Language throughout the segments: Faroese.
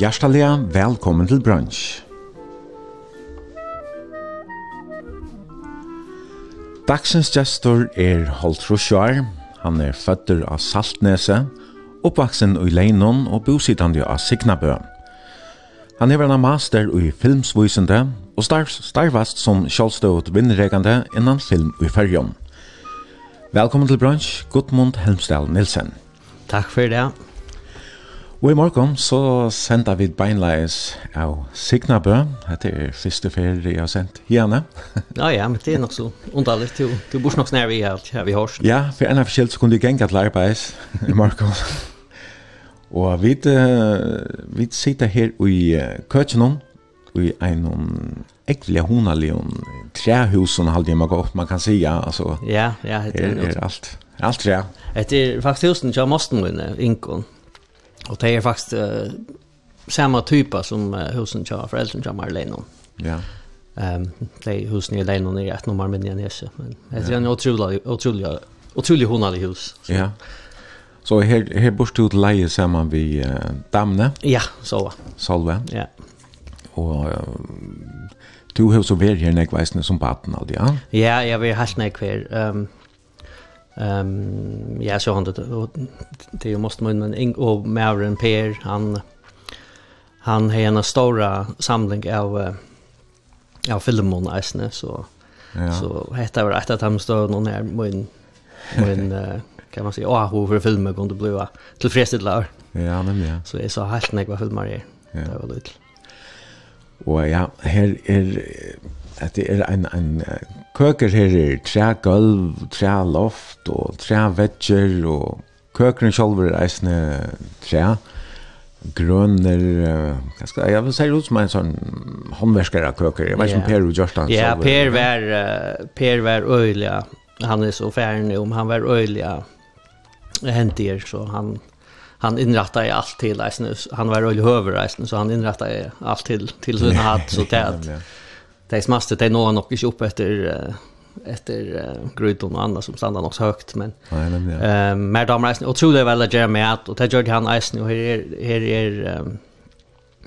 Hjertelig velkommen til brunch. Dagsens gestor er Holt Rosjar. Han er føtter av Saltnese, oppvaksen i Leinon og bosittande av Signabø. Han hever en master i filmsvisende og starvast som kjallstøvet vinnregende innan film i fyrjon. Velkommen til brunch, Gudmund Helmsdal Nilsen. Takk for det. Og i morgen så sender vi beinleis av Signabø. Dette er første ferie jeg har sendt gjerne. ja, ja, men det er nok så underlig. Du, du bor nok snær i alt her vi har. Ja, for en av forskjellet så kunne du til arbeids i morgen. og vi, uh, vi sitter her i uh, Køtjenum, i en ekvelig honalion, træhusen halde jeg meg opp, man kan si, ja, altså. Ja, ja. Det er, er, er alt, alt træ. Det er faktisk husen til Mosten, min, Inkon. Och det är faktisk uh, samma type som uh, husen til föräldern til Marlene. Ja. Ehm um, det er husen i Lenon är et nummer med Nese men det er en utrolig, utrolig, utrolig honalig hus. Så. Ja. Så her, her bor du til leie samman vi uh, damne. Ja, så. Solve? Ja. Och uh, du har så vært her nekveisende som på 18 ja. Ja, jag vill helt näkver. Ehm um, Ehm ja så han det det måste man men och Mauren Per han han har en stora samling av ja filmon isne så ja. så heter det att han står någon här men men kan man säga åh hur för filmer kunde blåa till fredstidlar. Ja, men ja. Så är så helt när jag filmar det. Ja. Det var lite. Och ja, här är att det är en en køker her er tre gulv, tre loft og tre vegger og køkeren selv er eisende tre grønner, hva skal jeg vil si ut som en sånn håndverskere køker, jeg vet ikke yeah. om Per og Gjørsland. Ja, yeah, Per var, uh, Per var øyelig, han er så færdig om, han var øyelig hentier, så han, han inrättade allt till han var öjlig höver så han inrättade allt till, till sin hatt, så det de smaste, de når nok ikke opp etter efter uh, Grudon och andra som stannar också högt men nej men ja. Eh mer damer isen och tror det väl att med att och det gjorde han isen och här är här är um,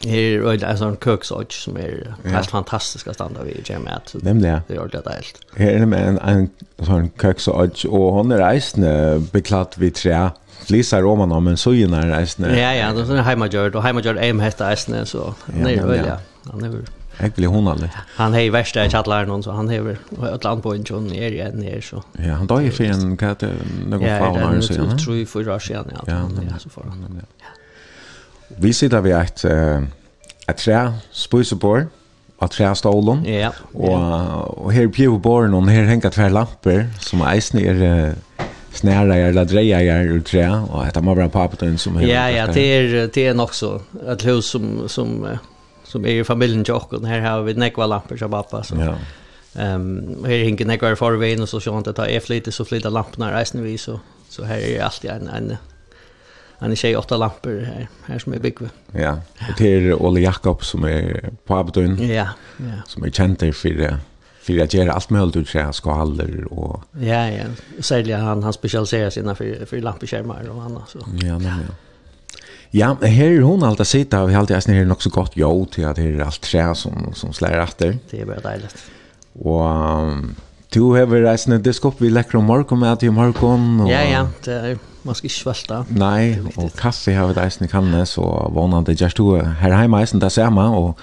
här är alltså en köksodge som är helt fantastisk att vi vid Jeremy att nämligen det gör det helt. Här är det en en sån köksodge och hon är isen beklatt vid trä Lisa Roman men så ju när isen. Ja ja, det är hemmagjord och hemmagjord aim heter isen så nej väl ja. Han är Äcklig hon aldrig. Han är värsta i chatlaren hon så han är ett land på en John är igen ner så. Ja, han dog ju för en katt någon fauna eller så. Ja, jag tror ju för år sedan ja. Ja, så får han. Ja. Vi sitter vi ett ett trä spursebor av trästolen. Ja. Och och här på borren och här hänger två lampor som är ner snära eller dreja jag ur trä och detta man bara på som Ja, ja, det är det är också ett hus som som som är i familjen Jock och här har vi nekva lampor som pappa så. Ja. Ehm um, här hinker nekva förvägen och så så inte ta är lite så flytta lamporna resten vi så så här är alltid en en Han är tjej åtta lampor här, här som är byggve. Ja, och det är Ole Jakob som är på Abdun. Ja, ja. Som är känd för det för att göra allt möjligt ut sig skalor och ja ja sälja han han specialiserar sig för för lampskärmar och annat så. Ja, men ja. Ja, her hon alltid sitta och vi alltid är här också gott jo till att det är allt trä som som slår efter. Det är bara dejligt. Och um, du har rejst en diskop vi läcker om morgon med att i morgon och Ja ja, det är man ska inte svälta. Nej, och kaffe har vi rejst i kanne så vånande just du här hemma där det samma och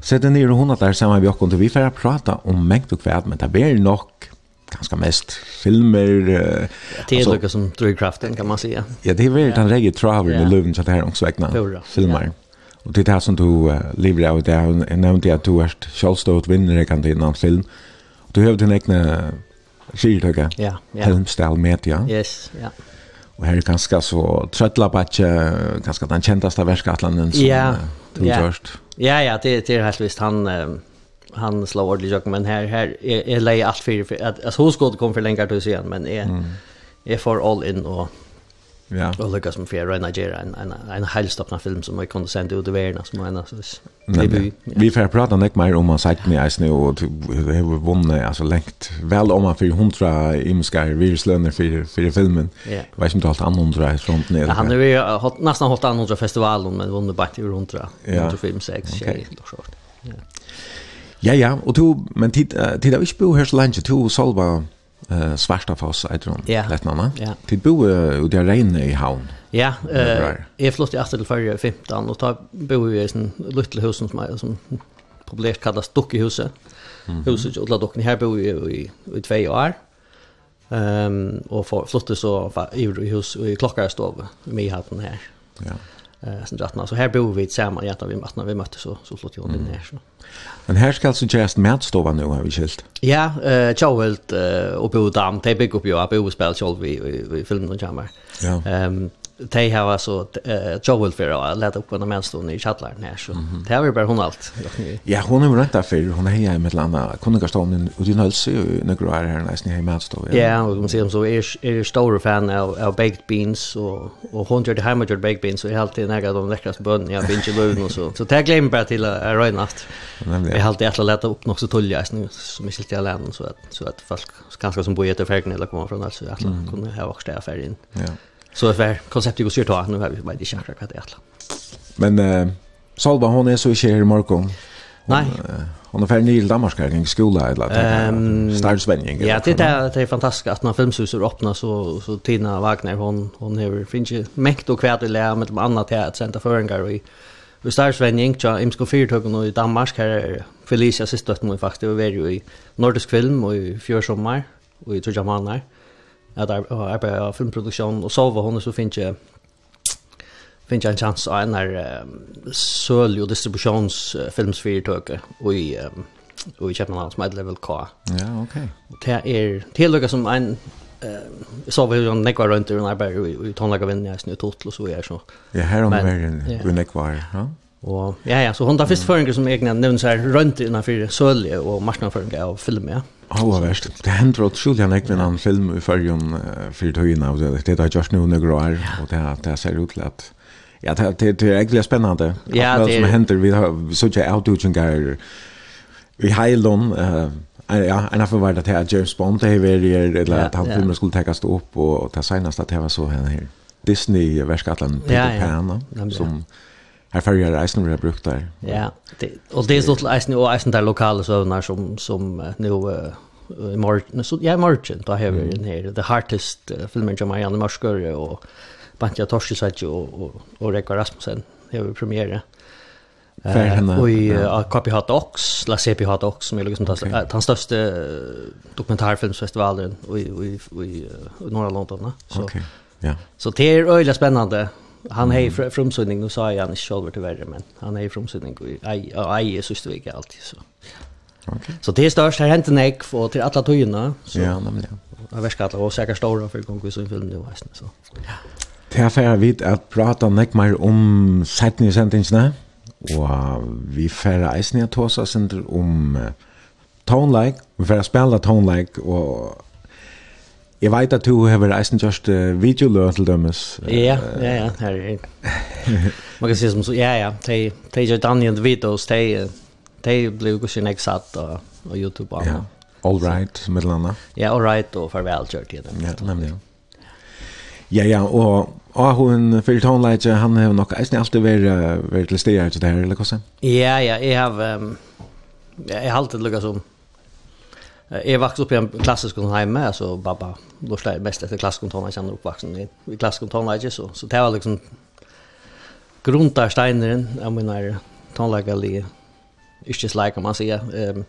Sätt den ner och hon att där samma vi och vi får prata om mängd och kvärt men det blir nog ganska mest filmer. Uh, det är något som drivkraften kan man säga. Ja, det är väl den regel travel med luven så här också vägna. filmer. Och det är det som du uh, lever av det. Jag nämnde att du är självstått vinnare kan det någon film. Du har din egna skiltöka. Ja, ja. Helmstall media. Yes, ja. Och här är ganska så tröttla på att ganska den kändaste värlskattlanen som ja, du ja. Ja, ja, det, det är helt visst. Han... Um, han slår ordentligt jag men här här är, är läge allt för, för att alltså hon skulle komma för längre till sen men är mm. är för all in och Ja. Och lyckas med Fair Rain Nigeria en en en helstoppna film som jag kunde sända ut i världen som en alltså. Vi vi får prata näck mer om man sagt mig is nu och det har vunnit alltså längt väl om man för hundra imska viruslöner för för filmen. Jag vet inte allt annat hundra från sånt Ja, Han har ju nästan hållit hundra festivaler men vunnit bara till 100 100 film 6 shit tjej, sånt. Ja. Ja, ja, og du, men tid, tid har ikke bo her så lenge, du solva uh, svarta foss, jeg tror, ja. lett nanna. Ja. Tid bo uh, ut i regnet i havn. Ja, uh, jeg flyttet etter til førre 15, og da bo i en luttel hus som, som populært kallas Dukkehuset. Mm -hmm. Huset Ulla Dokken, her bo vi i, i tve år. Um, og for, flyttet så i, i hus i klokkarstov, i Myhatten her. Ja eh sen drattna så här bor vi tillsammans jätta vi mötte vi möttes så så slog jag in så. Men här ska alltså just matstova nu har vi skilt. Ja, eh Joel och Bo Dam, de bygger upp ju upp och spel själv vi vi filmen och jamar. Ja. Ehm de har alltså eh Joel för att lägga upp en mänstån i chattlaren här så det har vi bara hon allt. ja, hon är rätt därför hon är hemma med landa kunnigarstånden och din hälsa och några är här nästan hemma att stå. Ja, och man ser så är är stor fan av, av baked beans och och hon gör det hemma gjort baked beans så är alltid några de läckraste bönn jag binge löv och så. Så det glömmer bara till att röra natt. Jag har alltid att lätta upp något så tulja som är lite allan så att så att folk ganska som bor i ett färgen eller kommer från alltså att kunna ha också där färgen. Ja. Så det var konceptet går syrt nu har vi vet inte akkurat vad det är. Men eh Salva hon är så i kär i morgon. Nej. Hon är färdig i Danmark här i skolan eller ehm startsvänning. Ja, det är det är fantastiskt att när filmhuset öppnar så så Tina Wagner hon hon har finns ju mäkt och kvärt lära med annat här att sända föringar i Vi startar Svenning, ja, imsko fyrtøkken i Danmark, her er Felicia sistøtten min faktisk, vi var jo i nordisk film og i fjør sommer, og i Trudja måneder. Mm att arbeta av filmproduktion och så var hon så finns jag finns jag en chans att en här sölj och distributionsfilmsföretag och i och i Köpenhamn som är Level K. Ja, okej. Okay. Det är tillgånga som en så vi har nekvar runt i den här bergen i jag snö tot och så är så. Ja, här om bergen i nekvar. Ja. Och ja ja, så hon där först föringen som egna nämns här runt innanför Sölje och marknadsföring av film ja. Hva verst. Det hender at Julia Nekvin en film i fyrrjun fyrir tøyina, og det er just nu nøgru år, og det ser ut til at Ja, det det är egentligen spännande. Ja, det som händer vi har så jag outdoor i hejlon eh ja, en av var det här James Bond det är eller att han filmen skulle tas upp och ta senast att det var så här Disney verkskatten Peter ja, ja. Pan som Här färger reisen vi har brukt där. Ja, det, och det är så till reisen och reisen där lokala sövnar som, som nu i morgon, så, ja i morgon då har vi den här The Hardest uh, filmen som Marianne Mörskör och Bantja Torskisatju och, och, och Rekar Rasmussen har vi premiere. Uh, och i uh, Copy Hot Ox, La Sepi Hot Ox som är liksom okay. den, den största dokumentarfilmsfestivalen i, i, i, i, i norra London. Så, okay. ja. så det är öjligt spännande han har ju frumsynning, nu sa jag han inte själv till värre, men han har ju frumsynning och ej är sista vecka alltid. Så. Okay. så det är störst, här hänt en ägg för till alla togorna. Ja, nämligen. Jag vet inte alla, och säkert stora för gång vi såg film nu. vet Så. Ja. Det här får jag vid att prata nek mer om sajten i sändningarna. Og vi færre eisen i at hos oss om tonelike, vi færre spela tonelike, og Jeg vet at du har eisen just uh, videoløn til dømes. Ja, ja, ja. Her, er. Man kan si som så, ja, ja. De, de gjør Daniel videos, de, de blir jo ikke nek satt og, og YouTube og annet. Ja. All right, med eller. Ja, all right, og farvel kjørt i det. Ja, nemlig, ja. Ja, ja, og Og hun fyrir tonleitje, han har nok eisen alltid vært til stedet til det her, eller hva sen? Ja, ja, jeg har, um, jeg har alltid lukket som Jeg vokste opp i en klassisk hemma alltså pappa då slog mest etter klassisk kontonheim, jeg kjenner oppvaksen i, i klassisk tonåring så så det var liksom grundarsteineren jag menar ikke inte kan man säger Um,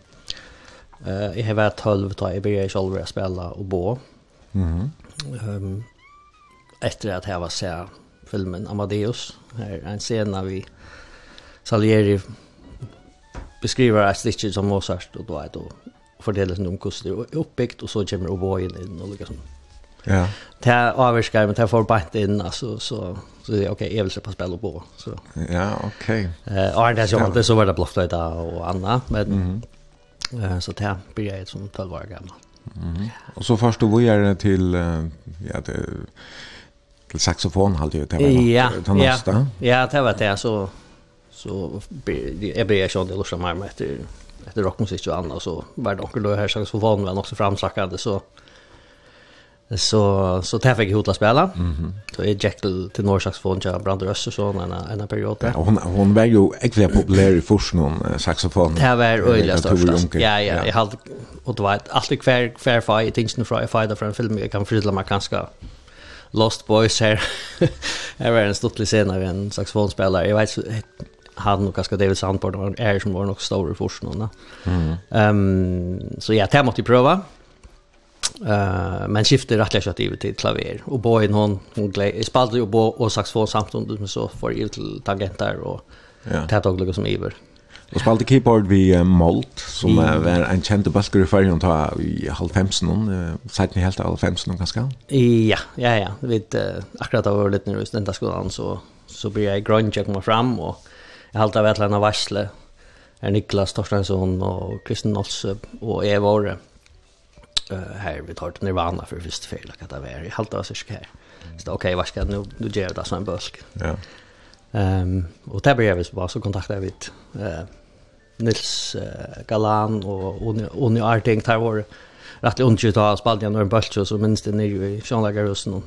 uh, jeg har varit 12 jeg jag selv å spille og bo. Mhm. um, efter att jag var se filmen Amadeus här en scen när vi Salieri beskriver ett stycke som Mozart och då är då fortelelsen om hvordan det er oppbyggt, og så kommer oboen inn og lukket sånn. Ja. Det er avskar, men det får bare inn, altså, så, så det er ok, jeg vil slippe å spille obo. Så. Ja, ok. Eh, og det er sånn, det så var det blåftøyda og Anna, men mm -hmm. eh, så det blir jeg som 12 år gammel. Mm -hmm. Og så først du er til, ja, det, till saxofon hade ju det var ja, ja, ja, det var det så så jag började köra det lite mer med efter rockmusik och annat så var det onkel då här så var han också framsackade så så så där fick jag hotla spela. Mhm. Så är Jekyll till norrsaxofon jag brand röst och en en period där. Ja, hon hon var ju äckligt populär i först någon saxofon. Det var öliga störst. Ja, ja, jag hade och det var alltid kvar fair fight tingen från fighter från film jag kan förstå mig ganska Lost Boys här. här var en stottlig scen av en saxofonspelare. Jag vet han och ganska David Sandborg var är som var nog stora forskare. Mm. Ehm um, så ja, det måste jag prova. Uh, men skifter rätt lätt ut till klaver och boy hon hon spelade ju bo och saxofon samtidigt men så får ju till tangenter och ja. tätogliga som iver. Og spalte keyboard vi uh, Molt, som uh, var en känd basker i fargen ta i halvfemsen, uh, sett ni helt av halvfemsen, kanskje? Ja, ja, ja. Vet, uh, akkurat da var litt nervøs den skolan, så, så blir jeg grønn, jeg kommer frem, og jag halte av alla eller annet varsle, är Niklas Torstensson och Kristen Olse och Eva Åre uh, här vi tar till Nirvana för första fel att det var, i halte av sig här Så okej er ok, hva nu jeg, nå det som en busk Ja. Um, och där blev vi så kontaktade vi eh Nils uh, Galan och Oni Arting, der var ont ju av spalt og en bultar så minst det nere i Sjønlagerhusen og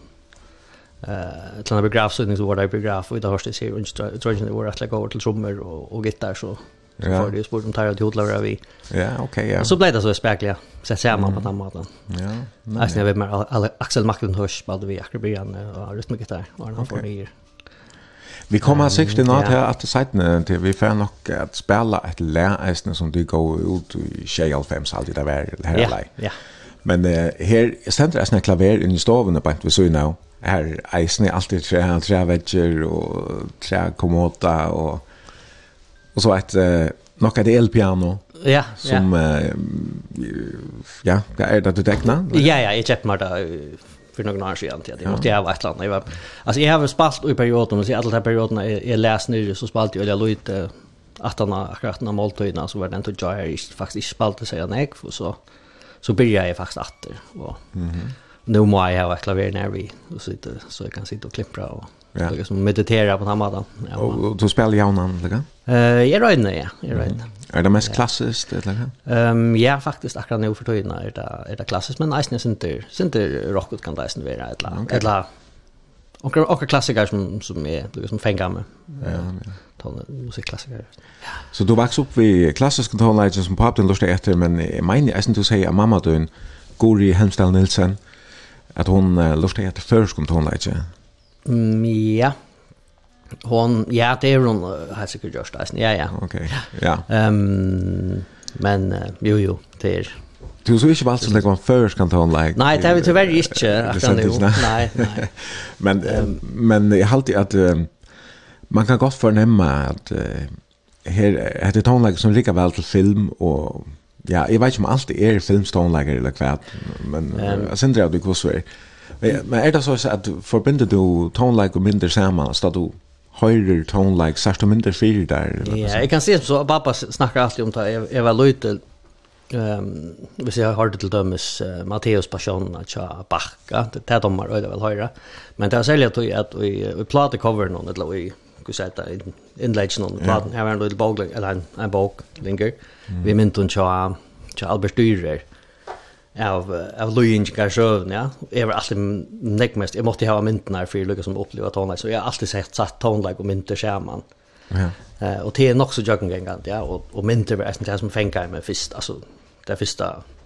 eh till en biograf så det var det biograf och det har det här och jag det var att lägga över till trummor och och gitarr så så för det sport om tar att hotla vi. Ja, okej ja. Så blev det så spekliga så ser man på den maten. Ja. Alltså jag vet med Axel Macklund hörs bad vi akkurat början och där. och han får det. Vi kommer sex till nåt här att seitene till vi får nog att spela ett läsne som du går ut i 25 alltid där var her lei. Ja, ja. Men eh här ständer det jeg klaver i stoven på en så nu här eisne alltid tre han tre vegger och tre kommota och och så ett uh, nok et elpiano. Ja, som ja. Uh, ja, är det du tekna? Ja, ja, jag köpte mig det för några år sedan till det måste jag vara ett land. Jag var alltså jag har spalt i perioden så alla de perioderna är läst nu så spalt jag eller lite att han akkurat när måltiderna så var det inte jag är faktiskt spalt det säger nej för så så började jag faktiskt åter och mm -hmm nu må jag ha ett klaver när vi och så inte så jag kan sitta och klippra och ja. så liksom meditera på den här Ja. Och du spelar jag någon eller? Eh, jag rör inte, ja, jag rör inte. Är det mest klassiskt eller? Ehm, ja faktiskt akkurat nu för tiden är det är det klassiskt men nice är inte syns inte rocket kan det ett vara eller eller och och klassiker som som är du som fängar med. Ja, ja musikklassiker. Ja. Så du växte upp vid klassiska tonlägen som papten lustar efter, men jag menar, jag synes du säger mamma døgn, Guri Helmstall Nilsen, att hon uh, lust heter förskom hon. Mm, ja. Hon ja, det är hon har sig gjort det. Ja, ja. Okej. Ja. Ehm men uh, jo jo, det är Du så ikke valgt som det var først kan ta en like? Nei, det er vi tyvärr ikke. Nei, nei. men, um, men jeg halte at uh, man kan godt fornemme at uh, her, at det er som ligger vel til film og Ja, jeg vet ikke om alt er filmstonelager eller hva, men um, jeg synes det at vi kvosser. Men er det så at forbinder du tonelager og mindre sammen, så du høyrer tonelager, sørst og mindre fyrer der? Ja, jeg kan si så, pappa snakker alltid om det, jeg, var løytel, um, hvis jeg har det til dømes uh, Matteus Passion at av bakka, det er dommer og det vel høyre, men det er særlig at vi, at vi, vi plater noen, eller vi, hva sier det, innleggs noen, platen, jeg var en lille bok, eller en, en bok, linker, Mm. Vi myndun hun til Albert Dyrer av av Luingar sjøen, ja. Jeg var alltid nekk mest. Jeg måtte ha mynten her for jeg lukket som opplevde tonelike, så jeg har alltid sett satt tonelike og mynter skjermen. Ja. Eh, og det er nok så gång ja, og, og mynter var nesten det som fengar meg først, altså, det første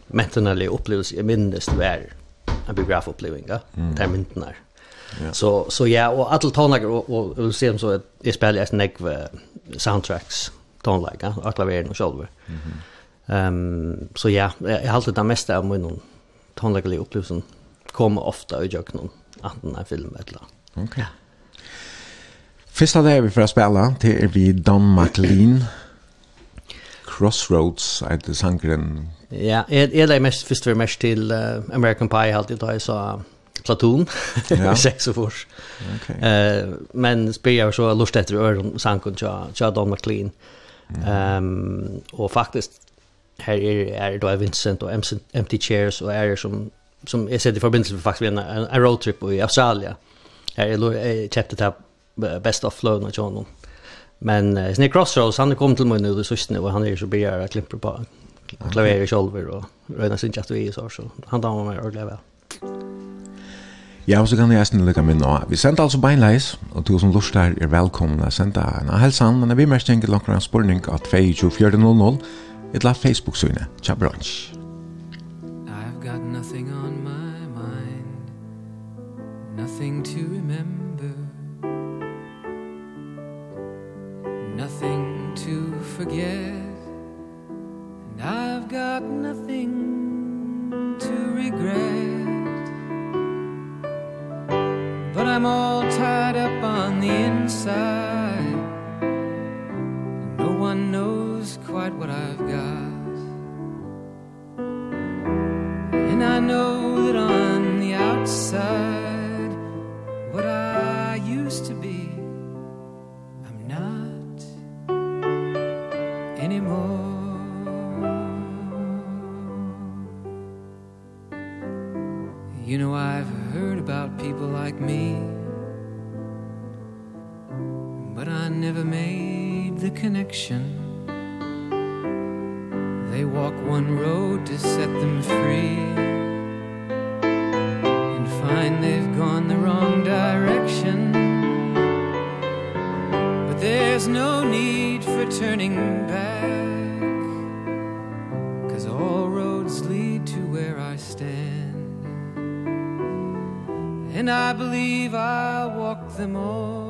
mentanelle opplevelse jeg minnes var en biografopplevelse, ja, mm. det er myndene her. Så så ja, och alla tonlager och och, och, och se så är spelar jag snägg soundtracks tonleika, og klaveren og sjálfur. Mm Ehm um, så ja, jag har alltid det mesta av min tonleikalige opplevelsen kommer ofta i jøkken anten en film eller Okej. Okay. Första Fyrsta vi för att spela, till er vi Don McLean. Crossroads, at det sangren? Ja, är är det mest, först og mest till uh, American Pie, alltid då jeg sa Platoon, ja. sex och fors. Okay. Uh, men spelar så lust etter øren sangren cha Don McLean. Ja Um, og faktisk här er, är då Vincent og Empty Chairs og er som, som jeg sett i forbindelse med faktisk en, en, en roadtrip i Australia. Här er jeg kjøpte det best of flow och John. Men uh, Snake Crossroads, han er kommet til meg nå det nu och han er så begär att klimper på klaver i kjolver og røyner sin kjatt vi så, så han damer mig och vel. Ja, og så kan jeg nesten lykke med nå. Vi sender altså beinleis, og du som lort her er velkommen å sende en helsan, men vi mest tenker langt en spurning av 2400, et la Facebook-synet. Tja, brunch. I've got nothing on my mind, nothing to remember, nothing to forget, and I've got nothing to regret. I'm all tied up on the inside no one knows quite what I've got. And I know that on the outside What I used to be I'm not anymore. You know I've heard about people like me. But I never made the connection. They walk one road to set them free And find they've gone the wrong direction. But there's no need for turning back. I believe I walk them all.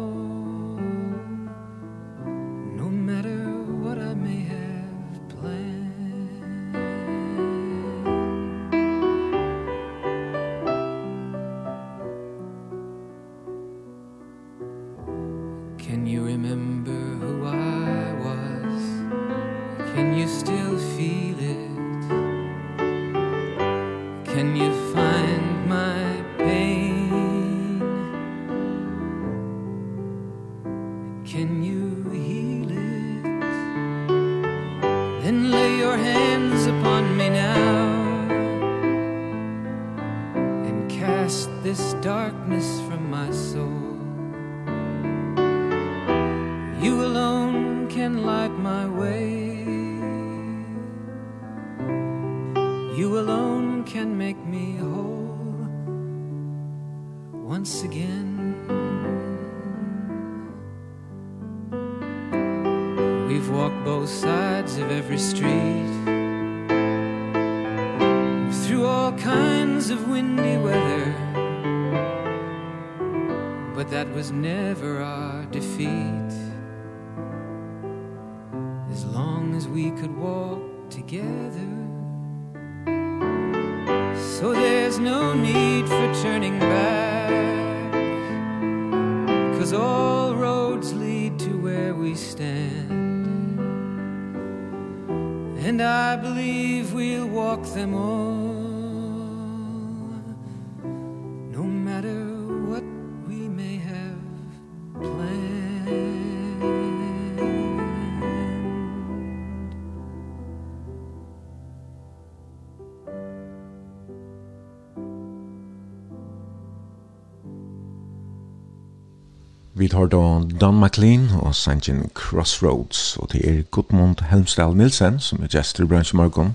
Vi tar då Don McLean og Sanjin Crossroads, og det er Gudmund Helmsdal Nilsen som er gestor i Brunch Morgon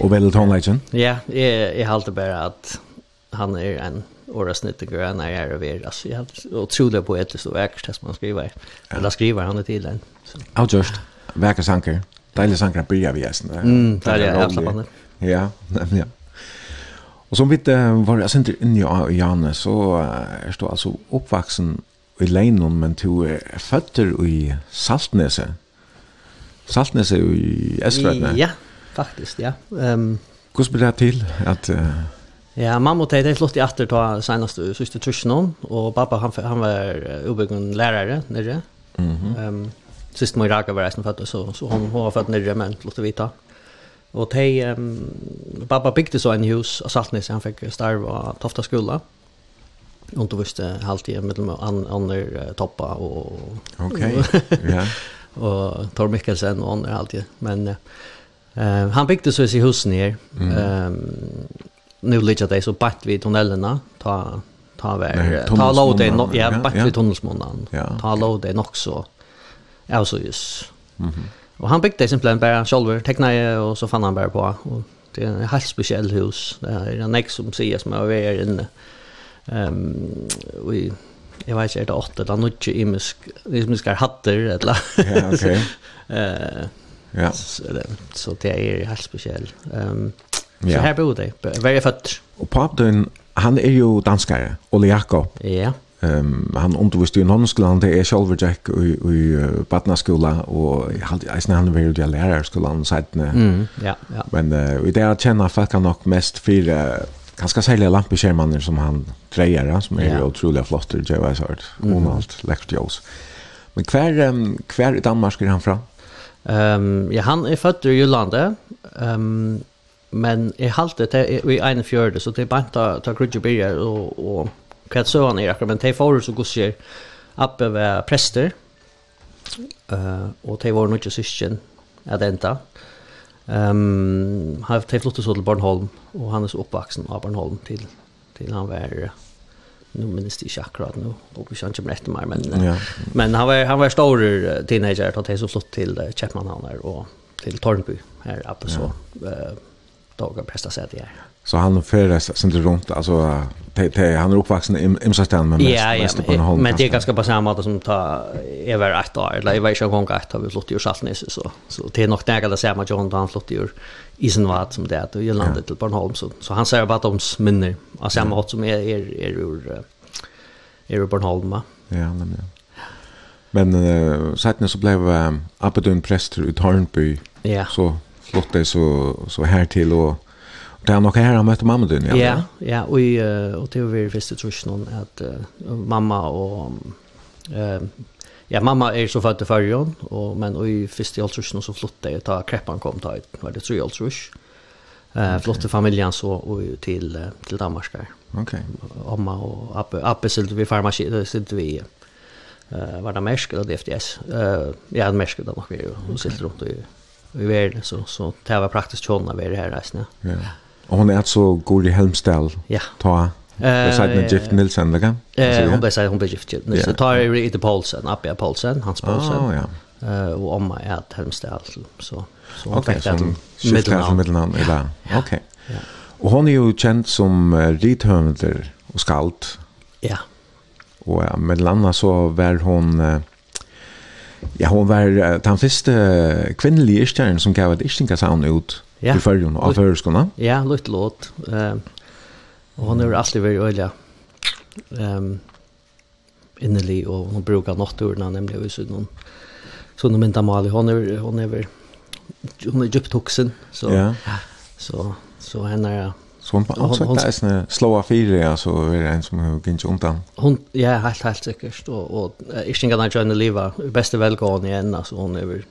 og vel tonelagen. Ja, jeg, jeg halte bare at han er en åresnittiger, han er her og ver, altså jeg har utrolig på poetisk og vekkert som han skriver, ja. eller skriver han det til den. en. Avgjørst, vekker sanker, deilig sanker han bryr vi gjesten. Mm, det er det, avslappende. Ja, nemlig, ja. Og som vi uh, var jeg sender inn i Janne, så uh, er du altså oppvaksen i Leinon, men to er føtter i Saltnese. Saltnese i Estvøtene. Ja, faktisk, ja. Um, Hvordan blir det til at... Uh, Ja, mamma och flott i atter ta senaste sista tusen og pappa han han var ubyggen lærere nere. Mhm. Mm ehm um, sist mig raka var resten för att så så hun var født nere men flott vita. Och Og ehm um, pappa bygde så en hus av Saltnäs han fikk starv av tofta skola underviste halvtid mellom andre toppa och Okej. Ja. Och Tor Mikkelsen och andra halvtid men eh han byggde så i hus Mm. Ehm nu ligger det så bort vid tunnelerna ta ta väl ta låt det ja bort vid Ja, Ta låt det nog så. Alltså just. Mhm. Och han byggde simpelthen bara själv tecknade och så fann han bara på och det är ett helt speciellt hus. Det är en ex som säger som jag är inne. Mm Ehm vi jag vet inte är det åtta eller något imisk ska hatter eller. Ja, okej. Eh Ja. Så det är helt speciellt. Ehm så här bor det. Very fat. Och pappan han är ju danskare, Ole Jakob. Ja. Ehm han underviste i Norrland det är själva Jack i i Batnaskola och han är han vill ju lära skolan så att. Mm, ja, ja. Men uh, det är känna folk kan nog mest för ganska særlig lampeskjermaner som han greier, som er ja. utrolig flott til J.Y. Sard, Ronald, mm. Lex Jones. Men hver, um, hver i Danmark er han fra? Um, ja, han är född i Jyllandet, um, men i halte til i 41, så det banta ta, ta krudje och och og hva så han är akkurat, men til forrige så gusser Abbe var präster. uh, och te var noe syskjen, at att Uh, Ehm um, har tagit flottet så till Bornholm och han är så uppvuxen av Bornholm till till han var nu minns det inte akkurat nu och vi känner inte rätt mer men ja. men han var han var stor teenager då det så flott till Chapman han där och till Tornby här uppe så eh dagar presta sig det. Så han färdas sen runt alltså te, te, han är uppvuxen i Imsastan men mest, ja, ja, mest på en håll. Men det är ganska på samma sätt som ta över ett år eller jag vet inte gång att har vi flott i Saltnäs så så det är nog nära det samma John han flott i Isenvat som det är i landet till Bornholm så så han säger bara om minne av samma sätt som är är är ur är ur Bornholm. Ja, nämligen. Men uh, sen så blev um, Abedun präster i Tornby. Ja. Så flyttade så så här till och Det er nok her han møtte mamma din, ja? Ja, ja og, uh, og det var først i trusjonen at uh, mamma og... Uh, ja, mamma er så født i Førjon, og, men og i først i Altrusjonen så flyttet jeg til Kreppan kom til, var det tre Altrusj. Eh, flyttet familien så og, til, uh, til Danmark her. Ok. Omma og Appe, Appe sitte vi farmasi, sitte vi uh, var det mersk eller DFDS. Uh, ja, mersk da nok vi jo, og sitte rundt i, i verden, så, så det var praktisk kjønn av her reisende. Ja. Yeah. Och hon är så god i Helmsdal. Ja. Ta. Eh, så att Jeff Nilsson kan? Eh, hon blev hon blev Jeff Nilsson. Så tar jag i Paulsen, Appia Paulsen, Hans Paulsen. Oh, ja. Eh, och om jag är Helmsdal så så hon fick det mellan eller. Okej. Och hon är ju känd som rithövnder och skald. Ja. Och ja, med landa så var hon Ja, hon var den første kvinnelige istjeren som gav et istingasound ut ja. i färgen av förskolan. Ja, lite låt. Eh, och hon är alltid väldigt öliga. Ehm innerlig och hon brukar natturna nämligen i någon så någon inte mal hon är hon är hon är djupt huxen så ja. så så henne är Så hon på ansökt är en slåa fyra alltså är det en som har gint undan. Hon ja helt helt säkert och och är ingen annan än att leva bästa välgående igen alltså hon är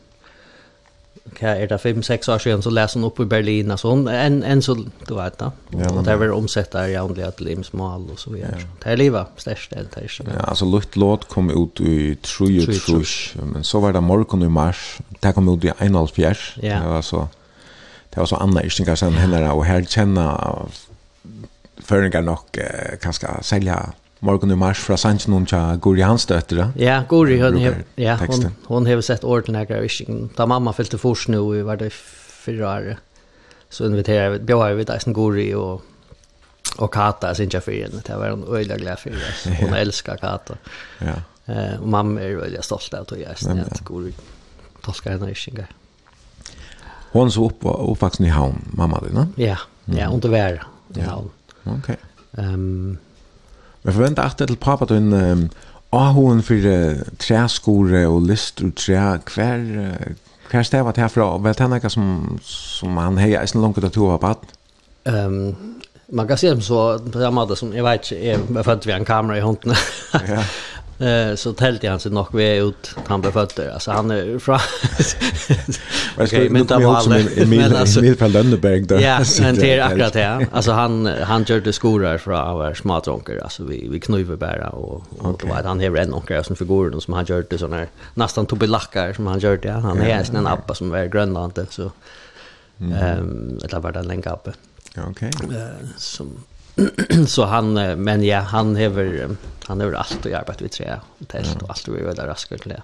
hva er det, 5-6 år siden, så leser hun opp i Berlin og sånn, enn en så, du vet da, ja, og det er vel omsett der jævnlig at limsmål og så videre. Ja. Det er livet, størst det, det er ikke. Ja, altså Lutt Låt kom ut i 3-3, men så var det morgen i mars, det kom ut i 1,5 ja. det var så, det var så anna istinger sen henne, og her kjenner føringer nok eh, kanskje selja Morgon i mars fra Sanchen hon tja Guri hans døtter. Ja, Guri hon hev, ja, hon, hon hev sett orden her grøyskingen. Da mamma fyllte fors nu i var det fyrra år, så inviterer vi, bjør vi deisen Guri og, og Kata sin tja fyrir henne. Det var en øyla glad fyrir, hon älskar elskar Kata. Ja. Eh, mamma er øyla stolt av tog jeg, ja. at Guri tolkar henne grøyskingen. Hon så upp, uppvaksen i havn, mamma din, Ja, ja, under det var i havn. Okej. Um, Men forventa at til pappa din um, ahoen for uh, træskore og list og træ, hver, uh, hver stev at herfra, vet han ikke som, som han heier eisen sin langt av to av bad? Um, man kan se dem så på den måte som, jeg vet ikke, jeg er født ved en kamera i hånden. ja. Eh så tälte han sig nog vi ut han befötter alltså han är från Okej men det var aldrig men alltså Emil Lönneberg där. Ja, men det är akkurat det. Alltså han han gjorde skorar från av smartronker alltså vi vi knuver bara och och okay. han har en onkel som figurer som han gjorde såna här nästan tobelackar som han gjorde. Han är en appa som är grönlandet så ehm det eller var det länge länk Ja, Okej. Eh som så han, men ja, han hever, han hever alt og arbeid vi tre, og telt og alt vi er veldig raskere til det.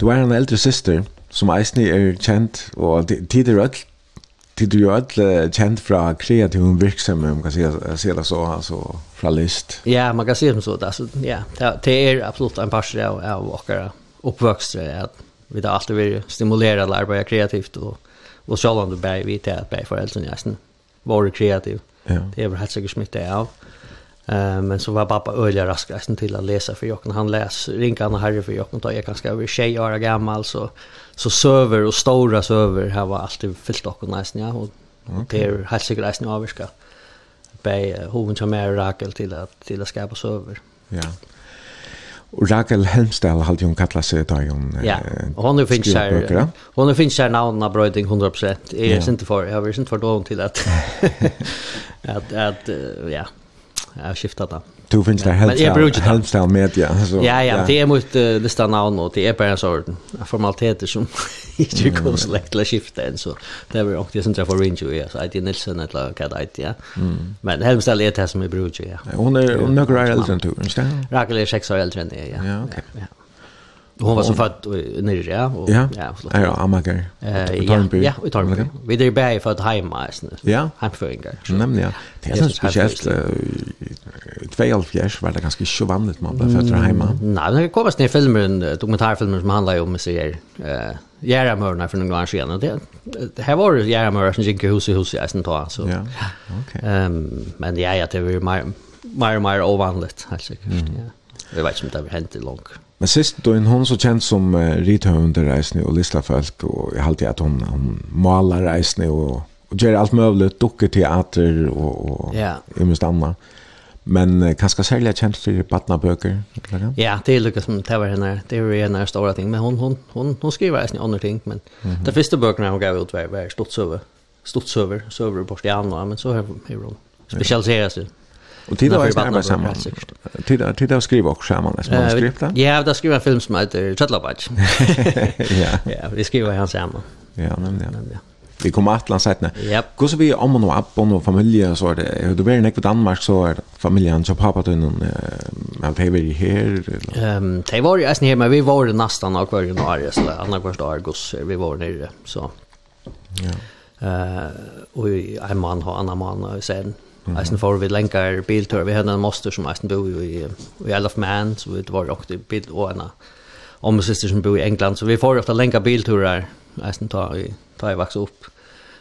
Du er en eldre syster, som eisen er kjent, og tid er ødel, tid er jo ødel kjent fra kreativ virksomhet, man kan si, si det så, altså fra list Ja, man kan si det så, altså, ja, det er absolutt en par av, av åkere oppvøksere, at vi har alltid vært stimuleret til å arbeide kreativt, og, og selv om vi til at bare foreldrene nesten var kreativ. Ja. Det är väl helt säkert smittat av. Eh men så var pappa öliga raskresten till att läsa för Jocken han läs rinkan och herre för Jocken tar jag ganska över tjej år gammal så så server och stora server här var alltid fyllt och nästan ja och det är helt säkert nästan avska. Bei hoven som är rakel till att till att skapa server. Ja. Og Rakel Helmstall hade hon kallat seg då hon Ja, och hon finns här. Hon finns här namn av Bröding 100%. Jag är ja. inte för jag är inte för då till att att att ja, jag skiftat det. Du finns där Helmsdal, Helmsdal Media. Så, ja, ja, det är mot uh, lista namn och det är bara en sån formaliteter som inte går så lätt att skifta än. Så det är också det som träffar Rinjo, ja. Så IT Nilsson eller vad det ja. Men Helmsdal är det som är brukar, ja. Hun er några år eldre enn du, ikke det? Rakel är sex år äldre än det, ja. Ja, okej. Hon var så född nere, ja. Och, ja, ja, ja, Amager. Uh, I Tornby. Ja, i Tornby. Vi är bäge född hemma, ja. hemföringar. Nämligen, ja. Det är så speciellt. Två och fjärs var det ganska så vanligt man blev född hemma. Nej, det kommer ner filmer, dokumentärfilmer som handlar om museer. Uh, Järamörna för några år sedan. Det, det här var Järamörna som gick hus i hus i Eisen då. Så. Ja, okay. um, men ja, ja, det var ju mer och mer ovanligt, helt säkert. Ja. Jag vet inte om det har hänt i långt. Men sist då en hon så känd som uh, rithövande reisning och listar folk och jag alltid att hon, hon malar reisning och, och gör allt möjligt, dukker teater och, och yeah. minst annat. Men uh, kanske särskilt känd för badnaböcker? Ja, det är lyckas som det var henne. Det är en av stora ting. Men hon, hon, hon, hon skriver reisning andra ting. Men mm -hmm. de första böckerna hon gav ut var, var stort söver. Stort söver, söver bort i. Men så har hon specialiserat sig Och tid har jag samman. Tid har tid har skrivit också samman läs man skripta. Ja, där skriver film som heter Chatlabach. Ja. Ja, vi skriver han samman. Ja, nämligen. Ja. Vi kommer att landa sätta. Ja. Går så vi om och upp och familj och så det. Du blir näck i Danmark så är familjen så pappa då någon men det vi här. Ehm, det var ju nästan här men vi var nästan av kvar i Norge så andra kvarst Argos vi var nere så. Ja. Eh, och en man har annan man och sen Eisen får vi länkar biltur. Vi hade en moster som eisen bor i, i Isle of Man. Så vi var också i bil och en om syster som bor i England. Så vi får ofta länka bilturer. Eisen tar vi, tar vi vaksa upp.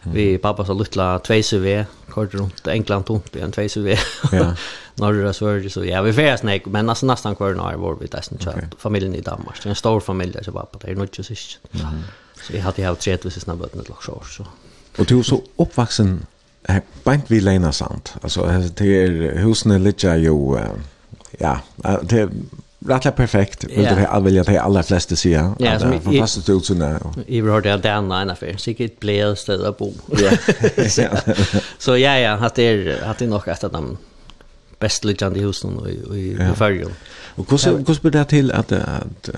Mm. Vi pappa så lutla tvejse vi. Kort runt England tomt i en tvejse vi. Ja. Norra Sverige så ja, vi färs nej. Men alltså nästan kvar när var vi eisen okay. familjen i Danmark. Det är en stor familj så pappa. Det är nog inte så Så vi hade ju haft tredje sina år, så. Og du så oppvaksen Her bænt vi leina sant. Altså, det er husene ligger jo, ja, det er rätt perfekt. Vill du ha välja till alla flesta sier. Ja, som fantastiskt ut såna. I har det där nina för säkert blir städer bo. Ja. Så ja ja, att det är att det nog att de bäst liggande husen och i ja. i. Och hur hur blir det till att att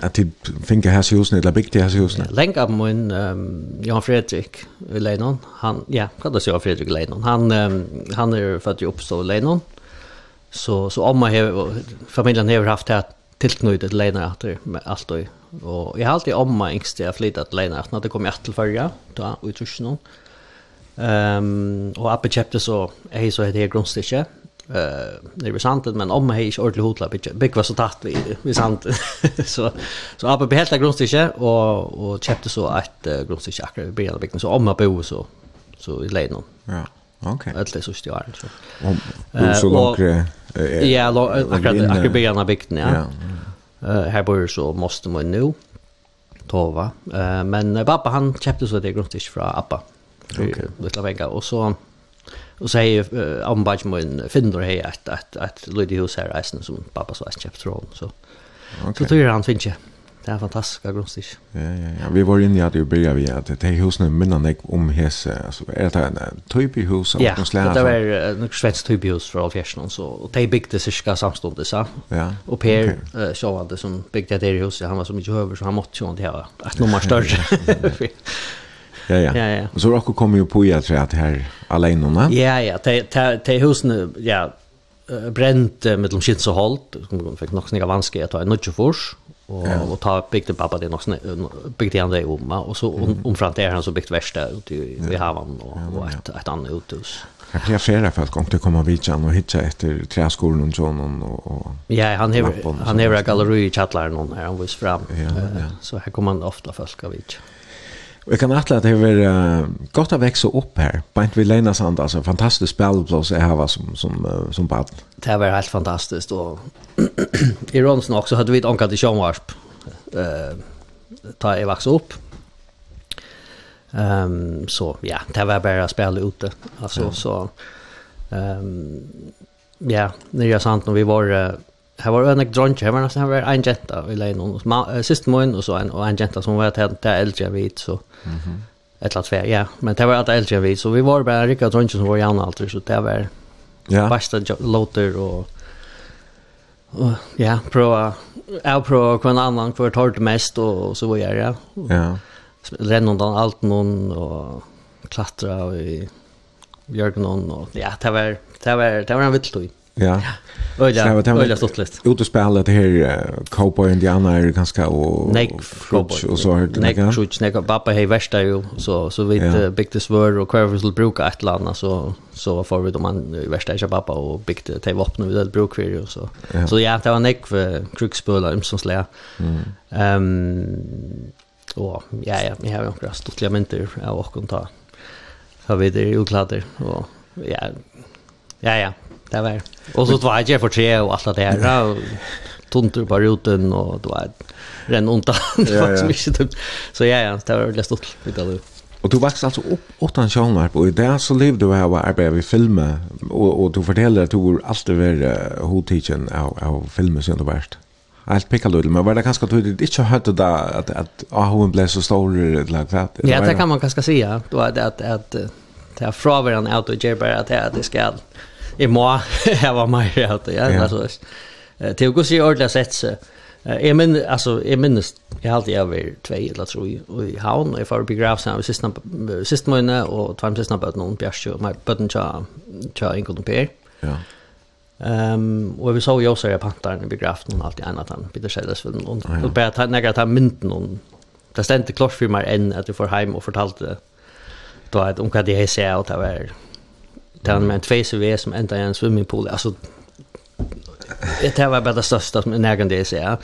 att typ finka här husen eller big det här husen. Länk upp min um, Jan Fredrik Leinon. han ja, kan det säga Fredrik Leinon. Han um, han är född i Uppsala Leinon. Så så amma har familjen har haft det tillknutet till Leinon efter med allt och och jag har alltid amma ängst jag flyttat Leinon när det kom jag till förra då ut ur. Ehm um, och uppe köpte så är så det är grundstycke eh det är sant men om hej är ordentligt hotla bitch big var så tatt vi vi sant så så har på helt grundstycke och och köpte så ett grundstycke akkurat i början bygden så om man bor så så i leden Ja. Okej. Okay. Alltså så stjärn så. Om så långt ja akra akra början bygden ja. Eh här bor så måste man nu tova. Eh men pappa han köpte så det grundstycke från Abba. Okej. Okay. Lilla vänga och så Och säger uh, om bara min finner hej att att att Lady Hus här reisen som pappa så har köpt från så. Okay. Så tror jag han finns ju. Det är fantastiska grundstich. Ja ja ja, vi var inne i att det började vi att det hus nu minnan om hese alltså är det en typ i hus av någon slag. Ja, det var något svensk typiskt hus för Alfjärsen så och det byggdes cirka samstundes så. Ja. Och Per okay. uh, Sjövande som byggde det huset, han var så mycket över så han måste ju inte ha ett nummer större. Ja, ja. ja, ja. Och så råkar kommer ju på ju att här här alene Ja, ja. te te husen ja bränt med de shit så halt. Fick nog snäga vanske att ta en nudge fors och ja. och ta bygde pappa det nog snä bygde han det om och så om, om fram till han så bygde värsta ute i ja. havan och, ja, och ett, ett annat uthus. Jag blir flera för att gång till komma vid och hitta efter träskolan och sån och, Ja, han har han har galleri i chatlaren någon här han vis fram. Ja, ja. Så här kommer man ofta folk av vid. Och jag kan attla att det är uh, gott att växa upp här. Bant vid Lena Sand, alltså fantastiskt fantastisk spelplats jag har som, som, uh, som bad. Det var helt fantastiskt. Och I Ronsen också hade vi ett ankat i Tjomvarsp. Uh, ta jag växa upp. Um, så ja, det var bara att spela ute. Alltså, så, um, ja, Nya sant, när vi var... Uh, Här var en drunk här var nästan här var en jenta i lägen och sist morgon och så en och en jenta som var till till äldre vid så. Mhm. Ett lat ja, men det var att äldre vid så vi var bara rika drunk som var i andra alter så det var ja. Basta låter och och ja, prova jag prova kvar en annan kvar tar det mest och så var jag? Ja. Renna undan allt någon och klättra i björken och ja, det var det var det var en vilt Ja. Öliga, öliga stortligt. Ut och spela det här Cowboy Indiana är ganska och Nej, Cowboy och så här. Nej, Crutch, nej, pappa hej värsta ju så så vet ja. Big the Sword och Quavers will bruka ett land så så får vi då man värsta är pappa och Big the Tay vapen vid det bruk för ju så. Så ja, det var nej för Crutch som slä. Mm. Ehm och ja ja, jag har ju några stortliga mynter av och ta. Så vi det ju klart och ja. Ja ja, det var. Och så var jag för tre och allt det här. Tuntor på roten och då var ren ont. Det var så mycket typ. Så ja, ja, det var väldigt stort vid du. Och du växte alltså upp åt en genre på i det så levde du här och arbetade vid filmer och, och du fortäller att du har alltid vid uh, av, av filmer som du värst. Allt pekar lite, men var det ganska tydligt inte hörde det att, att AHN blev så stor eller vad? Ja, det kan man ganska säga. Då är det att, att, det är från varandra att du gör bara att det ska i må hava meir av det, ja, altså, til å gå si ordentlig sett seg, Jeg minnes, altså, jeg minnes, jeg halte jeg var tvei eller tro i, i havn, og jeg var begravd sammen med siste måned, og tvarm siste bøtten om Bjørstjø, og bøtten tja Ingolden Per. Ja. Um, og vi så jo også jeg pantaren i begravd noen alltid enn at han bitte skjelles vel noen. Og bare ta, når ta tar mynden noen, det stendte klart for meg enn at jeg får heim og fortalte da, om hva de har sett, og det var den med en tvejse som ända i en swimmingpool. Alltså det här var bara det största som nägan det säger.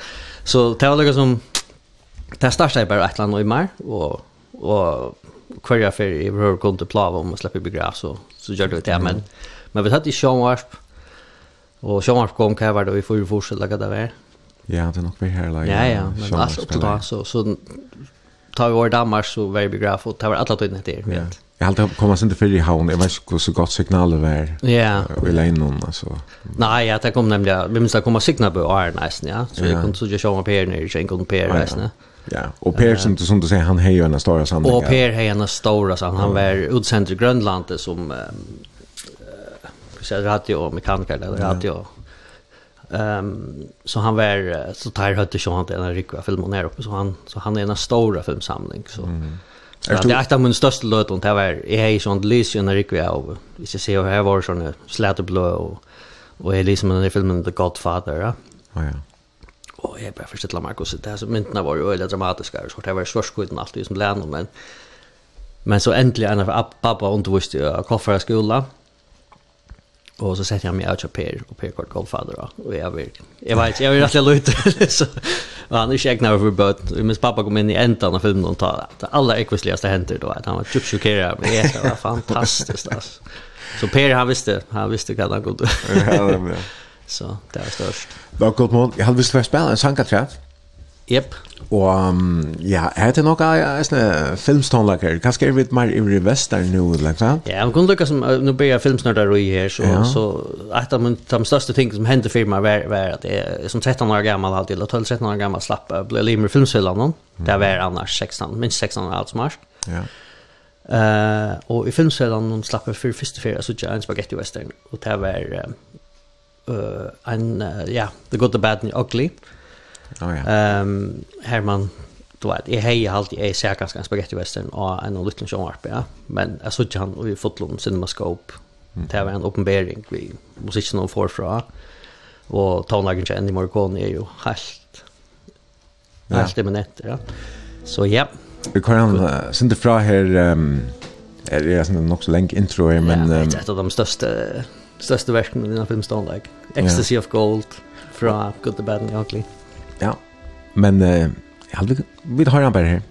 Så det var liksom det största är bara ett land och i mar och och kvarja för i hur kom till plava om man släpper begräs så så gör det det men men vi hade ju Sean och Sean kom kan vara då vi får ju fortsätta lägga det där. Ja, det är nog mer här Like, Ja ja, men alltså upp till så så tar vi vår dammar så var vi begräs och tar alla tiden det vet. Jag hade kommit sen till för i havn. Jag vet inte så gott signalet var. Ja. Vi lägger någon alltså. Nej, jag det kom nämligen vi måste komma signa på är nästan, ja. Så jag kunde så jag på Per när jag kunde Per nästan. Ja, och Per som du som du säger han har ju en stor samling. Och Per har en stor samling. Han var utsänd till Grönland som så radio hade mekaniker där hade jag. Ehm så han var så tar hade ju han den här rycka filmen här uppe så han så han är en stor filmsamling så. Mm. Ja, det er ett av min största löten det var jag är sån lys en jag gick av. Vi ska se här var såna släterblå och och är liksom den filmen The Godfather. Ja. Ja. Och jag bara förställa Marcus det här så myntna var ju väldigt dramatiska så det var svårskudden alltid som lärde men men så äntligen av pappa undervisade ju koffra skolan. Och så sätter jag mig out Per och Per kort då. och jag vill jag vet jag vill att jag lutar så och han är checkna över bot min pappa kom in i ändan av filmen och tar det allra äckligaste händer då att han var typ chockerad men det var fantastiskt alltså. Så Per han visste han visste vad han kunde. Ja, ja. Så det är störst. Vad gott mål. Jag hade visst varit spela en sanka. Yep. Og um, ja, er det noe eisne filmstånlager? Hva skal vi vite mer i Vester nå, liksom? Ja, man kunne lukke som, nå blir jeg filmsnørdar i her, så, ja. så et av de største ting som hendte for meg var, var at jeg som 13 år gammal, alltid, eller 12-13 år gammal, slapp jeg ble limer filmsfillan noen. Det var annars 16, minst 16 år alt som Ja. Uh, og i filmsfillan noen slapp jeg for første fyrir, jeg en spaghetti western, og det var uh, en, uh, ja, The Good, The Bad and The Ugly. Oh, ja. Ehm Herman du vet, jeg heier alltid, jeg ser ganske en western og en av lyttende sjånvarp, ja. Men jeg så ikke han i fotlom Cinemascope. Det var en oppenbering vi musikken någon får och Og tonlagen til Andy Morricone er jo helt, ja. helt eminent, ja. Så ja. Vi kan han sende fra her, um, er det sånn nok så lenge intro her, men... Ja, det er et av de største, største verkene dine filmståndlag. Ecstasy of Gold fra Good, The Bad and The Ugly. Ja. Men eh, jag hade vi har han bara här.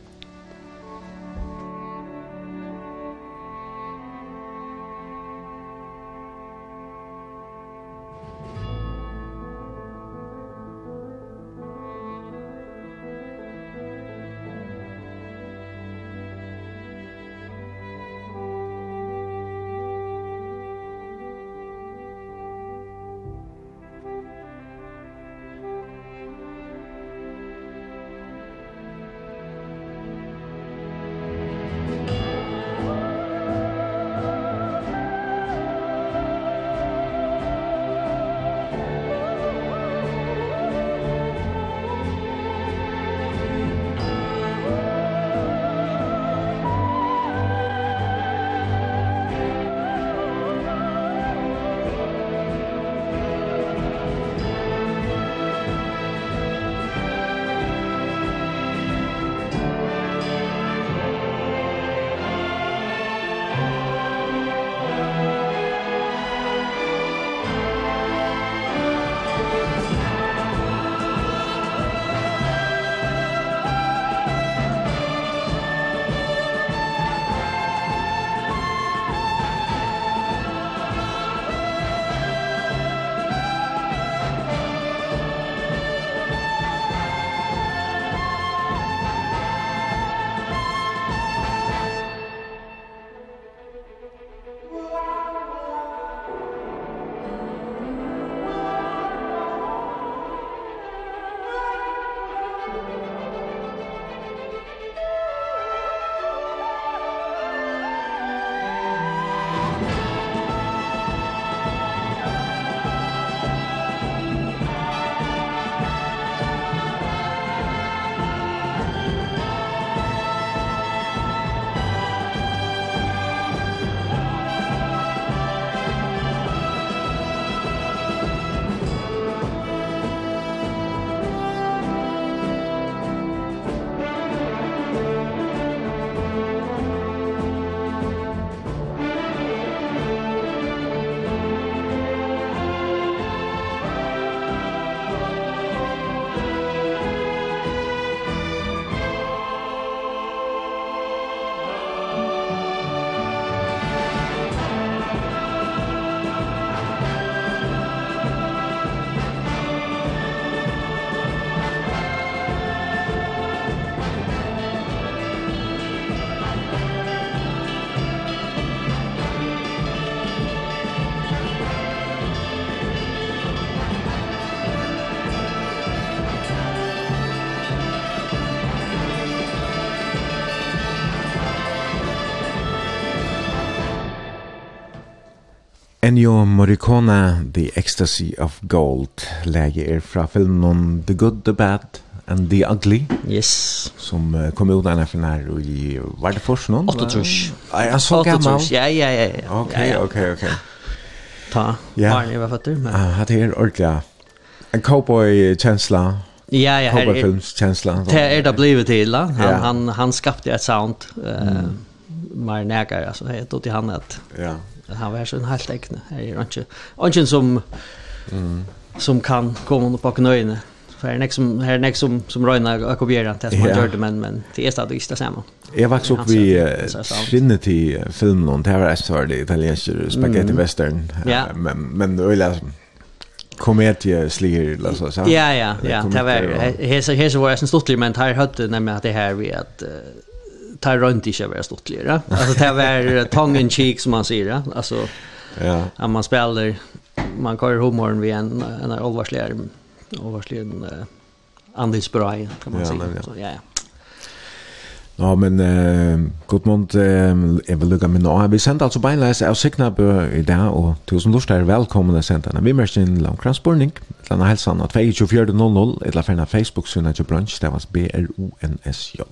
Ennio Morricone, The Ecstasy of Gold, lege er fra filmen The Good, The Bad and The Ugly. Yes. Som uh, kom ut denne filmen her i, var det først noen? 88. Er han så gammel? Ja, ja, ja. ja. Ok, ja, ja. ok, ok. Ta, ja. barn i var føtter. Men... Ah, det er ordentlig. En cowboy-kjensla. Ja, ja. Cowboy-films-kjensla. Det er det blivet til, da. Han, ja. han, han skapte et sound. Uh, mm. Mer näkare, alltså. Det är han att... Ja han var så en helt egne. Jeg er ikke, ikke som, mm. som kan komme opp bak nøyene. For her er nek som, her er nek som, som Røyna har kopieret det som han gjør det, men, men det er stadig ikke det samme. Jeg vokste opp i Trinity-filmen, og det var et svar det italienske spaghetti-western, ja. men, men det øyla komedie slir eller så så. Ja ja ja, det var hesa hesa var en stortlig men här hade nämligen att det här vi att tar runt inte vara stortligare. Alltså det var tongue in cheek som man säger, ja. Alltså ja. Att man spelar man kör humorn vid en en allvarsligare allvarsligare uh, Andis kan man ja, säga. Men, ja. Så ja. Ja, men eh Gudmund, mont eh jag vill lugga mig. Vi sender alltså beinleis av Signabø i dag og tusen lort er velkommen til senderne. Vi mörs in Långkransborning. Den hälsan att 2400 eller färna Facebook-synet til brunch där var B R O N S J.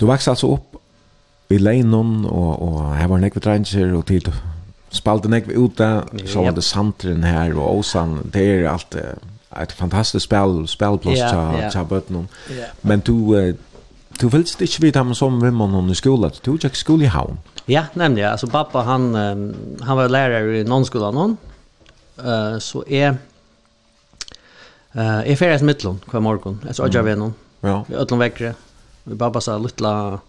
Du vaks altså opp i leinon, og, og her var nekve trenger, og tid spalte nekve ute, så var det santren her, og Åsan, det er alt et fantastisk spel, spelplass yeah, til yeah. bøtten. Yeah. Men du, du vilst ikke vite ham som vimmer noen i skolen, du gikk skole i havn. Ja, nemlig. Altså, pappa, han, han var lærer i nånskolen nå, uh, så jeg, uh, jeg ferdes midtlån hver morgen, vet Ødjarvenon, ja. i Ødlån Vi bara bara så lilla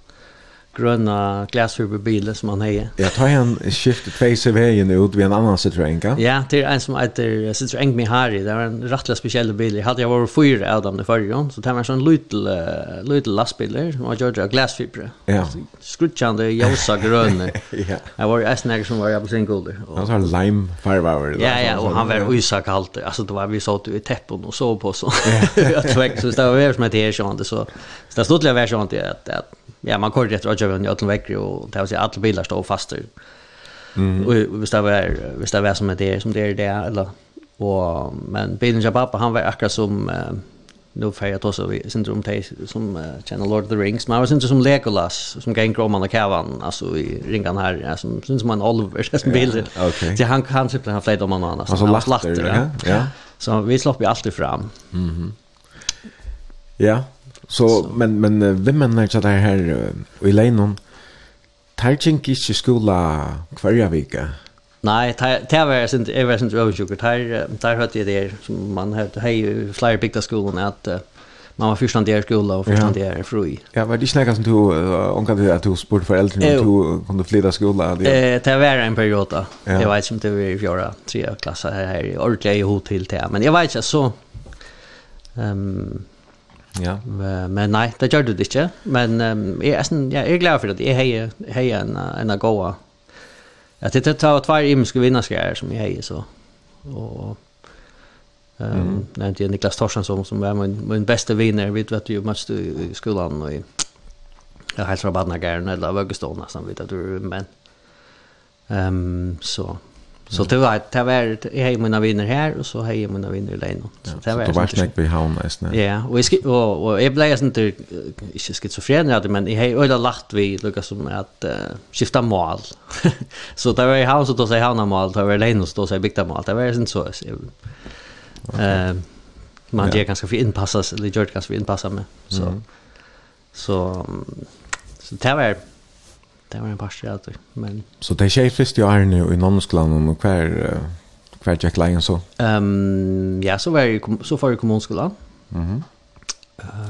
gröna glasfiberbilar som han hejer. Jag tar en skiftet face av ut vid en annan Citroën. Ja, det är en som heter Citroën Mihari. Det var en rättla speciell bil. Jag hade jag varit fyra av dem i förrgon. Så det var en sån liten lutel lastbilar som var gjort av glasfiber. Ja. Skrutchande josa, gröna. ja. Jag var en snäger som var jag på sin god. Han var lime farvar. Ja, ja, och han var usak allt. Alltså det var vi satt i teppon och sov på så. Jag tväck, så det var väl som ett här sånt. Så det stod det var sånt att ja, man körde rätt rådgivaren i Ötlund Väckre och det var så att alla bilar stod fast. Mm. Och visst det var, visst det var som det är, som det är det, eller, och, men bilen jag pappa, han var akkurat som, uh, nu får jag ta så vi syndrom te som uh, känner Lord of the Rings men var syns som Legolas som gäng om och kavan alltså i ringan här ja, som syns som en Oliver som bild yeah, okay. så han kan typ han fläta om någon annan alltså latter ja. ja så vi slopp ju alltid fram mhm mm ja Så, så. men men vem menar när jag där här i Lenon Tarjin gick i skola kvarja vecka. Nej, det var inte jag var sent översjukt. Där där hade det där som man hade hej flyer bigda skolan att man var första där skola och första där fri. Ja, var det snackas som du onka det att du sport för äldre du kunde flytta skola där. Eh, det var en period då. Jag vet inte om det var i fjärde tredje klass här i ordliga i hotell där, men jag vet inte så ehm Ja. Men nej, det gjorde det inte. Men um, jag är sen jag är glad för att jag har en, en en goa. Att det tar två imska vinnarskär som jag har. så. Och ehm um, mm. nämnde jag Niklas Torstensson som var min min bästa vinnare vet vet du match i skolan och i jag hälsar bara när gärna eller Vögestål nästan vet att du men ehm um, så Så det var det var jag hade mina vänner här och så hade jag mina vänner i inne. Så det var det var snack vid havn nästan. Ja, och jag och och jag blev sånt där inte schizofren hade men jag hade öla lagt vi lucka som att skifta mål. Så det var i havn så då säger han mål, det var där och då säger bigta mål. Det var sånt så. Eh man det ganska för inpassas eller gjort ganska för inpassa med. Så så så det var det var en par av det. Men... Så det är først i årene i Nonneskolan, og hver, hver Jack Lion så? Um, ja, så, var jeg, så var jeg i kommunskolan. Mm -hmm.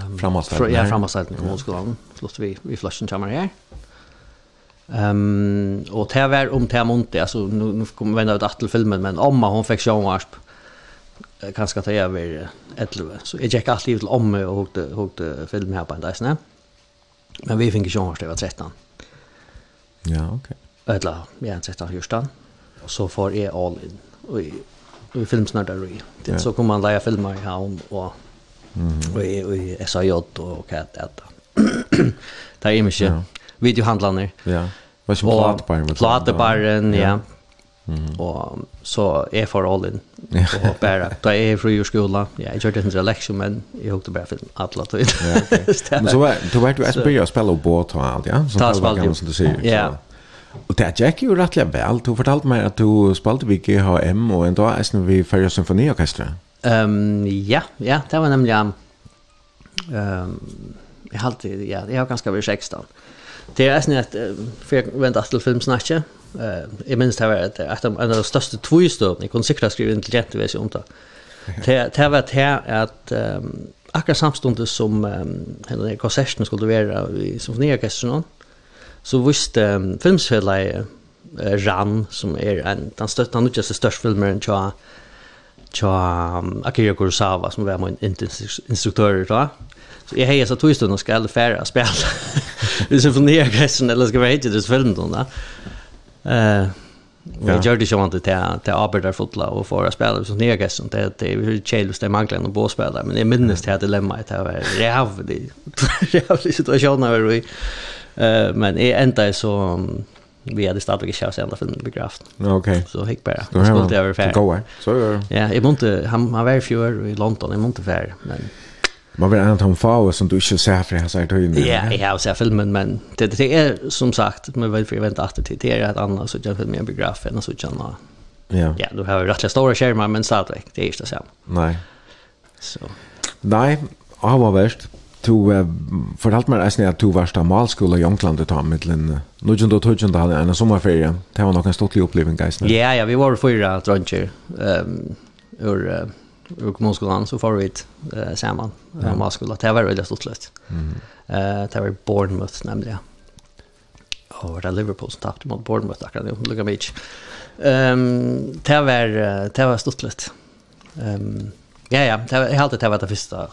um, Framastelten? Ja, framastelten i kommunskolan. Flott vi, vi flashen kommer her. Um, og det var om det måned, altså, nu, nu kommer vi vende ut til filmen, men fick hun fikk sjånvarsp kanskje ta over 11. Så jeg gikk alltid til Amma og hukte, hukte film her på en dag, Men vi fikk sjånvarsp, det var 13. Ja, ok. Eller, jeg har sett han Hjørstan. Og så får jeg all in. Og i, og i filmsnart er det. Ja. Så kommer man leie filmer i havn og, mm -hmm. og, i, og i SAJ og hva det er. det er mye. Ja. Videohandlander. Ja. Hva er som platebaren? Platebaren, ja. ja. Mm. Og så er for all in. Og bare, da jeg fri ur skola, ja, jeg kjørte en leksjon, men jeg hukte bare film alle tøyt. Men så var du vært du et byrja å spille og båt og alt, ja? Ta spalte jo. Som du sier, ja. Og det gikk jo rettelig vel. Du fortalte meg at du spalte vi GHM, og en dag er vi Færøy symfoniorkester. Um, ja, ja, det var nemlig um, jeg, alltid, ja, jeg har ganske vært 16. Det er nesten at, for jeg venter til filmsnakket, Eh, jag minns det var ett att en av de största tvåstövna jag kunde säkert skriva intelligent vis om det. Det det var det att um, akkurat samstundes som um, konserten skulle vara i symfoniorkestern så visste um, filmsfällare uh, Ran som är en den största nu just största filmen tja tja um, Akira Kurosawa som var min instruktör då. Så jag hejar så två stunder ska alla färra spela. Det är symfoniorkestern eller ska vi hitta det film då. Eh Vi gjør det ikke inte till till arbetar fotla och for å som nedgessen til at det er kjelvis det manglar någon båspillere, men jeg minnes til at dilemmaet til å være rævlig, rævlig situasjoner var eh men är ända så vi hade startat inte chans ända för den begravt. Okej. Så gick bara. Så skulle det vara färdigt. Så går. det. ja, jag måste han han var i fjör i London, jag måste färd, men Man vill inte ha en fara som du inte ser för hans här tiden. Ja, jag har sett filmen, men det, det är som sagt, man vill förvänta att det är ett annat så jag filmen i en biograf än så jag. Ja. Ja, du har rätt stora skärmar, men stadigvæk, det är inte så. Nej. Så. Nej, av var värst. Du uh, fortalte meg eisen at du varst av malskole i Jonkland ut av til en nødgjent og tødgjent hadde en sommerferie. Det var nok en stortlig oppleving, eisen. Ja, ja, vi var fyra dronjer, um, ur uh, ur kommunskolan så får vi ett eh, samman ja. om skola. Det var väldigt lätt. Mm. Eh, det var Bournemouth nämligen. Och var det Liverpool som tappade mot Bournemouth akkurat nu, Luka Beach. Um, det var, det var stortligt. Um, ja, ja, det var, jag hade det var det första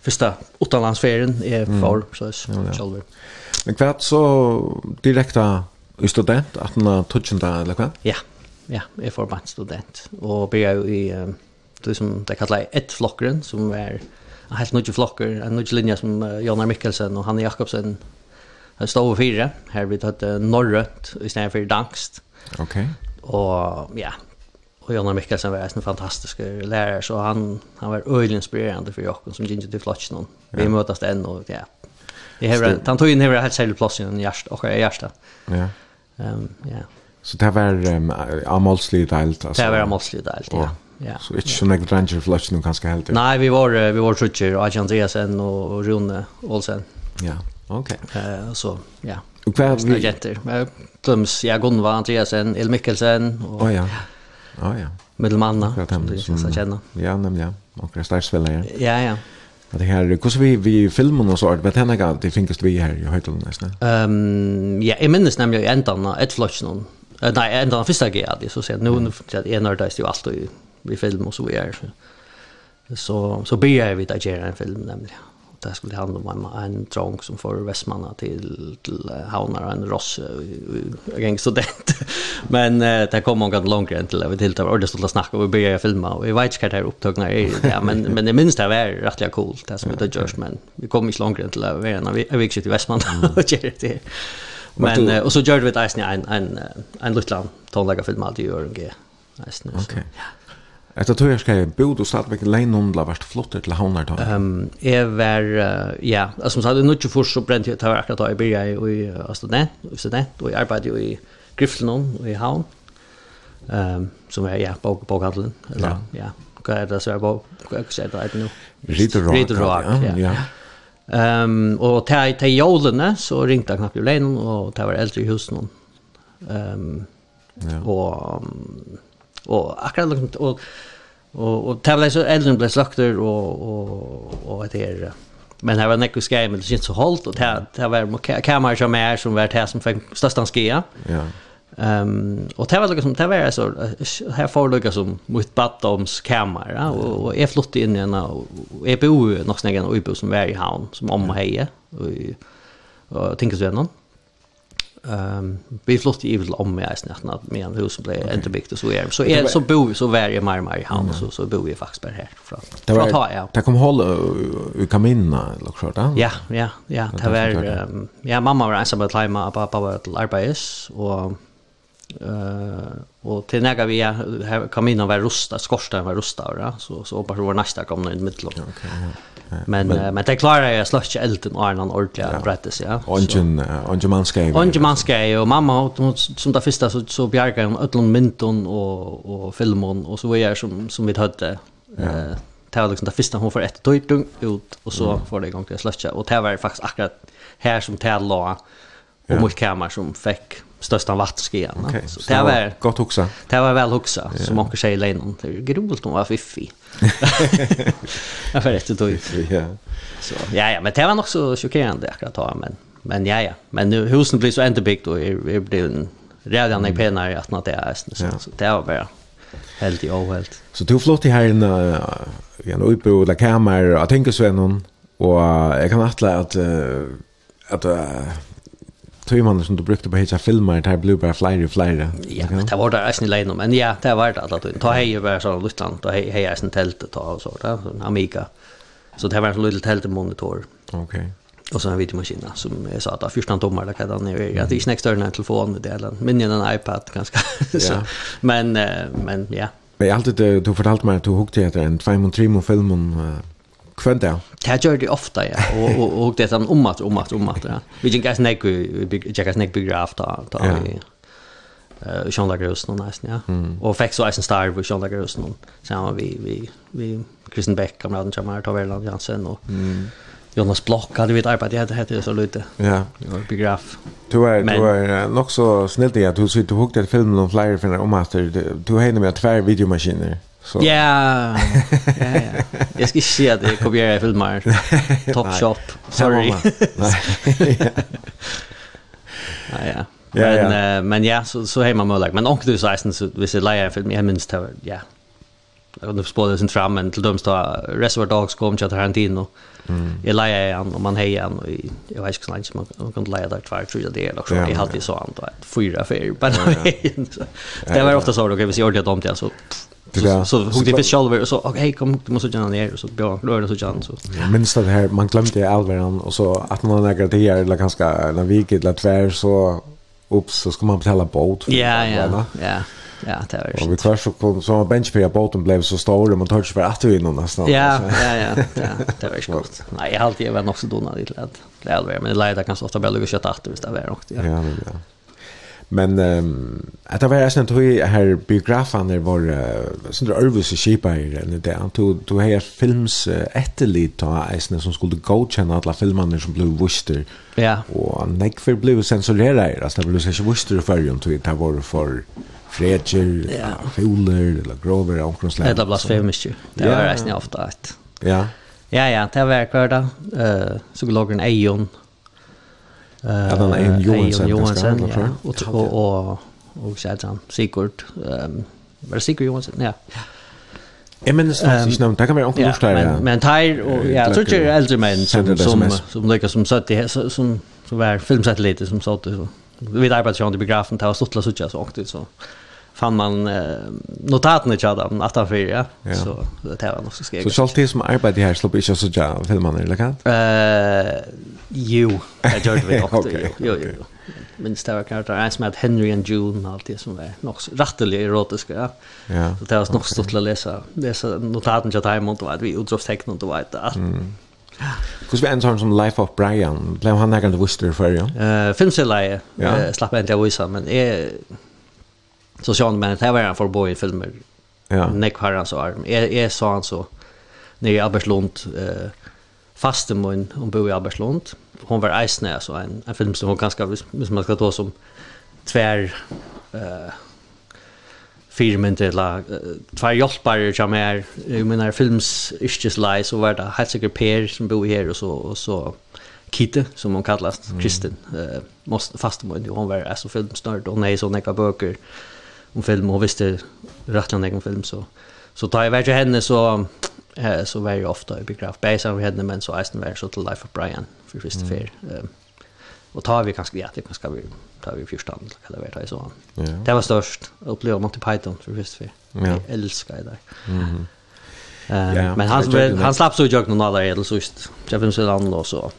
första utanlandsferien är för mm. så är själva. Men kvart så direkta student att när touchen där eller vad? Ja. Ja, jag får bara student och börjar i um, det som det kallar ett flockren som är en helt nudge flocker, en nudge linje som uh, Jonar Mikkelsen och Hanne Jakobsen stod over fyra. Her vi tatt norrønt i stedet for dangst. Ok. Og ja, og Jonar Mikkelsen var en fantastisk lärare så han, han var øyelig inspirerende for Jakob som gikk til flotsen. Vi ja. møtes enn, og ja. Jeg hever, han tog inn hever helt særlig plass i hjärsta, och i hjärsta. Ja. Um, ja. Så det var um, amolslig delt? Altså. Det var amolslig delt, ja. Og Ja. Så ikke så några dranger flash nu kanskje helt. Nej, vi var vi var Trutcher och Andreasen och Rune Olsen. Ja. ok. Eh så ja. Och vad vi jätter. Tums ja, Gunva Andreasen, El Mikkelsen Å och å ja. Middelmanna Akkurat som Ja ja. Medelmanna. Jag känner. Ja, nämligen. Och Kristarsvällen. Ja ja. Det här, hur vi vi filmen och så att vet henne att det finns vi här i höjden nästan. Ehm ja, jag minns nämligen ändan ett flash någon. Nej, ändan första grejen så sen nu när att en när är ju allt och vi film och så vidare. Så så började vi att göra en film nämligen. Och det skulle handla om en, en drunk som får Västmanna till, till Havnar en ross en gäng student. Men eh, det kom många långt än till vi tilltar och det stod att snacka och vi började filma och vi vet inte vad det här upptagna är. Ja, men, men det minns det var rätt coolt det som det görs men vi kom inte långt än till att vi är vi gick till Västmanna och gjorde det. Men eh, och så gjorde vi ett en en en, en liten tonläggarfilm alltid gör en Okej. Okay. Ja. Etter tog jeg skrev bod og stadigvæk leien om la vært flott til havner da? Um, jeg var, uh, ja, altså, som sagt, nå ikke først så brent jeg, det akkurat da jeg begynte i uh, student, student, og jeg arbeidde jo i Griflenon og i Havn, um, som er, ja, bok, bokhandelen, eller, ja, ja. hva er det så er bok, hva er det nå? Ridderroak, ja, ja. Um, og til, til jolene så ringte jeg knapt jo leien, og det var eldre i husen, um, ja. og, um, og akkurat, og, og Og och tävla så äldre blev slakter och och och vad heter? Men här var Nico skei, men det syns så halt och det det var kameror som är som var här som fick största skia. Ja. Ehm och det var liksom det var så här får det som mot Battoms kamera och och är flott in i en och är bo någonstans en ubo som var i havn, som om heje och och tänker så någon. Ehm vi flott i till om mig snart när med en hus blev okay. inte byggt och så är så är så bor vi så var mer mer i hamn så så bor vi faktiskt bara här från. Det var ta ja. Det kom hålla u kaminna eller klart där. Ja, ja, ja, det det var um, ja mamma var ensam att lima pappa var till arbetes och eh Och till när vi här kaminen var rosta, skorstenen var rusta, ja? så så hoppas det var nästa kom in i lång. Okay, ja. Men men, men det klarar jag slash elden och annan ordentlig ja. brättes ja. Ongen ongen manskej. Ongen manskej och mamma hon som där första så så bjärgar hon öllon mynton och och filmon och så är jag som som vi hade eh ja. Det var liksom det första hon får ett tojtung ut och så får det igång till slusha. Och det var faktiskt akkurat här som det la och mot kamer som fick största vattenskian. Okay. Så det var gott huxa. Det var väl huxa yeah. som åker säger länen. Det är grovt nog var fiffi. Jag för rätt då. Ja. Så ja ja, men det var nog så chockerande akkurat då men men ja ja, men nu husen blir så inte byggt och är blir en redan en penare att något det är så, ja. så det var bara helt i ohelt. Så du flott i här en en uppbrod där kameror. Jag tänker så någon och jag kan attla att att, att timmar som du brukte på hitta filmer där blev bara og flere. Ja, det var där eisen i men ja, det var det att du ta hej bara så lustland då hej hej sen tält ta och så där Amiga. Så det var en liten tält monitor. Okej. Och så en videomaskin som jag sa att första tommar där kan det är det är inte extern en telefon med delen, men en iPad ganska. så, men men ja. Men alltid du fortalte meg at du hukte etter en 2-3 filmen Kvönt ja. Det gör det ofta ja. Och och och det är om att om att om att ja. Vi gick gas neck vi gick gas neck bygga efter då. vi. Eh Sean Lagros någon nästan ja. Och fick så Eisen star vi Sean Lagros någon. Så vi vi vi Kristen Beck kamraten som har tagit Erland Jansen och Jonas Block hade vi ett arbete jag hade så lite. Ja, jag begraf. Du är du är nog så snill det att du sitter och hugger filmen om flyer för om att du hänger med två videomaskiner. Så. Ja, ja, ja. Jag ska se att jag kopierar filmer. Top shop. Sorry. Nej. ja. ja. Ja, men, ja. Uh, men ja, så, så hemma med like. Men också du sa så vi ser en film, jag minns det, ja. Jag kunde spåra sin fram, men till döms då Reservoir Dogs kom till Tarantino. Mm. Jag lejer han och man hejar han och jag vet inte så man kan leja där tvär, tror jag det är också. Jag hade så han då, fyra, fyra, bara. Det var ofta så, okej, vi ser ordentligt om det, så pff, Så så hon det visst själva och så okej kom du måste gärna ner och så bra då är det så chans så. Minst det här man glömde Alvaran och så att man lägger det här eller ganska när vi gick tvär så ups så ska man betala båt. Ja ja. Ja. Ja, det var det. Och vi tvärs så kom så en bench på båten blev så stor och man touch för att vi någon nästan. Ja, ja, ja, ja. Det var ju gott. Nej, jag har alltid varit också donad lite lätt. Det är men det leder kanske ofta bättre att köta att visst det var också. Ja, ja. Men ehm att det var nästan att här biograferna var uh, där örvus i i den där. Han tog, tog här films uh, etterlid ta isne som skulle godkänna alla filmerna som blev vuster. Ja. Och neck för blev censurera i. Alltså det blev så vuster för ju tog det var för fredger, ja. Fuller, eller grover och omkring Det blasfemiskt ju. Det var eisne ofta. Ja. Ja, ja, det var kvar då. Uh, så låg en Ja, den Eion Johansen. Johansen, ja. Och och och och og, og, han Sigurd. Ehm, var det Sigurd Johansen? Ja. Jag minnes nesten ikke navn, det kan være onkel Lorstein. Ja, men, men Teir, og ja, jeg tror ikke det er eldre menn som, som, som, som, satt i, som, som var filmsatellitet som satt så. vi vet arbeidsjøren til begrafen, det var stått så å så åkte så fann man eh, i til dem at ja. ja. Så det var nog så skrevet. Så selv det som arbetar her slipper inte så sitte av filmene, eller kan? Uh, jo, jag gjør det vi ofte, okay, jo, jo, jo. Okay. Det var kanske en som hette Henry and June, allt det som var nok rettelig erotiska, ja. ja. Så det var nog stort att läsa, läsa notaten notatene til mot att vi utropsteknen, det var et alt. Vi en sånn som Life of Brian, Blev han nærkende vuster før, ja? Uh, Filmseleie, ja. uh, slapp en til å men jeg Så sa han, men det var en för boy filmer. Ja. Neck har han så arm. är jag sa han så, nere i Albertslund eh, fastemun, om bo i Albertslund. Hon var eisne, så en, en film som hon ganska, som man ska ta som tvär, eh, fyra minuter eller två hjälpare som är i mina films yrkeslaj så var det helt säkert Per som bor här och så, och så Kitte som hon kallas, Kristin eh, måste fasta hon var alltså filmsnörd och nej så näka böcker om film och visste rätt länge egen film så så tar jag vart henne så eh, så var jag ofta i biograf basen vi henne men så Eisen var så till Life of Brian för första fair. Ehm och tar vi kanske ja det kanske vi tar vi första hand eller det vara så. Ja. Det var störst upplevelse Monty Python för första fair. Ja. Jag älskar det. Mhm. Mm ja, men han, han, han slapp så jag någon annan eller så just. Jag finns en och så.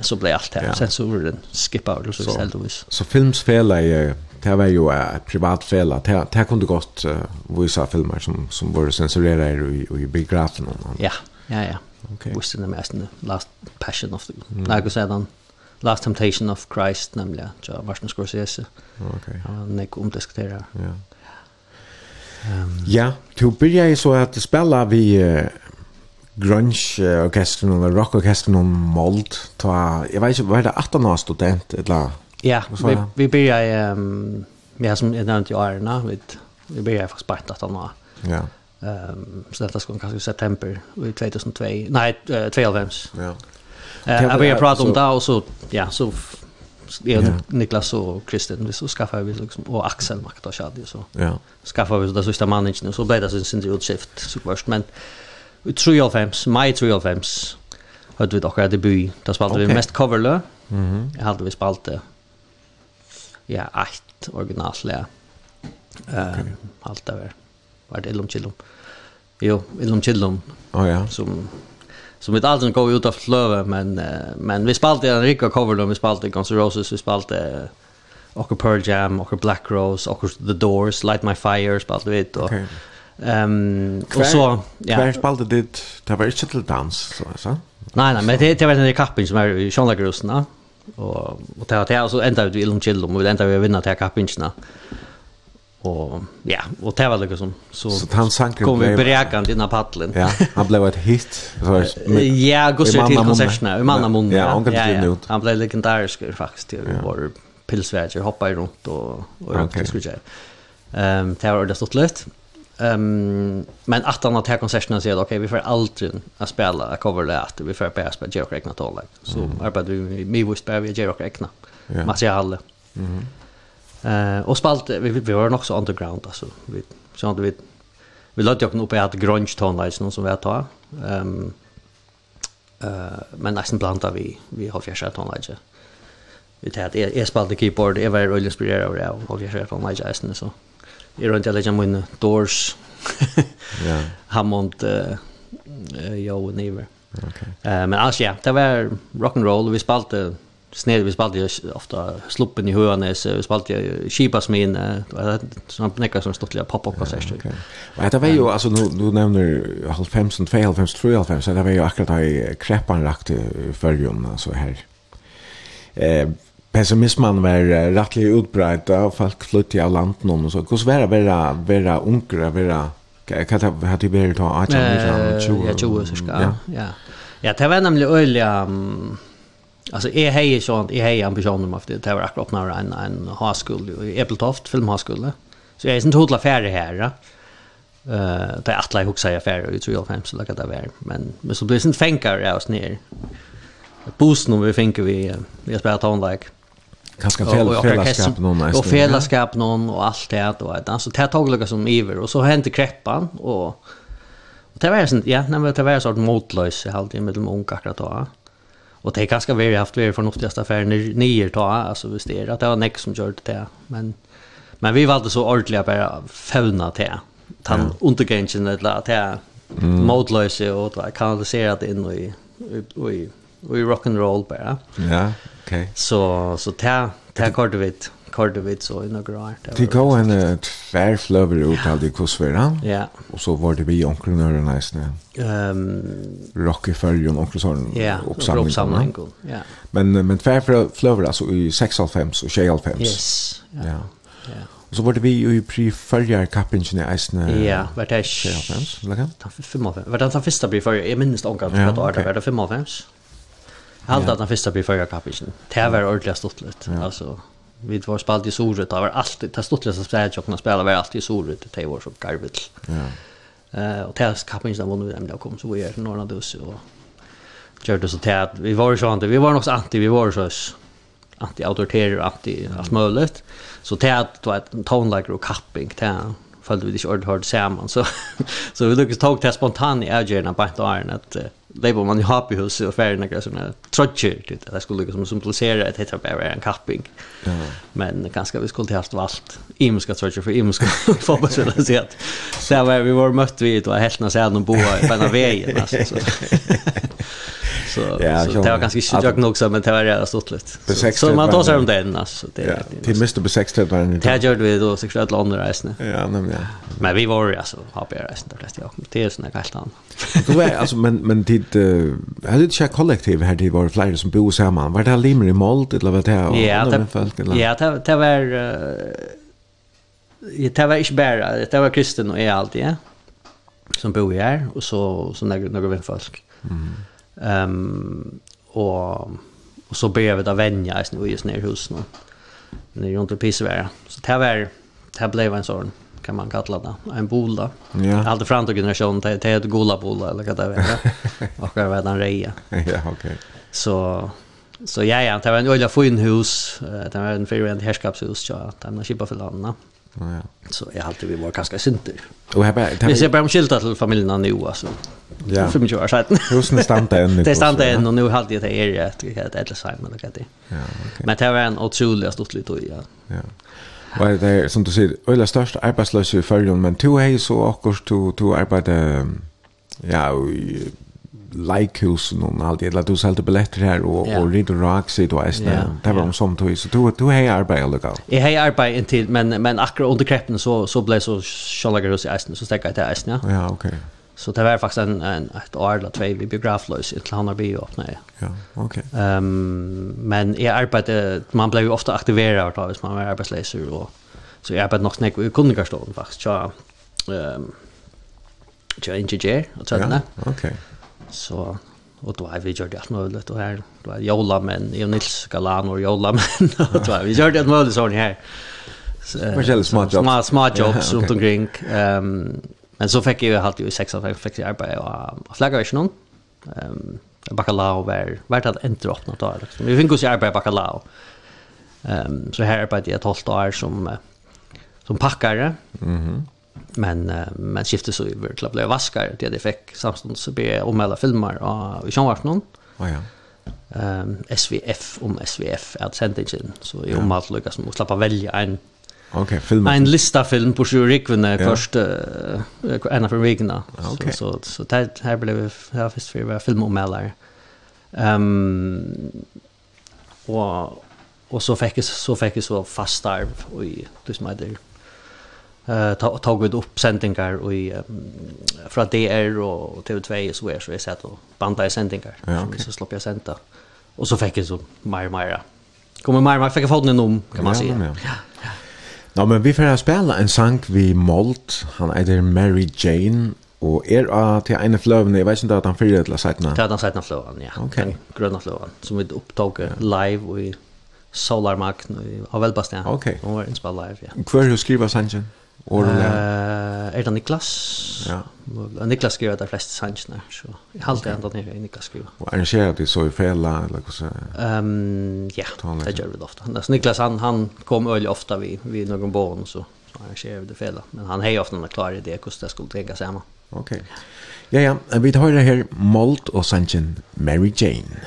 Så blev allt här. Ja. Sen så var den skippa och så helt ovis. Så filmsfälla är det var ju ett privat fel att det, det kunde gått uh, vissa filmer som, som var censurerade i, i biografen. Ja, ja, ja. Okay. Visste den mest Last Passion of the... Mm. Nej, jag säger den. Last Temptation of Christ, nämligen. Ja, Martin Scorsese. Okej. Okay. Ja, när jag omdiskuterar. Ja. Ehm ja, du ju så att spela vi Uh, grunge orkestern och rock orkestern och mold ta jag vet inte var det 18 år student eller Ja, vi, vi börjar, ehm vi har som jag nämnt i Arna, vi, vi börjar faktiskt bara att han Ja. Ehm så detta ska kanske i september i 2002, nej, uh, 2005. Ja. Eh, jag börjar prata om det och så, ja, så jag Niklas och Kristen vi så skaffa vi liksom och Axel Makt och Shadi så. Ja. Skaffa vi så där sista managern så blev det så sin utskift så först men vi tror jag 2005. Hade vi dock hade by. Det spelade vi mest coverlö. Mhm. Jag hade vi det ja, ett originalt lä. Eh, allt över. Var det Illum Chillum? Jo, Illum Chillum. Oh, ja. Som som inte alls går ut av flöve men men vi spalte en rika cover då vi spalte Guns N' Roses vi spalt och Pearl Jam och Black Rose och The Doors Light My Fire spalte vi då. Ehm och så ja. Kvar spalte det det var inte till dans så så. Nej nej men det det var den kappen som är Sean Lagerus, va? Och och det här så ända vi Ilum Chillum och vi ända vi vinna till kappinsna. Och ja, och det var liksom så så han sank kom vi beräkande innan paddeln. Ja, han blev ett hit. ja, går så till konserterna i manna mun. Ja, han kan inte ut. Han blev legendarisk faktiskt. Det var pilsväger hoppar runt och och okay. skulle jag. Ehm, det var det stort lätt. Um, men att han har tagit konserterna säger okej okay, vi får aldrig att spela a cover det vi får bara spela Jerry då tål så mm. arbetar vi med vi spelar vi Jerry Rekna. yeah. material Mhm. eh uh, och spalt vi vi var också underground alltså vi så hade vi vi lade ju upp på att grunge tone någon som vi har ta ehm um, eh uh, men nästan blandar vi vi har fjärde tone liksom vi tar att jag spalt keyboard jag var inspirerad av det och har fjärde från Maja Eisen så Jag runt jag lägger min doors. Ja. Hammond eh jo never. Okej. Eh men alltså ja, det var rock and roll vi spalte sned vi spalte ofta sluppen i Höganäs vi spalte Shipas min som knäcker som stottliga pop up konserter. Okej. Men det var ju alltså nu du nämner Halfhamsen 92, 93, så det var ju akkurat i kreppan rakt i förrjun alltså här. Eh pessimismen var rettelig utbreit, og folk flyttet av landet noen, og så hvordan var det vera, vera unger, vera, hva hadde det vært da, 18, 19, 20? Ja, 20, cirka, ja. Ja, Ja, det var nemlig øyelig, um, Alltså har hej sånt är hej ambitioner om att det var akkurat när en en haskul i Eppeltoft filmhaskul. Så jag är inte hotla färdig här. Ja. Eh det är att jag också är färdig i 2005 så lika det var. Men men så blir det inte fänkar jag oss ner. Boost nu vi fänkar vi vi har spelar tonlike. Kanske fel fällskap någon nästan. Och fällskap någon och allt det då. Alltså det tog lika som iver och så hände kreppan och och det var sånt ja, när det var sånt motlös i halvtid med de unga akkurat då. Och det kanske vi har haft vi förnuftigaste affärer nior då alltså visst är att det var näck som gjorde det men men vi valde så ordentligt bara fävna det. Tan undergränsen eller att det mm. motlös och kanaliserat in i i i rock and roll bara. Ja. Okay. Så så ta ta kort vid vet kort så i några år. Det går en tvär flöver ut av det kosvärdan. Ja. Och så var det vi onkelnörer nästan. Ehm Rocky Ferrion och så Ja, uppsamling. Ja. Men men tvär flöver alltså i 6.5 och 6.5. Yes. Ja. Ja. ja. Och så var det vi i preföljar kappingen i Eisne. Ja, vart det 25, eller kan? 55. Vart det första preföljar? Jag minns det omgången att det var det 55. Halt att den första blir förra kapitlen. Det var ordentligt stortligt. Ja. Alltså vi var spalt i Sorut, det var alltid det att spelet jag kunde spela var alltid i Sorut, det var så garvigt. Ja. Eh och tärs kapitlen som vann vi den kom så vi är några dus och körde så tät. Vi var så inte, vi var nog så anti, vi var så anti autoritärer, anti allt möjligt. Så tät då ett tone like och capping tät följde vi det inte hörde samman så så vi lyckades ta det spontant i ägarna på ett år att Leibo man i hapihus och färger några såna trotcher typ. Det skulle liksom symbolisera ett heter bara en capping Ja. Men ganska vi skulle haft valt imska trotcher för imska fotbollsspelare så att så var vi var mött vi då helt när sen de boa på den vägen alltså så. så, ja, så det var ganska shit jag nog så men det var rätt stort lite. Så man tar sig om den alltså det. Ja, till Mr. Besextet var det. Det gjorde vi då sexuellt andra resan. Ja, nämligen. Men vi var ju alltså happy resan det flesta jag. Det är såna helt annat. Du är alltså men men till det är det check kollektiv här det var flera som bor samman. Var det limer i mold eller vad det är? Ja, det folk eller. Ja, det det var det var inte bara det var kristen och är alltid ja. Som bor här och så så några några vem folk. Mm. Ehm och och så blev det vänja i just ner hus nu. Det är ju inte pissvärre. Så det var det blev en sån. Mm kan man kalla det, en bola. Ja. Allt fram till generationen, det är ett gola bola eller vad det är. Och det var den reja. Ja, okej. Så, så ja, ja, det var en öliga fin hus, det var en fyrvänd härskapshus, så att den har kippa för landa. Ja, ja. Så jag har alltid vi var ganska synter. Och här bara, vi ser bara om skilta till familjerna nu alltså. Ja. För mycket år sedan. Husen stanta ännu. Det stanta ännu och nu har jag det är det ett eller så det. Ja, okej. Men det var en otroligt stort litet ja. Ja. Vad är det som du säger, öla största arbetslösa i förrjun, men to hej så och du, du arbetar ja, i likehus och allt det eller du sålde biljetter här och yeah. och rider rock sig då är det. Det var om som tog så du du hej arbeta lucka. Jag hej arbeta intill men men akkurat under kreppen så så blev så kjallagare hos i ästen så stäckade jag till ästen ja. Ja, okej. Okay. Så det var faktiskt en, en ett år eller två vi biograflös i han har bio öppna. Ja, okej. Ehm um, men jag arbetade man blev ju ofta aktiverad av man var arbetslös och så jag arbetade nog snack i kundgastorn faktiskt. Så ehm um, jag inte ger och så där. Okej. Så och då har vi gjort det att möjligt och här då är Jola men jag Nils Galan och Jola men då har vi gjort det att möjligt så här. Så, små små jobs, små små jobs runt omkring. Ehm Men så fick jag alltid i sex av fick jag arbete och flagga i någon. Ehm bacalao var vart att inte öppna då liksom. Vi fick oss arbete bacalao. Ehm så här arbetade jag ett halvt år som som packare. Mhm. Mm men men skifte så över till att bli vaskare det det fick samstånd så be om alla filmer och i Sjövartnon. Ja ja. Ehm SVF om SVF är sändningen så i om allt lyckas som slappa välja en Okej, film. En lista film på sju rikvene ja. först uh, en av rikvene. Okay. Så så så det här blev jag först för var film om eller. Ehm och och så fick jag så fick jag så fast arv och i det som heter eh ta tog ut uppsändningar och i från DR och TV2 så är så jag sett och banta i sändningar ja, okay. så slapp jag sända. Och så fick jag så mer mer. Kommer mer mer fick jag få den om kan man säga. Ja. ja. Ja, men vi får spela en sang vi målt. Han heter Mary Jane, og er av til ene fløvene, jeg vet ikke at han fyrir til seitene? Til den seitene fløvene, ja. Ok. Den grønne fløvene, som vi opptog live i Solarmark, av velbastia. Ok. Hon var innspall live, ja. Hvor er du skriva sangen? Orla. uh, är det Niklas? Ja. Niklas skriver de flesta sanjerna så jag håller ändå ner i Niklas skriver. Och att det så i fälla eller så. Ehm ja, det gör vi ofta. Alltså Niklas han han kom öl ofta vi vi någon barn så så han vi det fälla men han hejar ofta när klar det hur det skulle tänka sig hemma. Okej. Okay. Ja ja, vi tar det här Molt och Sanchen Mary Jane.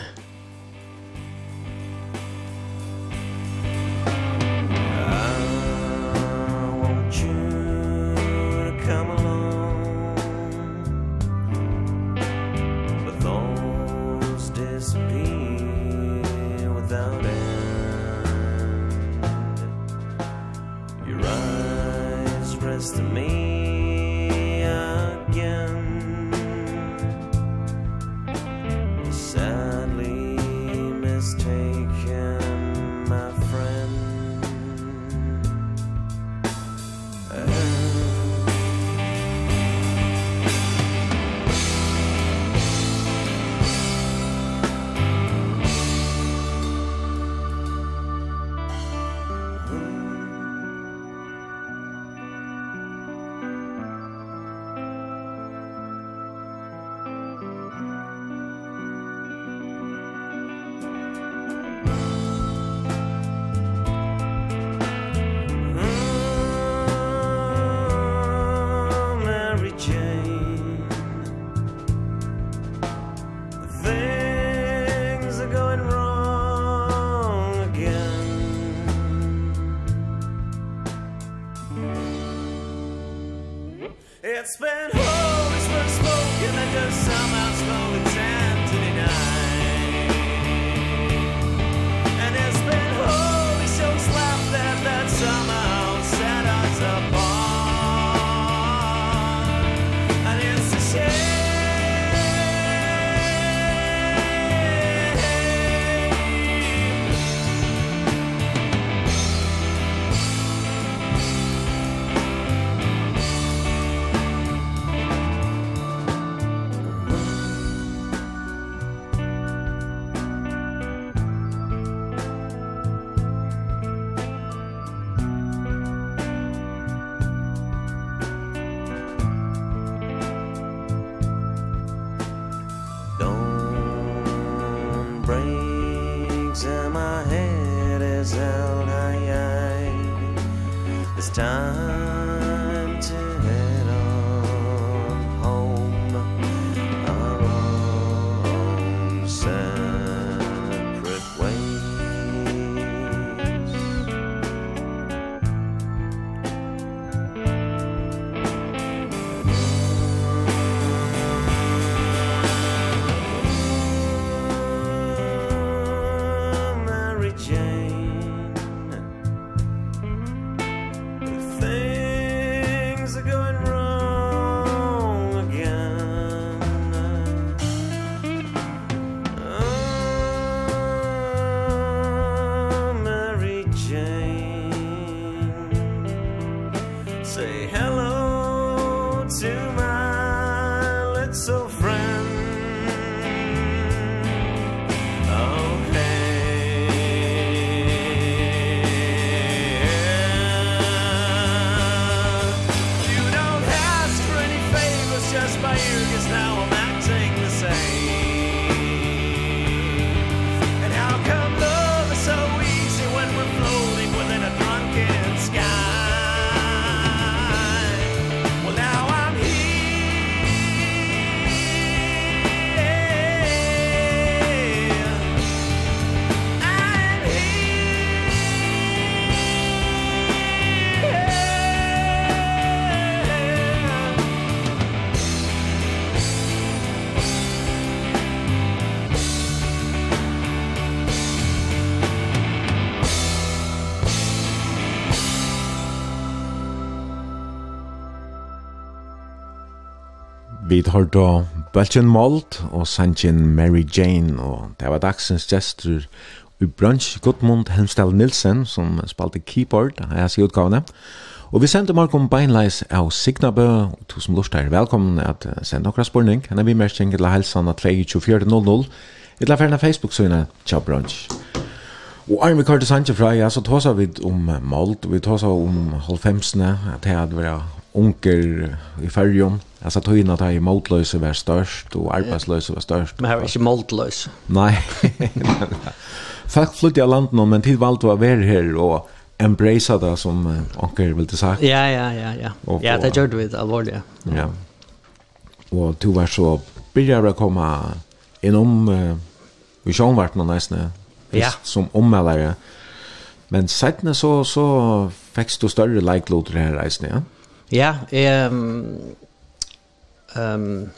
that's been holy smoke spoken and I just Vi tar da Belgian Malt og Sanjin Mary Jane, og det var dagsens gestur i brunch Gudmund Helmstal Nilsen, som spalte keyboard, jeg har sier utgavene. Og vi sender Markom Beinleis av Signabø, og to som lort er velkommen at sende okra spurning, henne vi mer kjenker til helsan at 22400 et la ferna Facebook-søgne, tja brunch. Og Arne Karte Sanchez fra, ja, så tåsa vi om mold, vi tåsa om halvfemsene, at det hadde vært unger i färjum. Alltså tog att han i måltlöse var störst och arbetslöse var störst. Men här var inte måltlöse. Nej. Folk flyttade av landet men tid valde att vara här och embrace det som unger ville sagt. Ja, ja, ja. Ja, och, ja det gjorde vi det allvarliga. Ja. ja. Och du var så började jag komma inom uh, vi sjön vart någon nästan ja. som ommällare. Men sen så så fick du större like-loader här resan, ja. Ja, jeg... Um,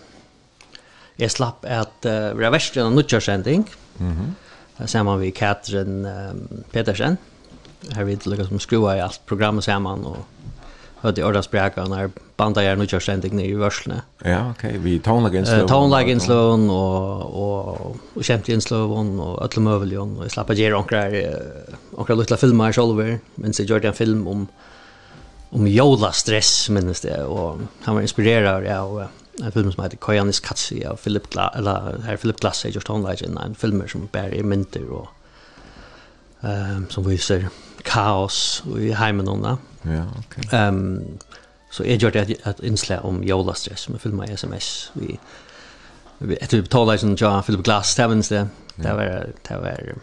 jeg slapp at uh, vi har vært en nødgjørsending, mm -hmm. sammen med Katrin um, Petersen. Her vi lukket som skruer i alt programmet sammen, og hørte i ordet spreka når bandet gjør nødgjørsending i vørslene. Ja, ok. Vi tonelaginsløven. Uh, tonelaginsløven og, og, og kjemtinsløven og øtlemøveljon. Og jeg slapp at gjøre onkra, onkra luttla filmer men mens jeg gjør en film om om Jola stress minns det och han var inspirerad av en film som heter Koyanis Katsi av Philip Glass eller här Philip Glass är just online en, en film som bär i mynter och ehm um, som visar kaos i hemmen då. Ja, okej. Ehm så är gjort att att inslä om Jola stress med filma SMS vi vi ett vi som John Philip Glass stämmer det. Det var det var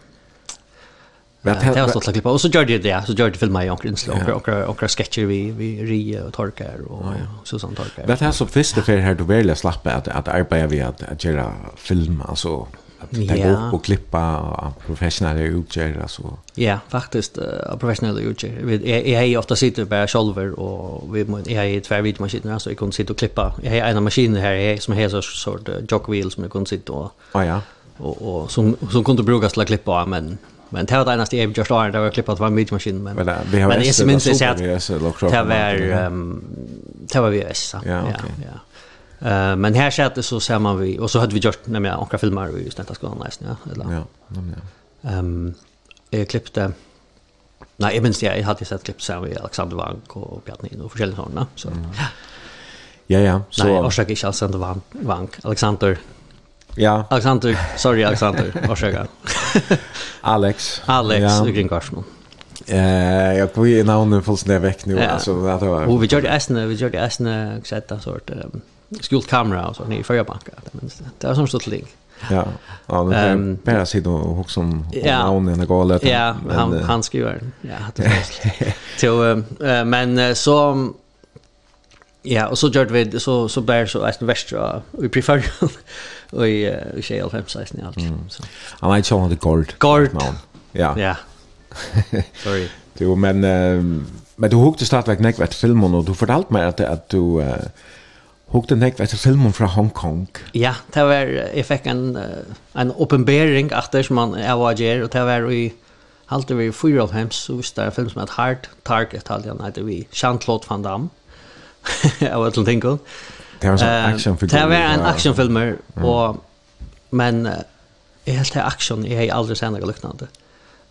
Ja, det har stått att klippa. Och så gjorde jag det, så gjorde jag filma i Onkel inslag. Ja. Och och sketcher vi, vi ri och torkar och så sånt torkar. Det här som första för här du vill slappa att, att arbeta vid att, att göra film, alltså att ta ja. upp och klippa och professionella utgör. Alltså. Ja, faktiskt uh, professionella utgör. Jag, jag har ofta sitter bara själver och vi, jag har två videomaskiner så jag kunde sitta och klippa. Jag har ena maskin här jag, som heter så sort uh, jock wheel som jag kunde sitta och, oh, ja. och, och som, som kunde brukas till att klippa men Men det var det eneste jeg gjorde åren, det var klippet av videomaskin. men, men, vi har men jeg minns det at det var, um, det var VHS, ja, ja, okay. ja. Uh, men här ser det så ser man vi och så hade vi gjort när jag filmer vi just detta skulle nästan ja eller ja ja ehm jag klippte nej jag minns jag hade sett klipp så vi Alexander Wank och Bjarne och olika sådana så mm. ja ja ja så nej jag ska Alexander alls Wank Alexander Ja. Alexander, sorry Alexander, varsågod. Alex. Alex, ja. du kring Karsmo. Eh, jag går ju namnen fullständigt väck nu ja. alltså det var. Och vi gjorde Esne, vi gjorde Esne sätta sort um, skuld kamera och så ni förra banka det minst. Det var som stort link. Ja. Ja, det ehm bara sidan och som om namnen och galet. Ja, han han skriver. Ja, det är. Så men så Ja, och så gjorde vi så så bär så Esne Västra vi preferred och i tjej av 5-16 allt. Han var inte så det gold. Gord. Gord. Ja. Ja. Sorry. Jo, men, men du hukte stadigvæk nekva etter filmen, og du fortalte meg at, at du uh, hukte nekva etter filmen fra Hong Kong? Ja, det var, jeg fikk en, en oppenbering etter som man jeg var gjør, og det var i halte vi fyra av hems, så visste jeg en film som heter Hard Target, halte han heter vi, Jean-Claude Van Damme, av Øtlen Tinkel. Ja Det var en actionfilm. Det var en actionfilm och men är helt action är har aldrig sett något liknande.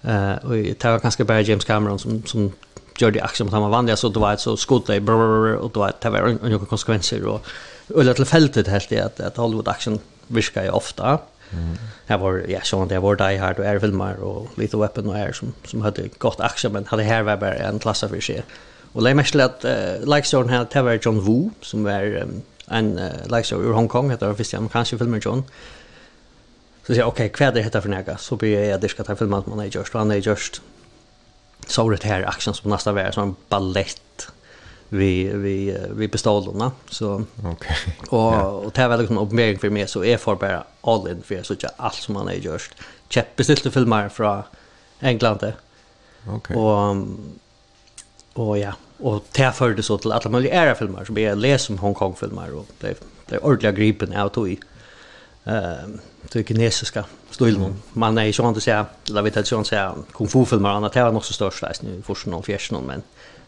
Eh och det var kanske bara James Cameron som som gjorde action på samma vanliga så det var ett så skott där och då det var några konsekvenser och eller till fältet helt det att att Hollywood action viskar ju ofta. Mm. Jag var ja så det var Die Hard och Airfilmer och Lethal Weapon och Air som som hade gott action men hade här var bara en klass av sig. Och det är att uh, like John hade John Woo som är um, en uh, like show ur Hong Kong heter det första amerikanska filmen John. Så säger okej, okay, det heter för näga så blir jag det ska ta filmen man är just han är just så det här action som nästa var som en ballett vi vi vi bestålorna så okej okay. och yeah. och det var liksom uppmärksamhet för så är för bara all in för så att allt som man är just Kjepp bestilte filmer från England. Okej. Okay. Och och ja, och det førte så til alla mulige ære filmer som jeg läser om Hongkong filmer og det det ordliga gripen out i ehm det kinesiska stilen mm. man är ju å så eller vet att sånt så kung fu filmer annat det var nog så størst läs nu först någon fjersen, men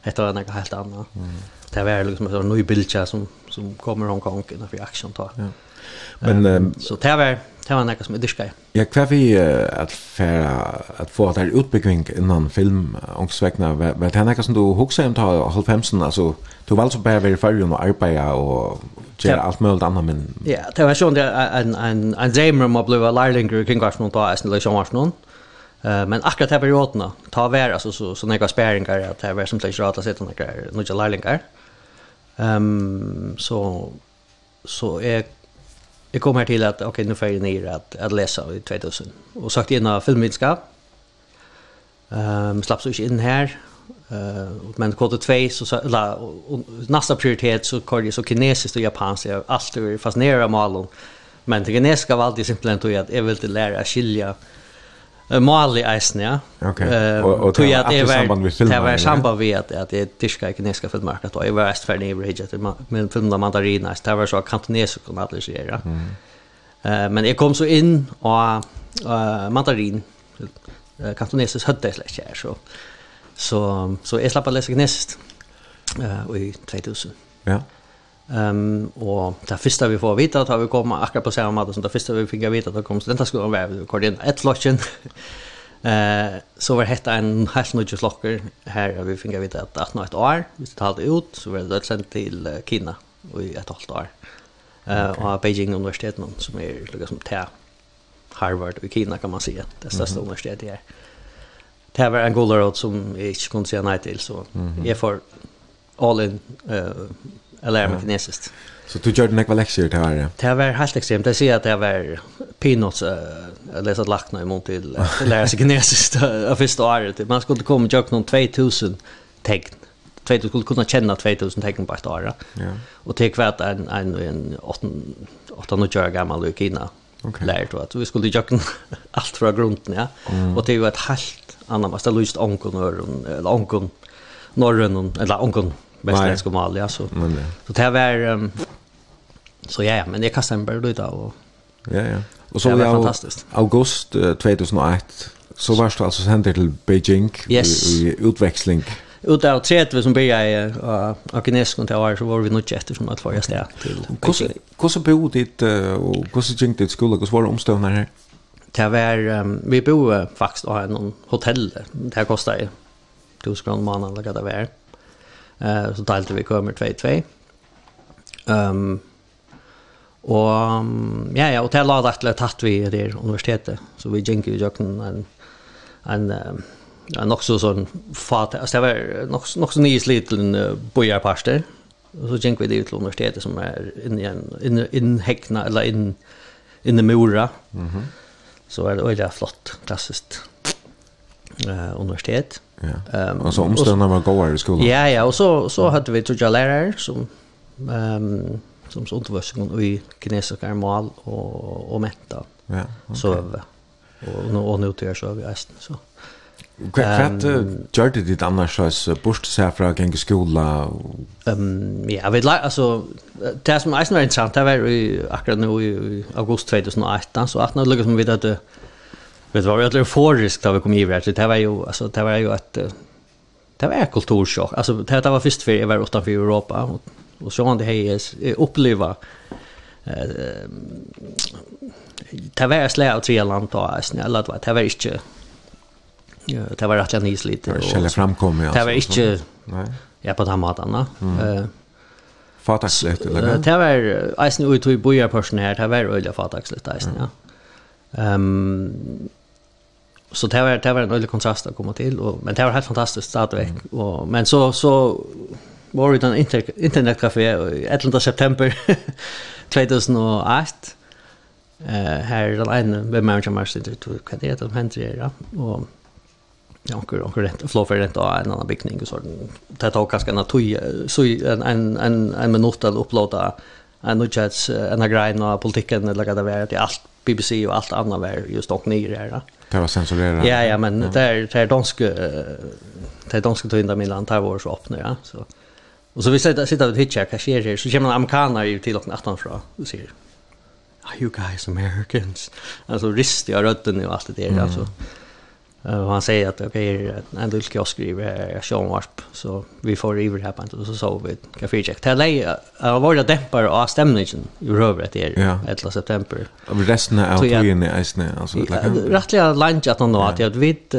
dette var noe helt annet. mm. det var liksom så ny bildtja som som kommer Hongkong när vi action tar ja. Men um, så det var det var noe som jeg dyrka i. Ja, kvar vi uh, at, for, at få at det er utbygging innan film, ångstvekna, var det noe som du hoksa om ta halvfemsen, altså, du var altså bare i fargen og arbeida og gjøre alt mulig annet, men... Ja, det var sånn en, en, en dreimer om å bli lærlinger kring hvertfnån, da er snill i Uh, men akkurat det periodene, ta vær, altså, så, så nekva spæringar, at det var som slik rata sitt, noen lærlingar. Um, så, så jeg jeg kom her til att okej nu får jeg ned att, at läsa i 2000. Och sagt in av filmvetenskap. Um, slapp så ikke in här. Uh, men kvote 2, så, så la, nästa prioritet så kör jag så kinesiskt och japanskt. Jag alltid fascinerad av malen. Men det kinesiska var alltid simpelthen att jag ville lära att skilja uh, Mali eisen, ja. Ok, og, og det var samband med filmen? Det var samband med at, at jeg tyska i kinesiska filmmarked, og jeg var estferdig i Brigid, men filmen av mandarina, det var så kantonesisk kunne alle sier, ja. Mm. Uh, men jeg kom så inn og uh, mandarin, uh, kantonesisk hødde jeg slett så, så, så jeg slapp å lese kinesisk uh, i 2000. Ja. Ehm um, och det första vi får veta att vi kommer akkurat på samma måte som det första vi fick veta att det kommer studentskolan var koordinat ett flocken. Eh så var hetta en helt nýggj slokkur här vi fick veta att 18 något år vi talte ut så var det sendt til Kina i ett halvt år. Eh okay. och Beijing universitet någon som är liksom te Harvard i Kina kan man säga det största mm -hmm. universitetet här. Det var en god råd som jag inte kunde säga nej till så mm -hmm. jag får all in eh uh, Jag lärde mig kinesiskt. Så du gjorde några lektioner till varje? Det var helt extremt. Jag säger att det var peanuts att läsa ett lackna emot till att lära sig kinesiskt av första året. Man skulle komma och göra någon 2000 tecken. Du skulle kunna känna 2000 tecken på ett år. Ja. Och det var en, en, en 8-9 år gammal i Kina okay. lärt att vi skulle göra allt från grunden ja mm. och det var ett helt annat fast det lyst onkon öron eller onkon norrön eller onkon västerländska Malia så men, ja. så det var um, så ja, ja men jag kastade en börd ut och ja ja och så det var jag, fantastiskt august uh, 2008 så var du alltså händer till Beijing yes. i, i utväxling ut av tredje som började uh, av kinesiskan till år så var vi nog efter som att få vara stäck till Beijing. Hvordan bo dit og hvordan gikk dit skola? Hvordan var det omstående her? Det var, um, vi bo faktiskt av en hotell. Det kostet 1000 kroner måneden eller hva det var. Eh så delte vi kommer 2-2. Ehm um, og ja ja og tella rett lett tatt vi det universitetet så vi gikk jo jokken en en en nok så sånn fat altså det var nok nok så nye sliten bojarparster og så gikk vi dit til universitetet som er inne i en inn in eller inn inne i Mhm. Mm så er det øyla flott klassiskt eh universitet. Ja. Um, alltså omständerna var goda i skolan. Ja, ja, och så så hade vi två lärare som ehm um, som så undervisning i kinesiska mål och och mental. Ja. Okay. Så och nu och nu till så vi är så. Kvart gjorde det ditt annars så bort så här från gäng skola. Ehm ja, vi lär alltså det som är intressant det var akkurat nu i augusti 2018 så att när det lyckas med att vet du vad jag tror förrisk vi kom iväg så det var ju alltså det var ju att det var ett kulturschock alltså det var först för jag var utanför Europa och, och så han det här uppleva eh det var slä av tre land då alltså eller det var det var inte det var rätt nyss lite och själva framkom ja det var inte nej ja på den maten eh fataxlet eller det var Eisen ut i bojarpersoner det var öliga fataxlet Eisen, ja Ehm så det var det var en ölig kontrast att komma till och men det var helt fantastiskt stadigt mm. och men så så var det en inter, internetcafé i 11 september 2008 eh här den ena med manager master till till vad det heter händer ja. Och Ja, går och rätt flow för det då en annan byggning och sådant det tar kanske en toj så en en en en minut att upplåta en nyhets en grej av politiken eller vad det var det allt BBC och allt annat var just och nere där Det var censurerat. Ja, ja, men ja. det är det är danska det är danska tvinda Milan tar vår så öppnar ja. Så och så vi sitter sitter och hitchar cashier här så kommer en amerikaner ju till och nattan från och säger Are you guys Americans? Alltså ristiga jag rötten och allt det där alltså. Och han säger att okej, okay, en liten kiosk i Sean Warp. Så vi får iver här på inte, och så sov vi ett kafécheck. Det har varit dämpar av stämningen i rövret i ja. 11 september. Och resten av tiden är Eisne? Rättliga lunch att han då, att jag vet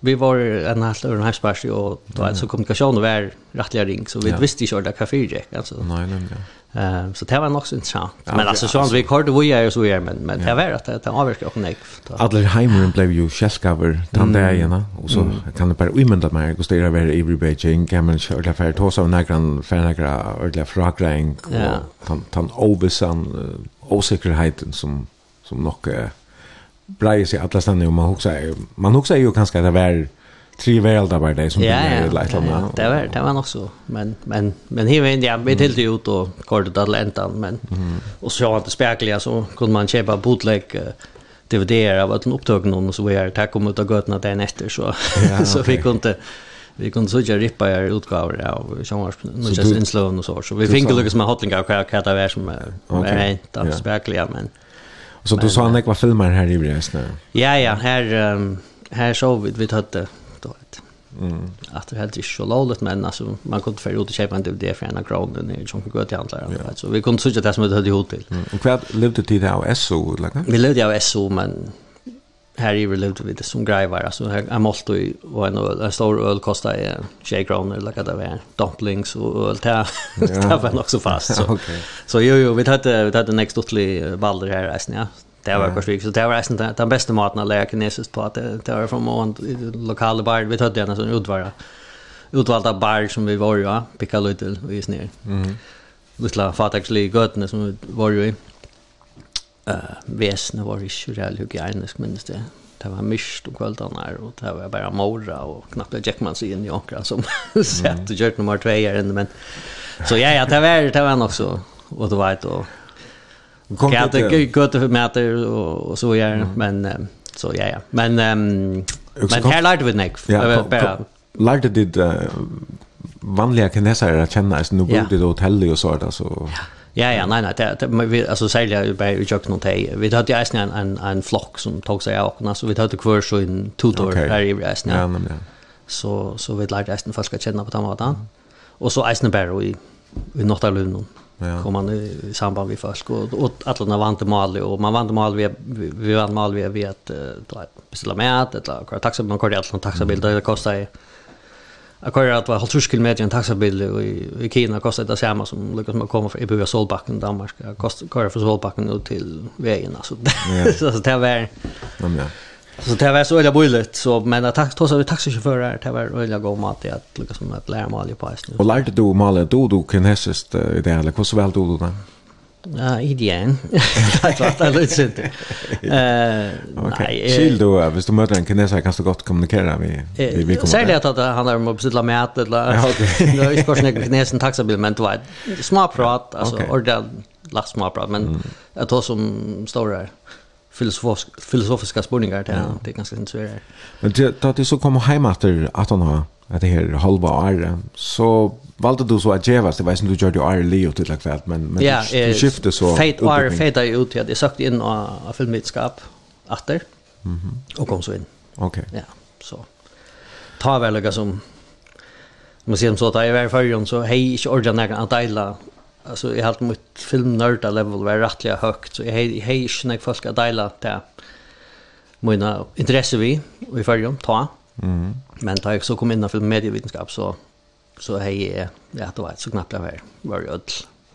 vi var en halv över här spars och då så kommunikationen var rättliga ring så vi visste ju att kafécheck alltså. Nej, nej, ja. Ehm så det var nog så intressant. Ja, men alltså så vi kort vi är så är men men det var att det avverkar och nej. Alla Heimeren blev ju shellcover den där igen och så kan det bara omända mig och ställa över i Beijing kan man köra för att ta några grann för några ordla och han han oversan osäkerheten som som nog brejer sig alla ställen och man också man också är ju ganska där tre väl där det som ja, ja, lite ja, ja, det var det var nog så men men men här vände jag med till ut och kortet att länta men och så att spärkliga så kunde man köpa bootleg DVD av att en någon och så var det tack om ut och gått den efter så ja, så vi kunde vi kunde så jag rippa er utgåvor av Jean-Marc Nudges inslån och så så vi fick lyckas med hotlingar och vad det var som är rent av spärkliga men så du sa han var filmer här i Bresna. Ja ja, här här så vi vi hade då ett. Mm. Att det helt är så lågt men alltså man kunde för ut och köpa en DVD för en krona ner som går till handlaren ja. så vi kunde söka det som det hade ihop till. Mm. Och kvart levde det där av SO eller? Vi levde av SO men här i vi levde vi det som grejer alltså här en målt och en öl en stor öl kostar en tjej kronor eller vad det var dumplings och öl där Det var nog så fast så. Okej. Så jo jo vi hade vi hade nästa utli valder här resten ja det var kanske så det var nästan den bästa maten att lära kinesiskt på att det var från mån lokala bar. Vi hade en sån utvara utvalda bar som vi var ja. Picka lite i ner. mm lilla fataxli götna som vi var ju eh väsna var ju så där hygienisk minns det. Det var mist och kvällarna och det var bara morra och knappt Jackman sig in i ankra som sett och gjort nummer 2 här men så ja ja det var det var också och det var då Ja, det är gott och så gör men så ja ja. Men um, men här lärde vi Nick. Ja, lärde det uh, vanliga kinesare att känna så nu bodde det hotell och så där så Ja ja, nej nej, det, det vi alltså sälja vi Jökn och Tej. Vi hade ju en en en flock som tog sig av och så vi hade kvar så en tutor där här i resten. Ja, men ja. Så så vi lärde resten folk att känna på den måten. Och så Eisenberg i i Norrtalund. Ja. Kom man i samband med folk och, och alla vant till och man vant till vi via, vi vant Mali vi via att uh, beställa mat eller kvar taxa man körde alltså taxabil det kostade Jag kör att vara halvtrus kilometer en taxabil i, i Kina kostar det samma som lyckas man komma från Ibuja Solbacken i Danmark. Jag kör från Solbacken ut till vägen. Alltså. Ja. så det var... Ja, ja. Så det var så öliga bullet så men att tack trots att vi taxichaufförer det var öliga god mat i att lyckas med att lära mig på isen. Och lärde du mala då då kinesiskt i det eller hur så väl då då? Ja, idén. det var att det lite inte. Eh, nej. Chill då, hvis du möter en kines kan du gott kommunicera med vi vi kommer. Säg det att han har måste la med eller. Ja, okej. Jag är kanske inte kinesen taxabil men det var små prat alltså ordentligt last små prat men jag tror som står där filosofisk, filosofiska spurningar det, ja. det är ganska intressant. Men det, då det så kom hem efter att hon har att det här halva år så valde du så att geva det vet inte du gjorde ju Leo till like that men men ja, du, du skifte så fate år fate ut jag det sagt in av filmvetskap åter mhm mm och kom så in okej okay. ja så ta väl som man ser så att jag var förrän så hej inte ordentligt att dela alltså jag har mitt filmnörda level var rättliga högt så jag hej hej snack folk att dela det mina intresse vi och i förrum ta mm. men tar jag så kom in i medievetenskap så så hej ja det var så knappt jag var var ju öll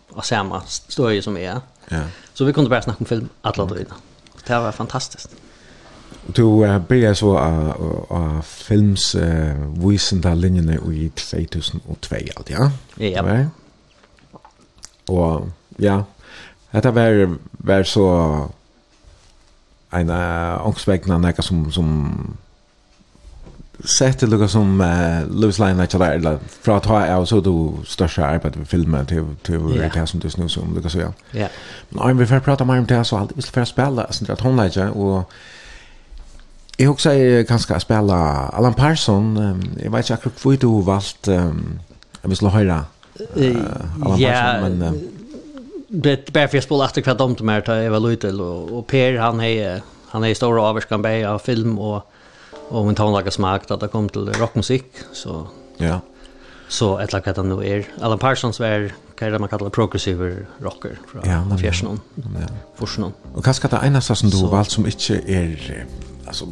och samma story som är ja så vi kunde bara snacka om film alla dagarna mm. det var fantastiskt Du uh, började så av uh, uh, films uh, visenda linjene i 2002, ja? Ja, ja. Og ja, dette var, var så en uh, ångsvekkende nekka som, som sett lukka som uh, Louis Lane ikke der, eller fra at ha av så du største arbeid med filmen til, til yeah. det som du snus om, lukka så ja. Yeah. Men om vi får prata mer om det, så alltid vi skal spela, sånn at hun leidja, og jeg også er ganske spela Alan Parson, um, jeg vet ikke akkurat hvor du valgt, um, jeg vil slå høyre Uh, ja, men, uh, det bara för jag spelar efter kvart om till mig jag var lite och, och Per han är han är stor avskan bäj av film och och min tonlaga smak att det kom till rockmusik så ja. så ett lag att han nu är. Alan Parsons var kan man kalla progressive rocker från ja, fjärsen. ja. forsen. Och kanske det ena som du valt som inte är alltså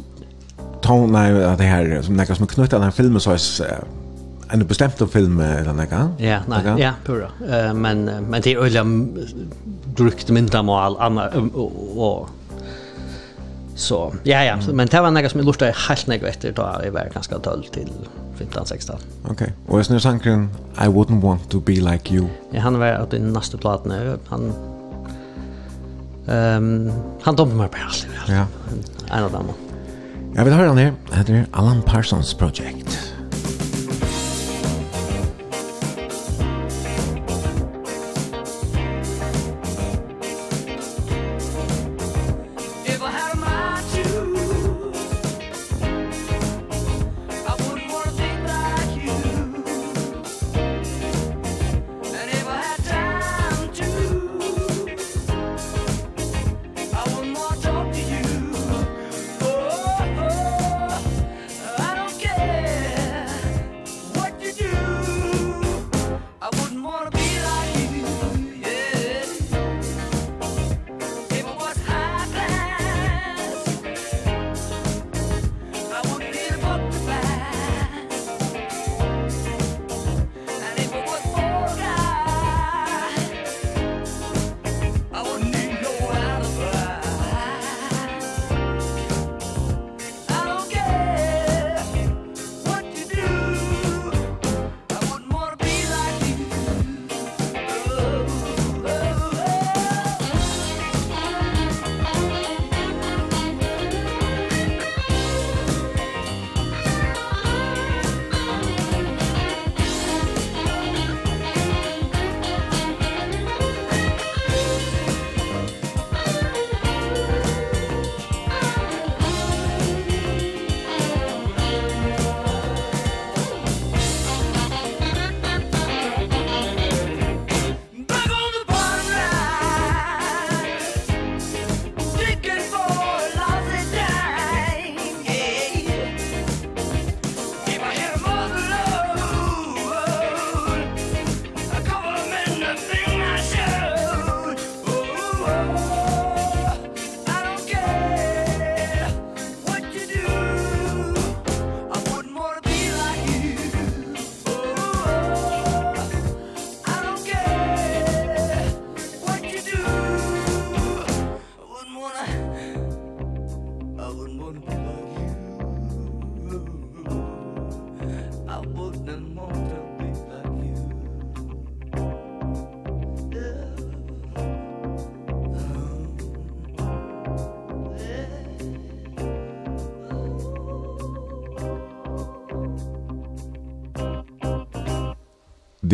tona det här som näkas med knutta den filmen så är en bestemt film eller något? Ja, nej, ja, pura. Eh men men det är öliga drukt mynda mål anna och så ja ja, men det var något som jag lustade helt något efter då jag var ganska tull till 15 16. Okej. och Och snur sangren I wouldn't want to be like you. Ja, han var att i nästa plattan han ehm um, han dumpar mig på allt. Ja. En av dem. Jag vill höra ner. Det heter Alan Parsons Project.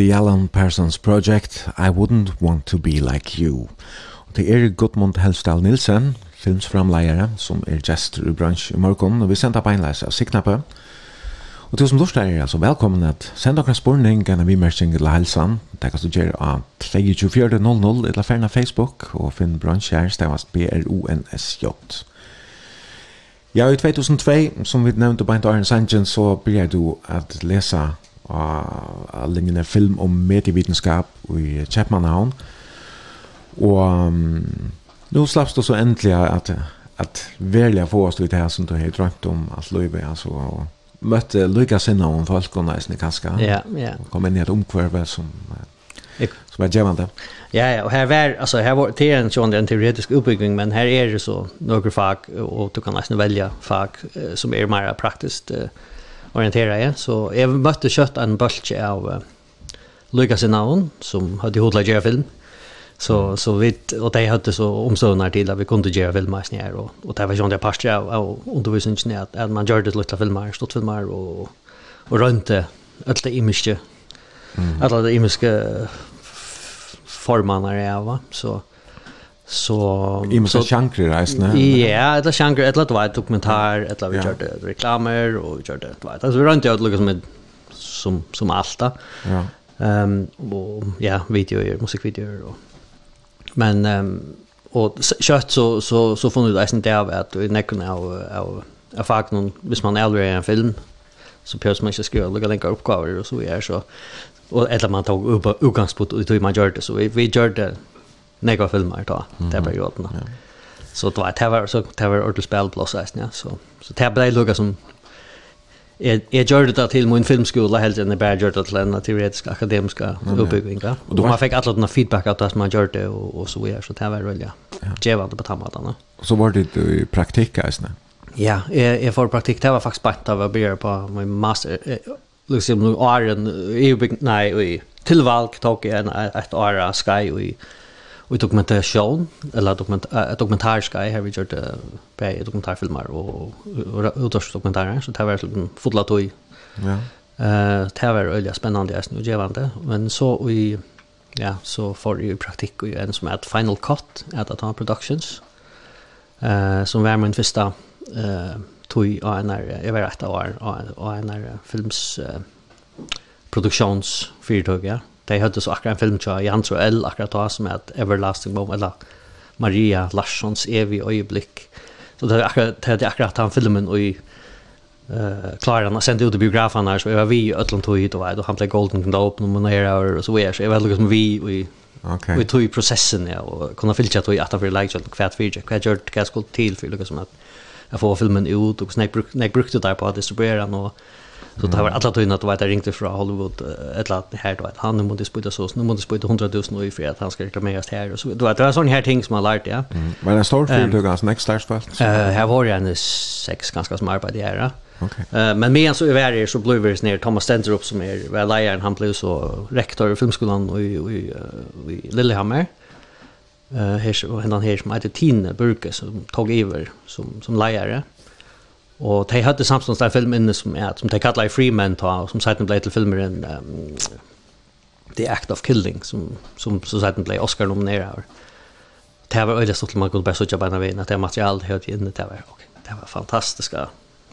The Alan Parsons Project, I Wouldn't Want to Be Like You. Og det er Gudmund Helfdal Nilsen, filmsframleiere, som er gestor i bransj i morgen, og vi sender på enleis av Siknappe. Og til som lort er altså velkommen at senda dere spurning, gana vi merking til helsan, det kan du gjøre av 24.00 eller ferna Facebook, og finn bransj her, stavast B-R-O-N-S-J. Ja, i 2002, som vi nevnte på en dag så begynner du at lesa og linjen film om medievitenskap i Chapmanhavn. Og um, nå slappst det så endelig at, at velja få oss til det her som du har drømt om alt løyve, altså, og møtte lykka sinne om folk og næsne kanskje. Ja, ja. Og kom inn i et omkvarve som, som er djevende. Ja, ja, og her var, altså, her var det en sånn en teoretisk oppbygging, men her er det så noen fag, og du kan næsne velja fag som er mer praktisk, uh, orientera jeg. Så jag mötte kött en bølge av uh, Lucas i navn, som hade hodla göra film. Så, så vi, och de hade så omstående till att vi kunde göra filmer i her, och och det var sånn det parste av, av undervisningen att, at man gjør det litt av filmer, stort filmer, och og rønte allt det imiske, mm. Alla det imiske är va. så så i måste chankre reisne. Ja, eller chankre eller det var dokumentär eller vi körde reklamer och vi körde det var. Alltså vi rönte ut lukar som som som allta. Ja. Ehm um, och ja, videoer, musikvideor och men ehm och kött så så så får nu det där av att vi näcken av av av fakt någon hvis man aldrig är en film så pjörs man inte skriva lukar länkar uppgifter och så är så och eller man tog upp utgångspunkt och då man gör det så vi vi gör det nega filmer då var på då. Så det var det var så det var ordentligt spel nästan ja. Så så det blev lugga som Jeg, jeg gjør det til min filmskola, helt enn jeg bare gjør det til en teoretisk akademisk oppbygging. Og man fikk alle denne feedback av det som man gjør det, og, og så videre, så det var veldig djevende på tammatene. Så var det i praktikk, eisne? Ja, jeg, jeg får praktikk, det var faktisk bare av å begynne på min master, liksom, åren, i, nei, i tilvalg tok jeg en, et år av Sky, och i i dokumentation eller dokument uh, dokumentariska har vi gjort uh, på dokumentarfilmer och utörs dokumentarer så det var liksom fotlat och ja. Eh det var öliga spännande just nu givande men så i ja så får ju praktik och en som är ett final cut at Atom Productions eh som var min första eh tog av en här, jag var ett år av en här films eh, produktionsföretag, ja de hadde så akkurat en film til Jan Troell, akkurat da, som er Everlasting Moment eller Maria Larssons evig øyeblikk. Så det er akkurat, det er akkurat han filmen og uh, Klara han å ut i biografen her, så jeg var vi i Øtland tog hit, og, vet, og han ble Golden Globe nomineret, og så er jeg var liksom vi i Okay. Vi tog i processen, ja, och kunna fylla tog i att han fyrir leikjøl, kvart fyrir, hva gjør det, hva skulle til for liksom att jag får filmen ut, og hvordan snack brukte det på att distribuera den, Så det var alla tydligen att det var jag ringde från Hollywood ett lat här då att han måste spyta så nu måste spyta 100 000 i för att han ska reklameras här och så då vet det var sån här ting som man lärt ja. Men en stor film du ganska next stars fast. Eh här var det en sex ganska smart på det här. Okay. Uh, men så är värre så blev det ner Thomas Stenterup som är väl läraren han blev så rektor i filmskolan och i, i, i Lillehammer. Eh här och han här som heter Tine Burke som tog över som som lärare. Og de hadde samstånds der film inne som, ja, som de kallet i Freeman, ta, og som siden ble til filmeren um, The Act of Killing, som, som så siden ble Oscar nominerad. her. Det var øyelig stort til man kunne bare sitte på en av at det materialet høyde inne, det var, okay, det var fantastiska,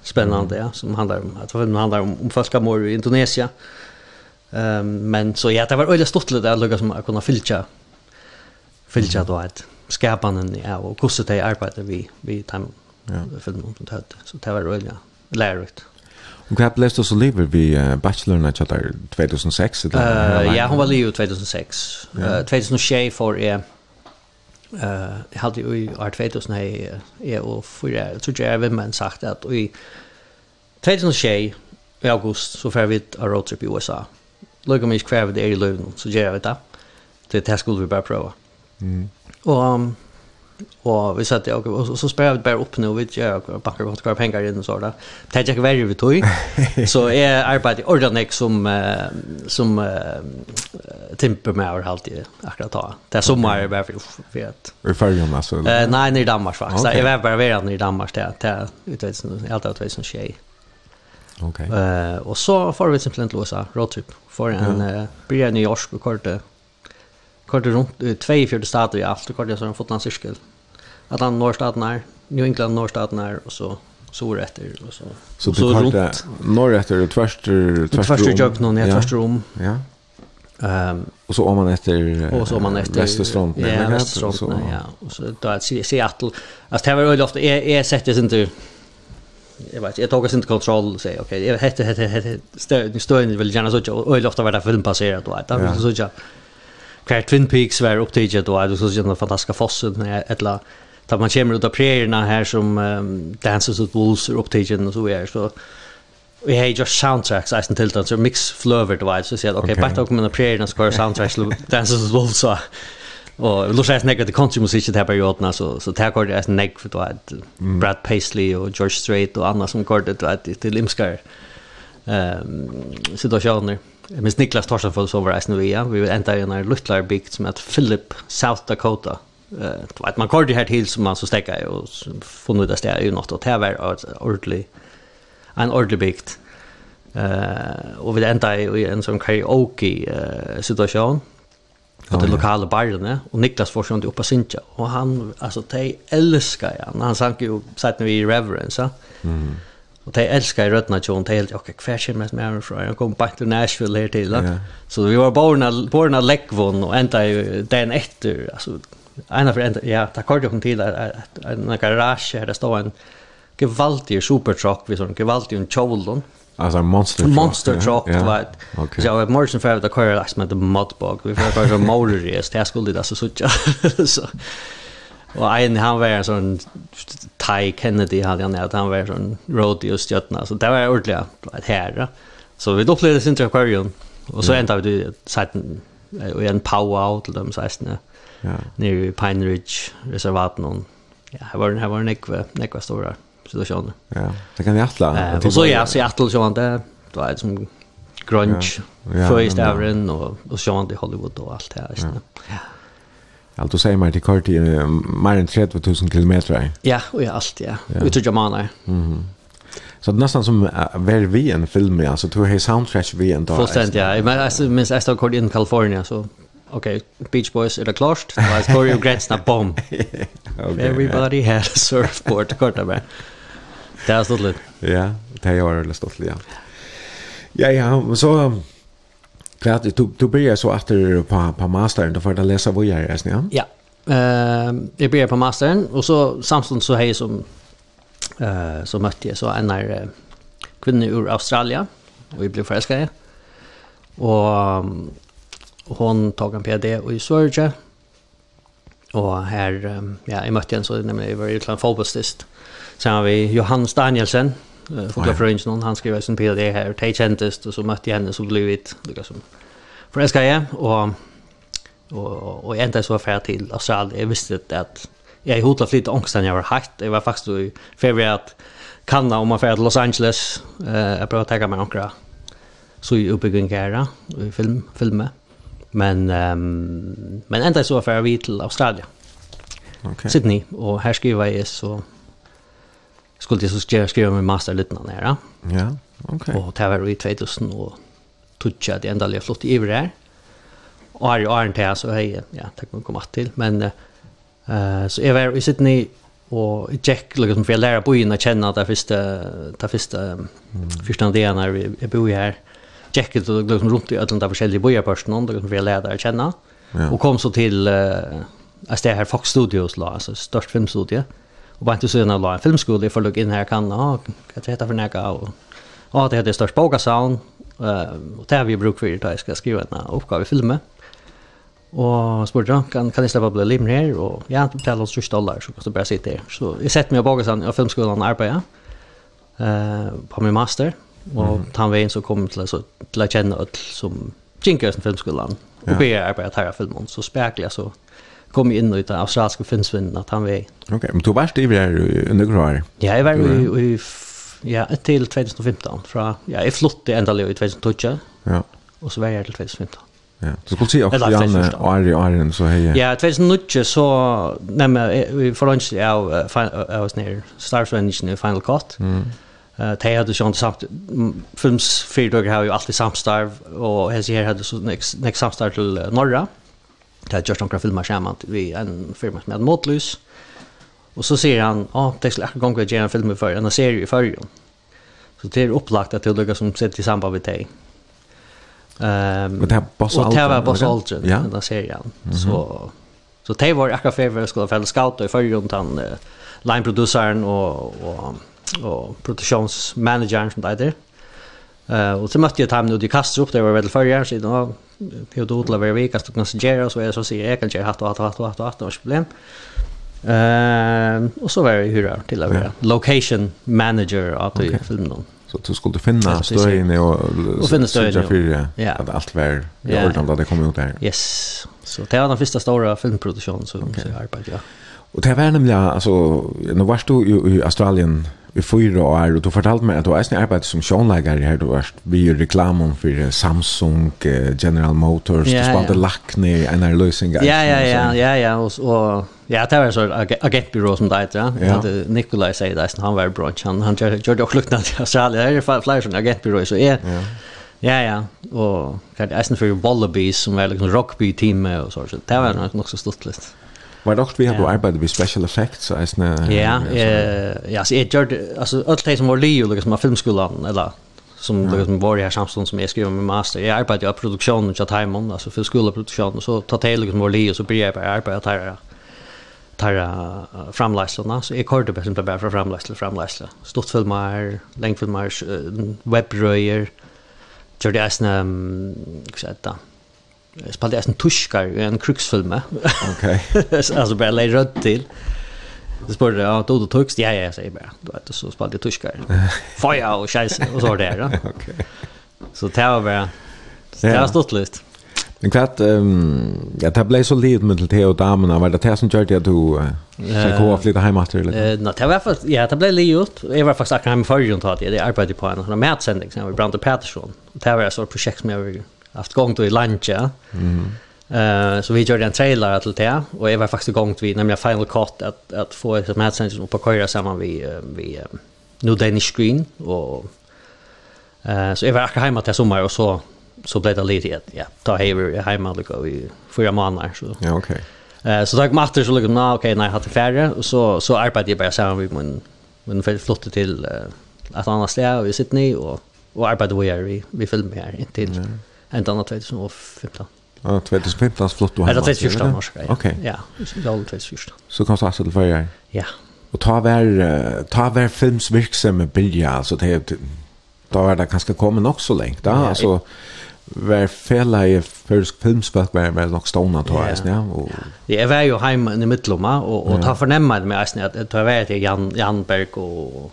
spännande, ja, som handlar om, att filmen handlar om, om folkamord i Indonesia. Um, men så ja, det var öjligt stort lite att lukka som att kunna fylltja, fylltja då ett skapanen, ja, och kusset det arbetet vi, vi tar ja. filmen som det hade. Så det var roligt, lärorikt. Och hva blev det så livet vi uh, bachelorna i 2006? Eller, uh, ja, hon var liv 2006. Ja. Uh, 2006 för Jeg eh hade i år 2000 är og och för så jeg även men sagt att i 2006 i august så får vi et roadtrip i USA. Lugga mig hver vi det i løven, så gjør jeg det. Det det skulle vi bara prova. Mm. Och um, Och vi satte og, og så spør vi bara upp nu vi gör och packar godt hver penger inn og så där. Det jag verre vi tog. Så är arbete ordentligt som som tempo med har halt akkurat ta. Det är sommar är bara för vet. Vi följer med så. Eh nej ni Danmark faktiskt. Jag var bara vara i Danmark där där utväsen allt att som tjej. Okej. Eh och så får vi simpelthen låsa roadtrip för en blir New York och korte kort runt uh, 42 stater i allt och kort jag så en fotland cirkel. Att han norrstaten är, New England norrstaten är och så så rätter och så. Så och så runt efter och tvärster tvärster. Tvärster jag någon jag tvärster om. Ja. Ehm um, och så om man efter och så om man efter Västerstrand ja, ja, Västerstrand så ja och så då att Seattle alltså det var väl ofta är är sättet inte jag vet jag tog oss inte kontroll och säger okej okay, jag hette hette hette stöd stöd vill gärna så och ofta var det film passerat då att det så att Kvar Twin Peaks var upptaget då, det var så en fantastiska fossen eller där man kommer ut av prärierna här som um, Dances with Wolves är upptagen och så är så vi har just soundtracks i sin tilltans så mix flöver då så säger okej bara tog kommer prärierna ska soundtracks Dances with Wolves så. Och låt säga att det country musik det här perioden så så tar kort är näck för då att Brad Paisley och George Strait och andra som kort det att till limskar ehm situationer. Jeg minns Niklas Torsenfold så var det nu ja. Vi enda i en luttlar bygd som heter Philip, South Dakota. Uh, man går det her til som man så stekker i og funnet det stedet i något. Og det var ordentlig, en ordentlig bygd. Uh, og vi enda i en sånn karaoke-situasjon. situation Och det lokala barnen och Niklas var ju inte på synja och han alltså de älskar han han sank ju satt vi i reverence. Mm. Och de älskar rötna tjon, de helt, och kvar kommer med med fra? jag kom back till Nashville här till. ja. Så vi var borna borna leggvån och enda den efter alltså ena för enda, ja, det kom jo til at en garage där det en gevaldig supertruck, vi sånn gevaldig en tjolon. Alltså en monster truck. Monster truck, yeah. right. Okej. Så jag morsen för att köra last med the mudbug. Vi får köra motor. Det skulle det alltså så. Och en han var en sån Ty Kennedy hade han att han var en sån rodeo stjärna så det var ordentligt ett herre. Så vi upplevde sin aquarium och så mm. ändade vi satt och en powwow till dem 16. Ja. Nere i Pine Ridge reservaten. Ja, här var den här var en ekve, ekve stora situationer. Ja, det kan vi attla. Eh, och så ja, så så han det var som grunge, ja. ja, förstavren och och så han i Hollywood och allt det här. Ja. ja. Allt du säger mig till kort i mer än 30 000 kilometer. Ja, och i allt, ja. Vi Ut jag manar. Så det är nästan som var vi en film, alltså du har soundtrack vi en dag. Fullständigt, ja. Men jag minns jag stod kort in i Kalifornien, så okej, okay, Beach Boys är det klart. Det var story of Gretsna bomb. okay, Everybody yeah. had a surfboard, kort där. Det är stått lite. Ja, det har jag stått lite, ja. Ja, ja, så... Um, För att du du börjar så efter på på mastern då för du läsa vad jag är ja. Ja. Eh jag börjar på mastern och så samtidigt så hej som eh så mötte jag så en där kvinna ur Australien och vi blev förälskade. Och hon tog en PD och i Sverige. Och här ja, jag mötte en så nämligen var var utland fotbollstist. Sen har vi Johannes Danielsen uh, fotografröjningen, oh, han skrev sin PhD här, och det och så mötte jag henne så blev vi liksom, förälskade jag, och, och, och jag inte så affär till Australien, jag visste att jag hotade lite ångst jag var hatt, jag var faktiskt i februari att kanna om man färd till Los Angeles, eh, jag prövade ta mig några så i uppbyggning här, i film, filmer, men, um, men ända så affär vi till Australien. Okay. Sydney och här skriver jag så skulle jag så skriva, skriva min master lite nära. Ja, okej. Okay. Och det var i 2000 och tutsa det enda jag flott i över där. Och här är inte här så hej, ja, tack man komma till. Men uh, så jag var i Sydney och Jack liksom för jag lära bo in och känna att det första det första mm. första dagen när vi jag bor här. Jack det liksom runt i alla de olika bojarpersonerna liksom för jag lära där känna. Ja. Och kom så till uh, alltså det här Fox Studios la alltså störst filmstudie. Mm Och bara inte så en la en filmskola för lugg in här kan ja, kan jag ta för näka och ja, det heter störst boga sound eh och där vi brukar för det ska skriva en uppgåva i filmen. Og spurte han, kan, kan jeg slippe å bli limer her? Og ja, det betalade oss 20 dollar så kan du bare sitte her. Så jeg sett meg och bagade sen, jag filmskolan och arbetade eh, på min master. og mm. han var vägen så kom till, så, til å kjenne alt som kinkar i filmskolan. ja. började arbeidet her av filmen. Så spekler jeg så kom inn ut av australiske finnsvinden at han vei. Ok, men du var stiver her under år? Ja, jeg var i, i ja, til 2015. Fra, ja, jeg flyttet endelig i 2012, ja. og så var jeg til 2015. Ja, du skulle si også Janne og Ari Arjen så hei. Ja, 2009 så, nei, men vi forhåndste jeg av, jeg var nere, Starfriendingen i Final Cut. Mm. Uh, de hadde sånn samt, films fyrdager har jo alltid samstarv, og hese her hadde så nek samstarv til Norra. Mm Det har gjort noen filmer sammen vi en firma som heter Motlus. Og så sier han, å, oh, det skulle jag gang att göra en film i førre, en serie i førre. Så det er opplagt at det er är som sitter i samband med deg. Um, och det er Boss Aldrin. Och det var Boss Aldrin, ja. den serien. Mm -hmm. Så så det var akkurat för att skulle fälla scout i förrjun han uh, line-produceren og, og, og produksjonsmanageren som det heter. Eh och så måste jag ta mig ut i Kastrup där var väl förra så då på då till varje vecka så kan jag så jag så säger jag kan jag hatt hatt hatt hatt hatt och problem. Ehm och så var det hur till att vara location manager att okay. filmen då. Så du skulle finna stöjen och och finna stöjen för ja. att allt var i ordning att det kom ut där. Yes. Så det var den första stora filmproduktionen som okay. så arbetade jag. Och det var nämligen alltså nu varst du i Australien i fyra år, og du fortalte meg at du har eisen arbeidet som sjånleikere her, du har vi i reklamen for Samsung, General Motors, ja, du spalte ja. lakne, NR Løsinger. Ja, ja, ja, ja, ja, og, og ja, det var så ag agentbyrå som det heter, ja. ja. Nikolai sier det, han var brunch, han, han gjør det også lukkende til Australia, det er flere sånne agentbyrå, så jeg, ja. Ja, ja, og eisen for Wallabies, som var liksom rugby-teamet og så, så det var nok så stort litt. Var dock vi har då arbetat med special effects så är Ja, eh ja, så är det alltså allt som var Leo liksom av filmskolan eller som liksom var i här samstånd som jag skrev med master. Jag arbetade av produktionen och Taimon, alltså för skolproduktion så tar det liksom var Leo så blir jag på arbeta här tar framläsarna så är kort det inte bara för framläsare till framläsare. Stort filmer, längdfilmer, webbröjer. Gjorde jag snäm, um. Jag spelade en tuskar i en kruksfilm. Okej. Okay. alltså bara lägga röd till. Det spurgade ja, då du tuxte? Ja, ja, säger bara. Då vet du, så spelade jag tuskar. Faja och tjejs och så var det där. Okej. Okay. Så det var bara, det har stått lite. Men kvart, um, ja, det blev så livet med det och damerna. Var det det som gjorde att du fick gå av lite hemmater? Uh, Nej, det var faktiskt, ja, det blev livet. Jag var faktiskt akkurat hemma förrän då att jag arbetade på en sån här mätsändning som jag var Brande Pettersson. Det var ett sådant projekt som jag var haft gångt i luncha. Mm. Eh så vi gjorde en trailer till det och jag var faktiskt igång vi nämligen Final Cut att att få ett match upp på köra samman vi vi nu Danish screen och eh så jag var akkurat hemma till sommar och så så blev det lite ja ta hem hemma liksom i fyra månader så ja okej eh så tog matter så liksom nej okej nej hade färre och så så arbetade jag bara samman med min men flyttade till ett annat ställe i Sydney och och arbetade vi vi filmade här intill mm enda annan 2015. Ja, 2015 flott du har. Eller 2014 års grej. Okej. Ja, det var 2014. Så kom du alltså för förra? Ja. Och ta vär, ta vär filmsvirksam bilja, så det då var det kanske kommen också länge. Då, ja, alltså var fälla i försk filmsfolk var var nog stona tror jag ja och det är väl ju hemma i mittlomma och och ta förnämma med att det var det Jan Janberg och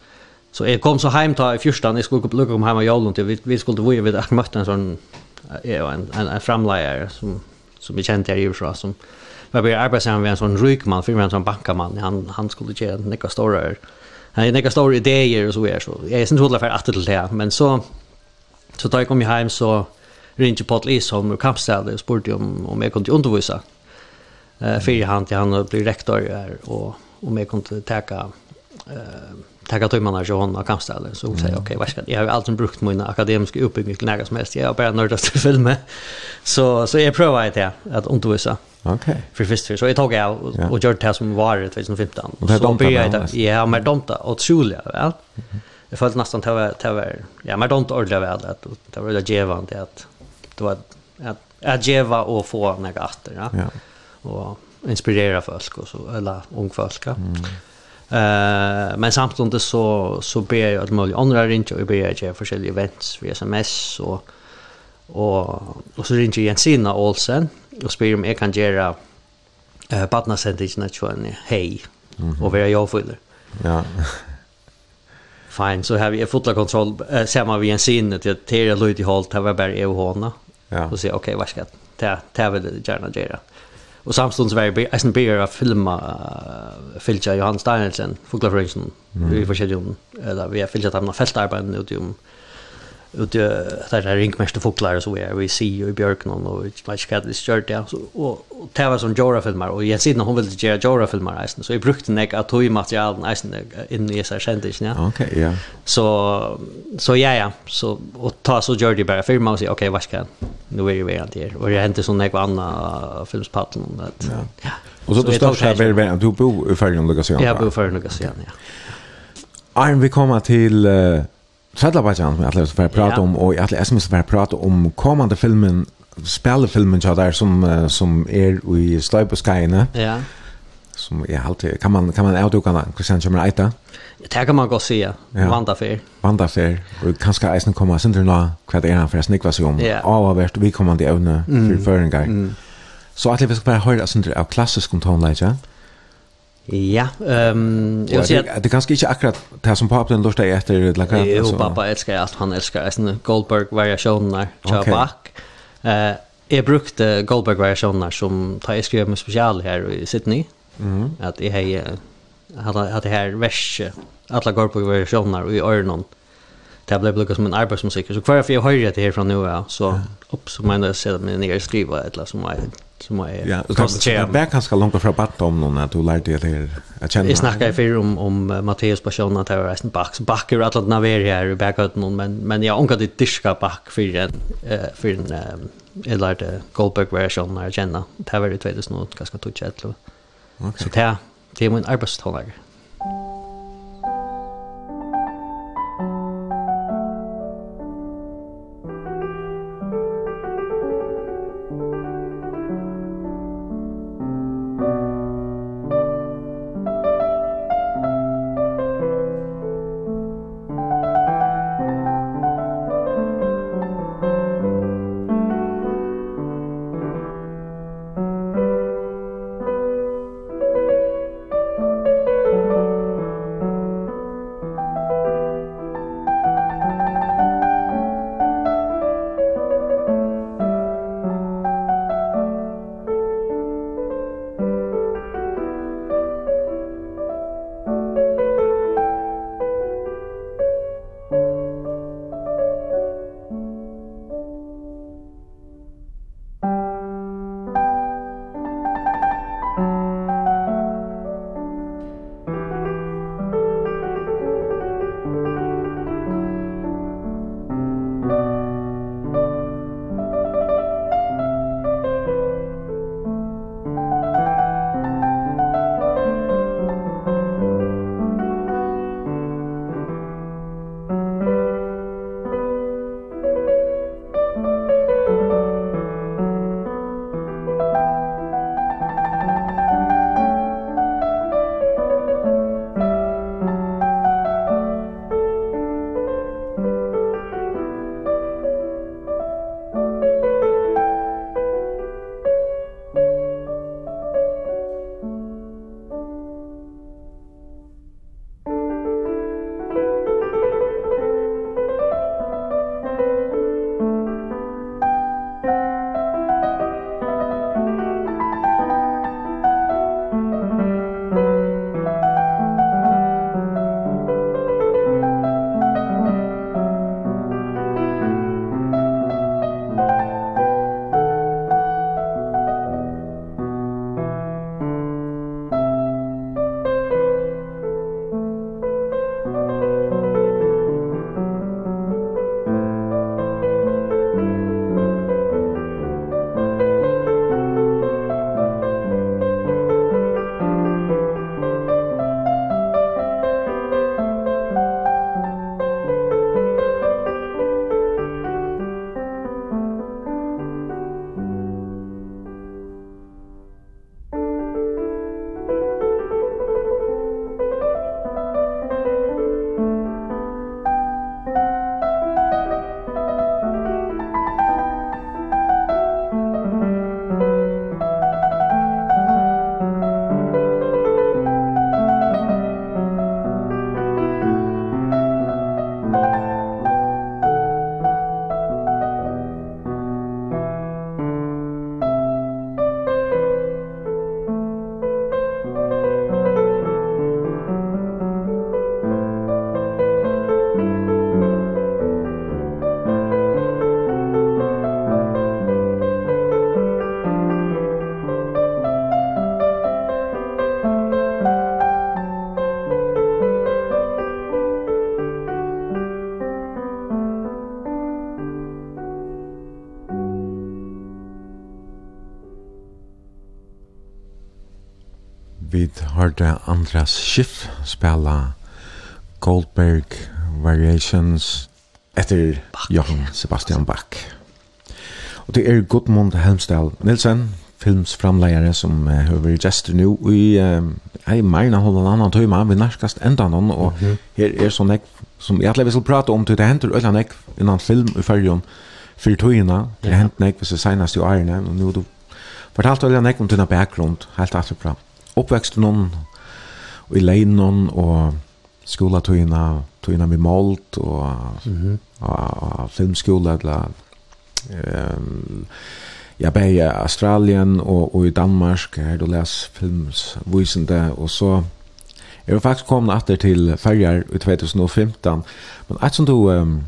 Så jeg kom så hjem ta i första när skulle lukke om hem av Jolund till vi, vi skulle vara vid att møtte en sån var en en, en framleier som som vi kjente her i USA som var bare arbeta med en sånn rykman for en sån bankaman han han skulle gjøre några store, han hade några store ideer och så är så jag är inte hålla för att till det men så så da jag kom hjem, så ringde Paul Isholm som Kampstedet och spurte om om jag kunde undervisa eh för han til han blir rektor her, och om jeg kunde teka, eh tacka timmarna så hon har kampställe så hon säger okej vad ska jag har alltid brukt mina akademiska uppbyggning till nära som helst jag har bara nördat till filmer så så jag prövar det att undervisa okej för först så jag tog jag och, ja. och gjorde det som var det 2015 och så började jag ja men domta otroligt troliga väl jag följde nästan till till ja men domta ordliga väl att det var det gevande att det var att att geva och få några åter ja, ja. och inspirera folk och så eller ung folk ja. mm. Eh men samtidigt så så ber jag att möjligt andra ringa och ber jag för olika events via SMS och och och så ringer Jensina Olsen och spyr om jag kan göra eh partner sentingen att köra hej och vara jag fuller. Ja. Fine, så har vi fotla kontroll eh, samma vi en sinne till att det är lite hållt här var bara jag och. Ja. Och säga, okej, okay, vad ska det? Det vill jag gärna göra. Och samstundes var jag en ber att filma uh, filcha Johan Steinelsen, Fogla Frönsen, mm. i forskjellige, eller vi har filchat hamna fältarbeten ute om ut där där rinkmärste fåglar så är vi ser i björken och slash cat det stört där så och det var som Jora filmar och jag sidan hon ville göra Jora filmar nästan så jag brukte neka att tog material nästan in i sig skändis ja. Okej ja. Så så ja ja. Så och ta så gör det bara filma och säga okej vad ska nu är ju vi inte här och jag hände sån nek andra filmspatlen att ja. Och så då står jag väl väl du bor i Färjön Lucas ja jag bor i Färjön Lucas ja. Arn vi kommer till Sætlabætjan som jag ætler å prate om, og jeg ætler SMS å om kommande filmen, spelfilmen som där som, som er i Støybuskajene. Ja. Som är alltid, kan man, kan man avduka den, Christian kommer eita? Det kan man gå se ja. Vandafer. Vandafer, og kanskje eisen kommer sen nå, hva det er han for jeg snikva seg om, ja. vart vi kommer til evne, för for føringar. Så att vi skal bare høre sindri av klassisk om. Ja Ja, ehm jag säger att det kanske inte akkurat det som pappa den lustar efter like så. Jo, pappa älskar allt han älskar sen Goldberg variationer jag back. Eh jag brukte Goldberg variationer som tar jag skrev med special här i Sydney. Mm. Att jag hade hade här vers alla Goldberg variationer i Örnon. Det blev lukka som en arbetsmusik. Så kvar för jag hörde det här från nu så upp så menar jag sedan när jag skriver ett eller som jag som är Ja, det kanske jag bär kanske långt från bort om någon att du lärde dig här att känna. Vi snackar ju för om om Matteus passion att ha resten back som backar att låta navera här i backout någon men men jag ankar det diska back för en för en eller lärde Goldberg version när jag känner. Det var det 2000 något ganska tog chat. Okej. Så det det är min arbetstolare. hørte Andreas Schiff spela Goldberg Variations etter Johan Sebastian Bach. Og det er Gudmund Helmsdal Nilsen, filmsframleiere som uh, høver nu, nå i uh, ei meina holden annan tøyma, vi nærkast enda noen, og mm -hmm. her er sånn ek, som jeg atlevis vil prate om, det henter øyla nek innan film i fyrjon, fyrir tøyina, det henter nek hvis det senast i årene, og nå du fortalte øyla nek om tøyna bakgrund, helt atlevis oppveksten hon, og i leien hon, og skola tøyna, med målt, og, mm -hmm. og, og filmskola, eller, um, ja, bare i Australien og, og i Danmark, her du les filmsvisende, og så er jeg faktisk kommet etter til ferger i 2015, men et som du, um,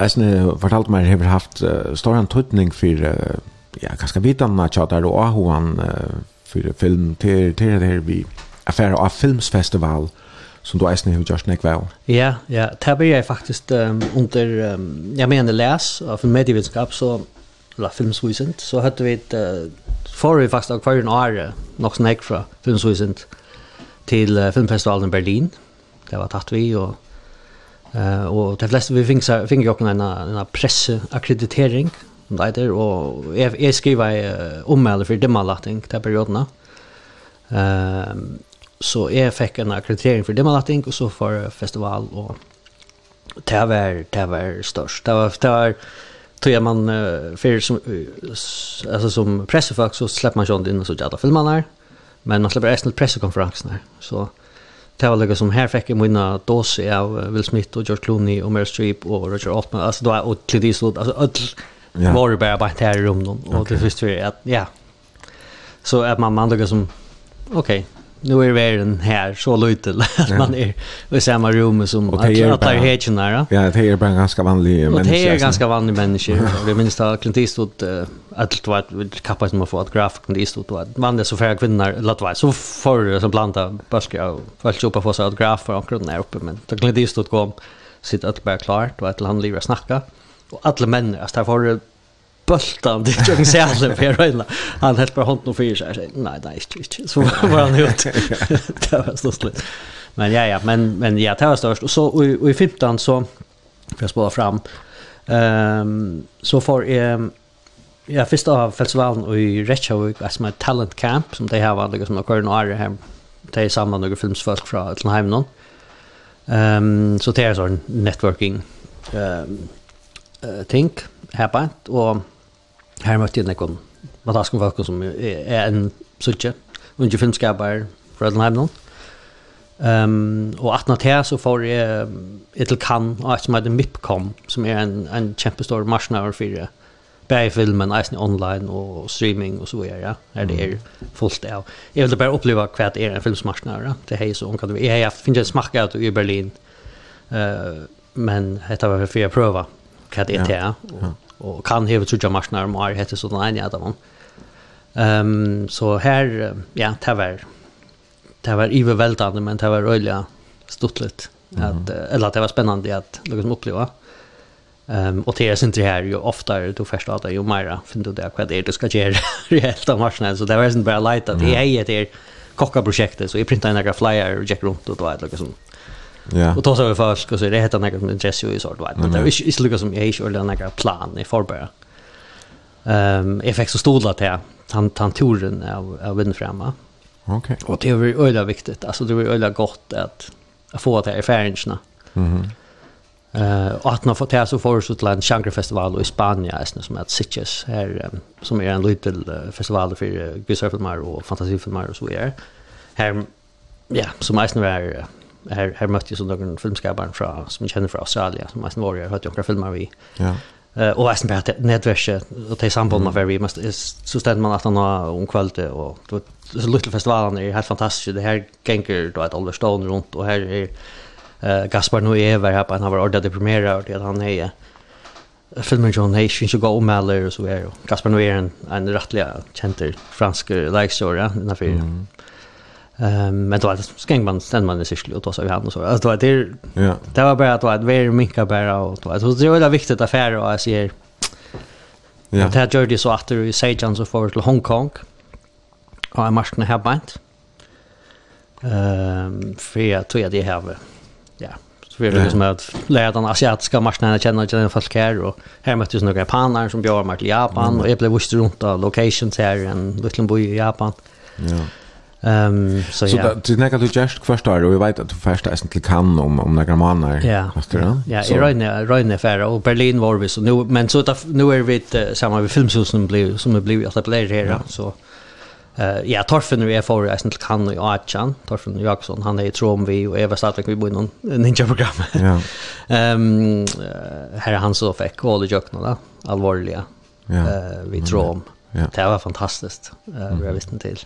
jeg som fortalte meg, har haft uh, stor tøytning for, uh, ja, hva skal vi danne, tjater og ahoan, uh, för film. Till till det här vi affär av filmsfestival som du eisen har gjort nek vel. Ja, ja, det blir jeg faktisk um, under, um, jeg mener les av en medievinskap, så, eller filmsvisent, så hadde vi et, uh, får vi faktisk av hver en åre, nok nek fra filmsvisent, til uh, filmfestivalen i Berlin, det var tatt vi, og, uh, og de fleste vi fikk jo en, en presseakkreditering, det der, og jeg, jeg skriver uh, ommelde for dimmerlatting til periodene. Um, så jeg fikk en akkreditering for dimmerlatting, og så for festival, og det var, det var størst. Det var, det var tror jag man för som alltså som pressfolk så släpper man ju in så jävla filmarna här men man släpper resten presskonferensen här så det var liksom som här fick jag vinna dåse av Will Smith och George Clooney och Meryl Streep och Roger Altman alltså då och till det så alltså ja. var det bara bara här i rummet. och okay. det förstår är att ja. Så att man man liksom okej, okay, nu är världen här så lite att man är i samma rum som att jag tar helt nära. Ja, det är bara ganska vanliga människor. Det är ganska vanliga människor. Det minns att Clint Eastwood att det var ett kappa som har fått graf Clint Eastwood var man det så färre kvinnor låt vara så för som blanda baskar och fallt upp på sig att graf för omkring där uppe men Clint Eastwood kom sitt att bara klart och att han lever snacka. Mm och alla män alltså där får bultan det jag inte ser för rena han helt bara hånden för sig nej nej inte så var han ut det var så slut men ja ja men men ja det var störst och så och i 15 så för jag spåra fram ehm så får jag Ja, först av festivalen i Reykjavik, som med Talent Camp, som de har varit liksom några kvar några här. Det är samman några filmsfolk från Utlundheim någon. Ehm så det är sån networking ehm uh, ting her på, og her møtte jeg noen fantastiske folk som er, er en suttje, unge finnskaper fra Edenheim nå. Um, og at natt her så får jeg, jeg til Cannes, og et som heter MIPCOM, som er en, en kjempestor marsjonaver for bæg filmen, eisen online og streaming og så videre, ja. Er det er fullt av. Jeg vil bare oppleve hva det er en filmsmarsjonaver, ja. Det er så omkant. Jeg, jeg finner en smakk av det i Berlin, uh, men dette var for jeg prøver hva det er til, og, og kan heve trudja marsnar om er hette sånn enn jeg man. Um, så her, ja, det var, det var iverveldande, men det var øyla stuttlet, at, eller det var spennande at liksom oppleva. Um, og det er sin her, jo oftare du først at jo mer finner du det hva det er du skal gjøre reelt av marsnar, så det var sin bare leit at jeg er kokkaprosjektet, så jeg printa en flyer og gikk rundt og det var et liksom Ja. Och då så vi först och så det heter något med Jesse i sort vad. men det är inte lika som jag är eller några plan i förbered. Ehm jag fick så stola till han han turen av av vinna. Okej. Och det är öliga viktigt. Alltså det är öliga gott att få det här erfarenheterna. Mhm. Eh och att man får det så får så till en shankrafestival i Spanien är som heter Sitges här som är en liten festival för gudsurfilmer och fantasifilmer och så vidare. Här ja, som är snarare här här mötte jag så någon filmskapare från som jag känner från Australien som mest var jag hade några filmer vi. Ja. Eh och Mason Bert nätverket och det samband med very must så ständ man att han har om kvällte och då så lite festivalen är helt fantastiskt. Det här gänker då ett Oliver Stone runt och här är eh Gaspar Noé var här på han har ordat det premiära och det han är filmen John Hayes finns ju gå om eller så är Gaspar Noé en en rättliga känter fransk likesåra den här mm. Ehm men då alltså skäng man sen man är cykel och då så vi hade så. Alltså det är ja. det var bara att vara väldigt mycket bara och då alltså det är väldigt viktigt affär och jag ser ja. Det här gjorde så att det säger jag så vi till Hongkong och jag måste ha bant ehm för jag tror att det här ja. Så vi det liksom att lära den asiatiska marknaden känna känna folk här och här möttes några japaner som bjöd mig till Japan. Och jag blev vist runt av locations här en liten by i Japan. Ja. Ehm så ja. Så det näka du just första år och jag vet att du första är till kan om om några månader. Ja. Ja, i Rönne Rönne färra och Berlin var vi så nu men så nu är vi samma vid filmhusen blev som det blev att blir här så eh ja Torfen vi är för är till kan och Achan Torfen Jakobsson han är i Trom vi och Eva Stadvik vi bor i någon ninja program. Ja. Ehm här är han så fick all the joke då allvarliga. Ja. Eh vi Trom. Det var fantastiskt. Eh vi har visst till.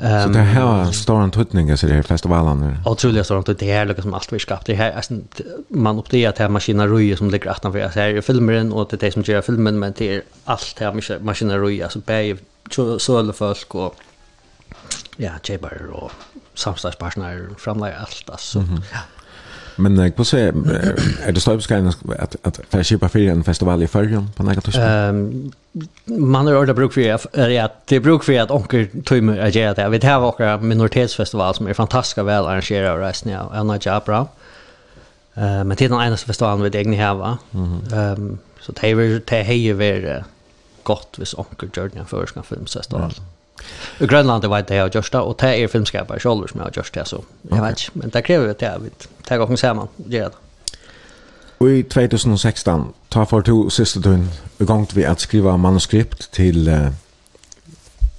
Um, så det här står en tutning så det är festivalen. Otroligt står det det här liksom allt vi skapat. Det här alltså man upptäcker att här maskineri som ligger att för så här filmen och det det som gör filmen men det är allt det här maskineri alltså bäj så alla folk och ja, chebar och samstagspartner framlägger allt alltså. Mm -hmm. Ja. Men jag på se är det støybeskrevet att att for kjipa fyrir en festival i färgen på nægget tusen? Um, man har ordet bruk för att, ja, det är bruk för att onker tøymer er det det. Vi tar okker minoritetsfestival som är fantastiska väl arrangerade och resten av Anna Jabra. Uh, men det är den enda festivalen vi egentligen har. Mm -hmm. um, så det är det är godt hvis onker vis den førskan för ska filmfestival. I Grönland det var det jag gjorde och det är filmskapare själva som jag just det så. Jag vet inte, men det kräver att jag vet. Det går samman, det det. Och i 2016 tar för två sista tun igång vi att skriva manuskript till uh,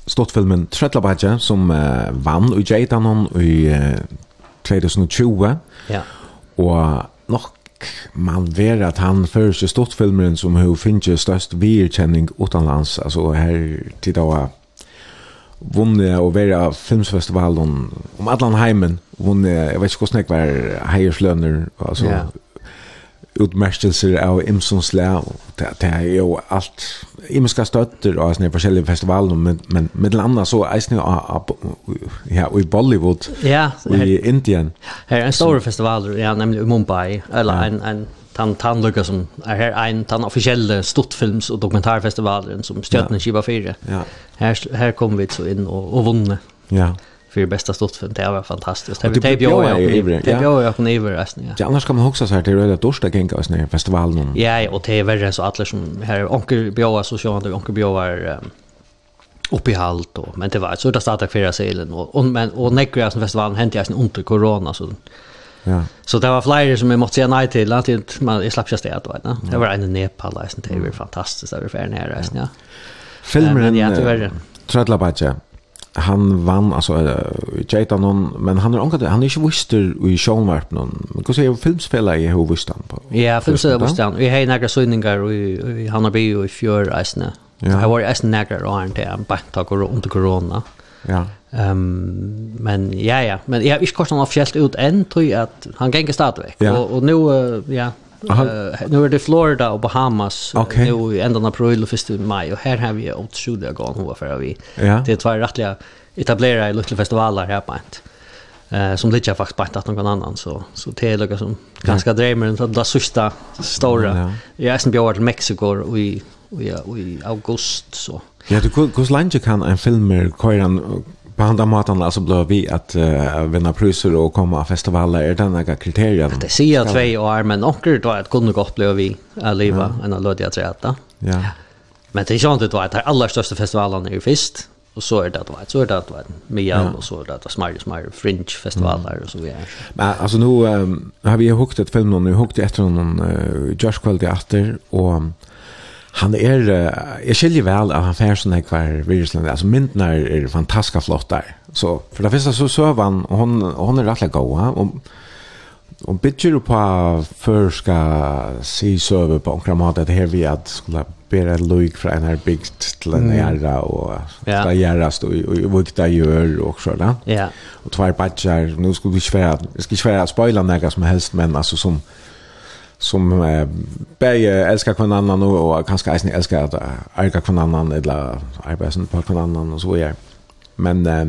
stortfilmen Trötlabadja som uh, vann i Jaitanon i uh, 2020. Ja. Och nog man ver att han först stortfilmen som hur finns störst virkänning utanlands alltså här till då vunnet og vera filmfestivalen om allan heimen Vunnet, jeg vet ikke hvordan jeg var heierslønner, altså yeah. utmerkelser av Imsonsle det, det er jo alt Imska støtter og sånne forskjellige festivaler men, men med den andre så det ja, og i Bollywood ja, og i Indien Her er en stor festival, ja, nemlig Mumbai eller en, en tan tan lucka som är här en tan officiella stortfilms och dokumentärfestivalen som Stjärnan Skiva 4. Ja. Här här kom vi så in och och vunne. Ja. För bästa stortfilm det var fantastiskt. Det blev ju jag. Det blev jag på Neverresten. Ja, annars kan man också säga att det är det torsdag gänga oss när festivalen. Ja, och det är värre så alla som här onkel Bjoa så kör han onkel Bjoa upp i halt och men det var så där starta förra selen och men och näckra som festivalen hände jag sen under corona så Ja. Så det var flere som jeg måste säga nei till att man jeg slapp ikke det vet du. Det var en Nepal där det var fantastiskt där var ferdig nere, där, ja. Filmen ja, det tyvärr. det. Han vann alltså Jeta någon men han är onkel han är ju vister i Schonwarp någon. Men hur säger filmspelare i hur visst han på? Ja, filmsfälla i han. Vi har några synningar han har bio i fjör isna. Ja. Jag var isna några år inte en bara tog runt corona. Ja. Ehm men ja ja, men jag har inte nog någon officiellt ut än tror jag att han gänger stadigt. Ja. Och och nu ja, Uh, nu är det Florida och Bahamas okay. nu i ändan april och 1 maj och här har vi otroliga gång hur för vi. Ja. Det är två rättliga i lilla festivaler här på ett. Eh som ligger faktiskt på att någon annan så så det är något som ganska drömmer så att det sista stora. Ja. Jag är sen björd Mexiko och i och i august så. Ja, du hur länge kan en filmer köra på andra matan alltså blir vi att uh, vinna priser och komma av festivaler är den här kriterien. Det ser jag två år men onkel då att kunna gott bli vi att leva en av lådiga träta. Ja. Men det är ju inte då att de allra största festivalerna är ju först och så är det då så är det då Mian och så är det då smart smart fringe festivaler og och så vidare. Men alltså nu um, har vi hukt ett film nu hukt efter någon uh, Josh Quality efter och han er, jeg skiljer vel at han fer sånn kvar virusland, altså myndene er, er fantastisk flott der. Så for det första så søver han, og hon, hon er rettelig god, og og bitcher på før skal si søve på omkring mat at her vi at skulle bera loik fra en her bygd til en gjerra og ja. skal gjerrast og, og, og vikta gjør og sånn ja. og tvær badger, nå skulle vi ikke være jeg skal ikke være spoila nega som helst men altså som som eh, bäge älskar kvann annan och, och kanske eisen älskar att ärka kvann annan eller arbeta på kvann annan och så är. Men eh,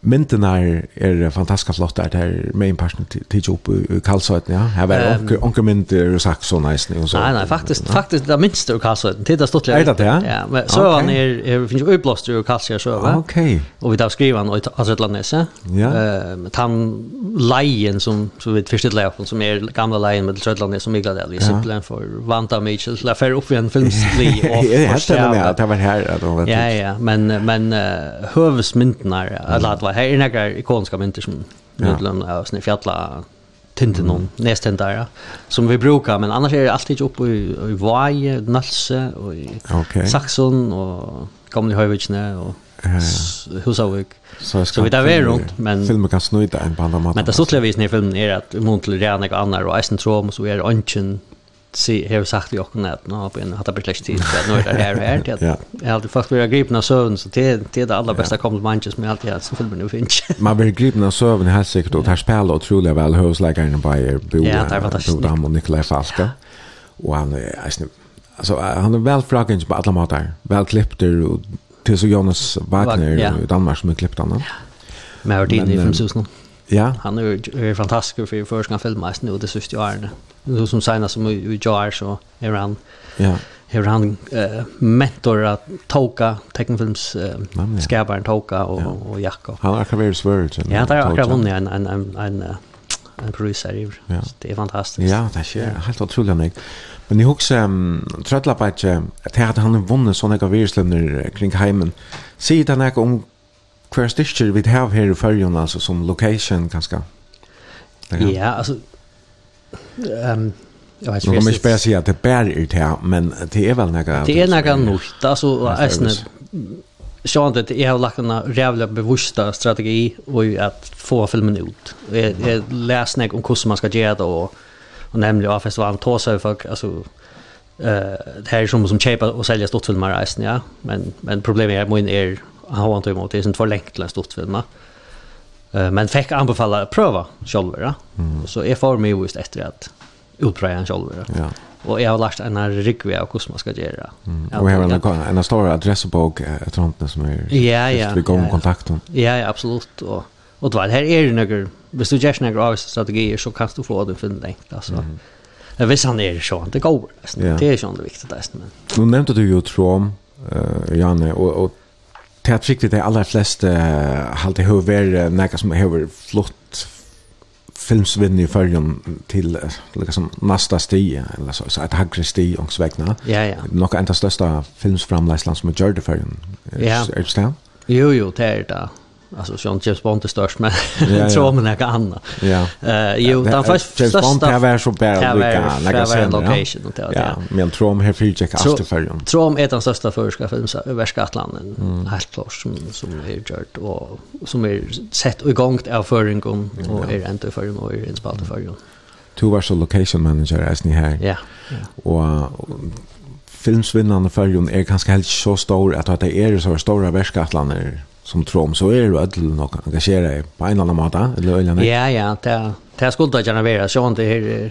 Myndene er, er fantastisk flott der, det er main parten tidlig opp i Karlsøyden, ja. Her var um, onker mynter og sagt så nice. Og så. Nei, nei, faktisk, ja. faktisk det er minst ur Karlsøyden, Det er stått litt. Er det det, ja? Ja, men så okay. han er, er finnes jo ublåst ur Karlsøyden så, va? Ok. Og vi tar skriva han av Søtlandnese. Ja. Uh, han leien som, som vi først leie opp, som er gamla leien med Søtlandnese som Migla det, vi ja. simpelthen for Vanta Mitchell, til jeg fer opp i en filmsli. Jeg hette den, ja, det var her. Ja, ja, men, men uh, høvesmyndene, eller at Snowfly. här är några ikoniska mynter som ja. nødløm av sånne fjalla tinten noen, mm. ja, som vi brukar, men annars är det alltid upp i, i Vaje, Nalse och i okay. Saxon, och gamla Höjvichne och Ja, ja. Husavik. Så, så vi tar vi runt men... Filmen kan snuida en på andra måten. Men det stortlige visen i filmen är att mot till til å rene og annar, og eisen Trom så er anchen se har sagt vi också nät nu har jag hade blivit tid att nu är det här och här det jag hade fått vara gripen av sövn så det det är det allra bästa kommer manches med allt jag så filmen nu finns man blir gripen av sövn här säkert och här spelar otroligt väl husläkaren på er bo ja det var då och Nikolaj Falka och han är alltså han är väl fragen på alla matar väl klippter och till så Jonas Wagner i Danmark som är klippt han Men Martin från Susan Ja. Han är fantastisk för första filmas nu det sista året som senast som i Jar så är han ja hur han eh, mentorat Toka tecknfilms eh, skaparen Toka och ja. och Jakob. Han har akkurat svårt. Ja, det har akkurat vunnit en en en en en producer i. Ja. Det är fantastiskt. Ja, det är ja. helt otroligt mig. Men jag också um, tröttla på att det hade han vunnit såna gavirslöner kring heimen. Säg det när om kvar stitcher vi har här i Färjön alltså som location kanske. Ja, alltså Ehm Jag vet inte. Man måste bara säga att det bär ut här, men det är väl några Det är några nytt alltså äsna. Så att jag har lagt en jävla bevusta strategi och att få filmen ut. Jag, jag läste om hur man ska göra det och, och nämligen av festivalen tar sig folk alltså eh det här är som som köpa och sälja stortfilmer resten ja men men problemet är min är har inte emot det är inte för länge till stortfilmer. Mm Eh men fick anbefalla att pröva själva. Mm. Så är för mig just efter att utpröva själva. Ja. Och jag har lärt en rikvi av hur man ska göra. Mm. Och vi har en, en stor adressbok ett sånt som är ja, ja, vi går i ja. kontakten. Ja, ja, absolut. Och, och det var, här är det några, hvis du gör några avgörande strategier så kan du få den finna längt. Alltså. Mm. Jag visst han är det så, det går. Det är ju så viktigt. Men... Nu nevnte du jo Trom, uh, Janne, og, og det er trygt det aller fleste halte hur ver näka som har flott filmsvinn i följen till liksom nästa sti eller så så att hagre sti och svägna. Ja ja. Nog en av största filmsframläslan som är gjord i följen. Ja. Är det Jo jo, det är det alltså Sean James Bond är störst men jag tror man är annat. Ja. Eh jo, den första James Bond är väl så bra lika, lägga sen location och det. Ja, men tror om här fick jag efter. Tror är den största förska filmen överska Atlanten helt klart som som är gjort och som är sett igång av förring och är inte för och är inspelat förrum. Du var så location manager as ni här. Ja. Och filmsvinnande förrum är ganska helt så stor att det är så stora värskatlander som trom så är det att nog engagera i på en annan måta eller eller nej. Ja ja, det det skulle det gärna vara så inte här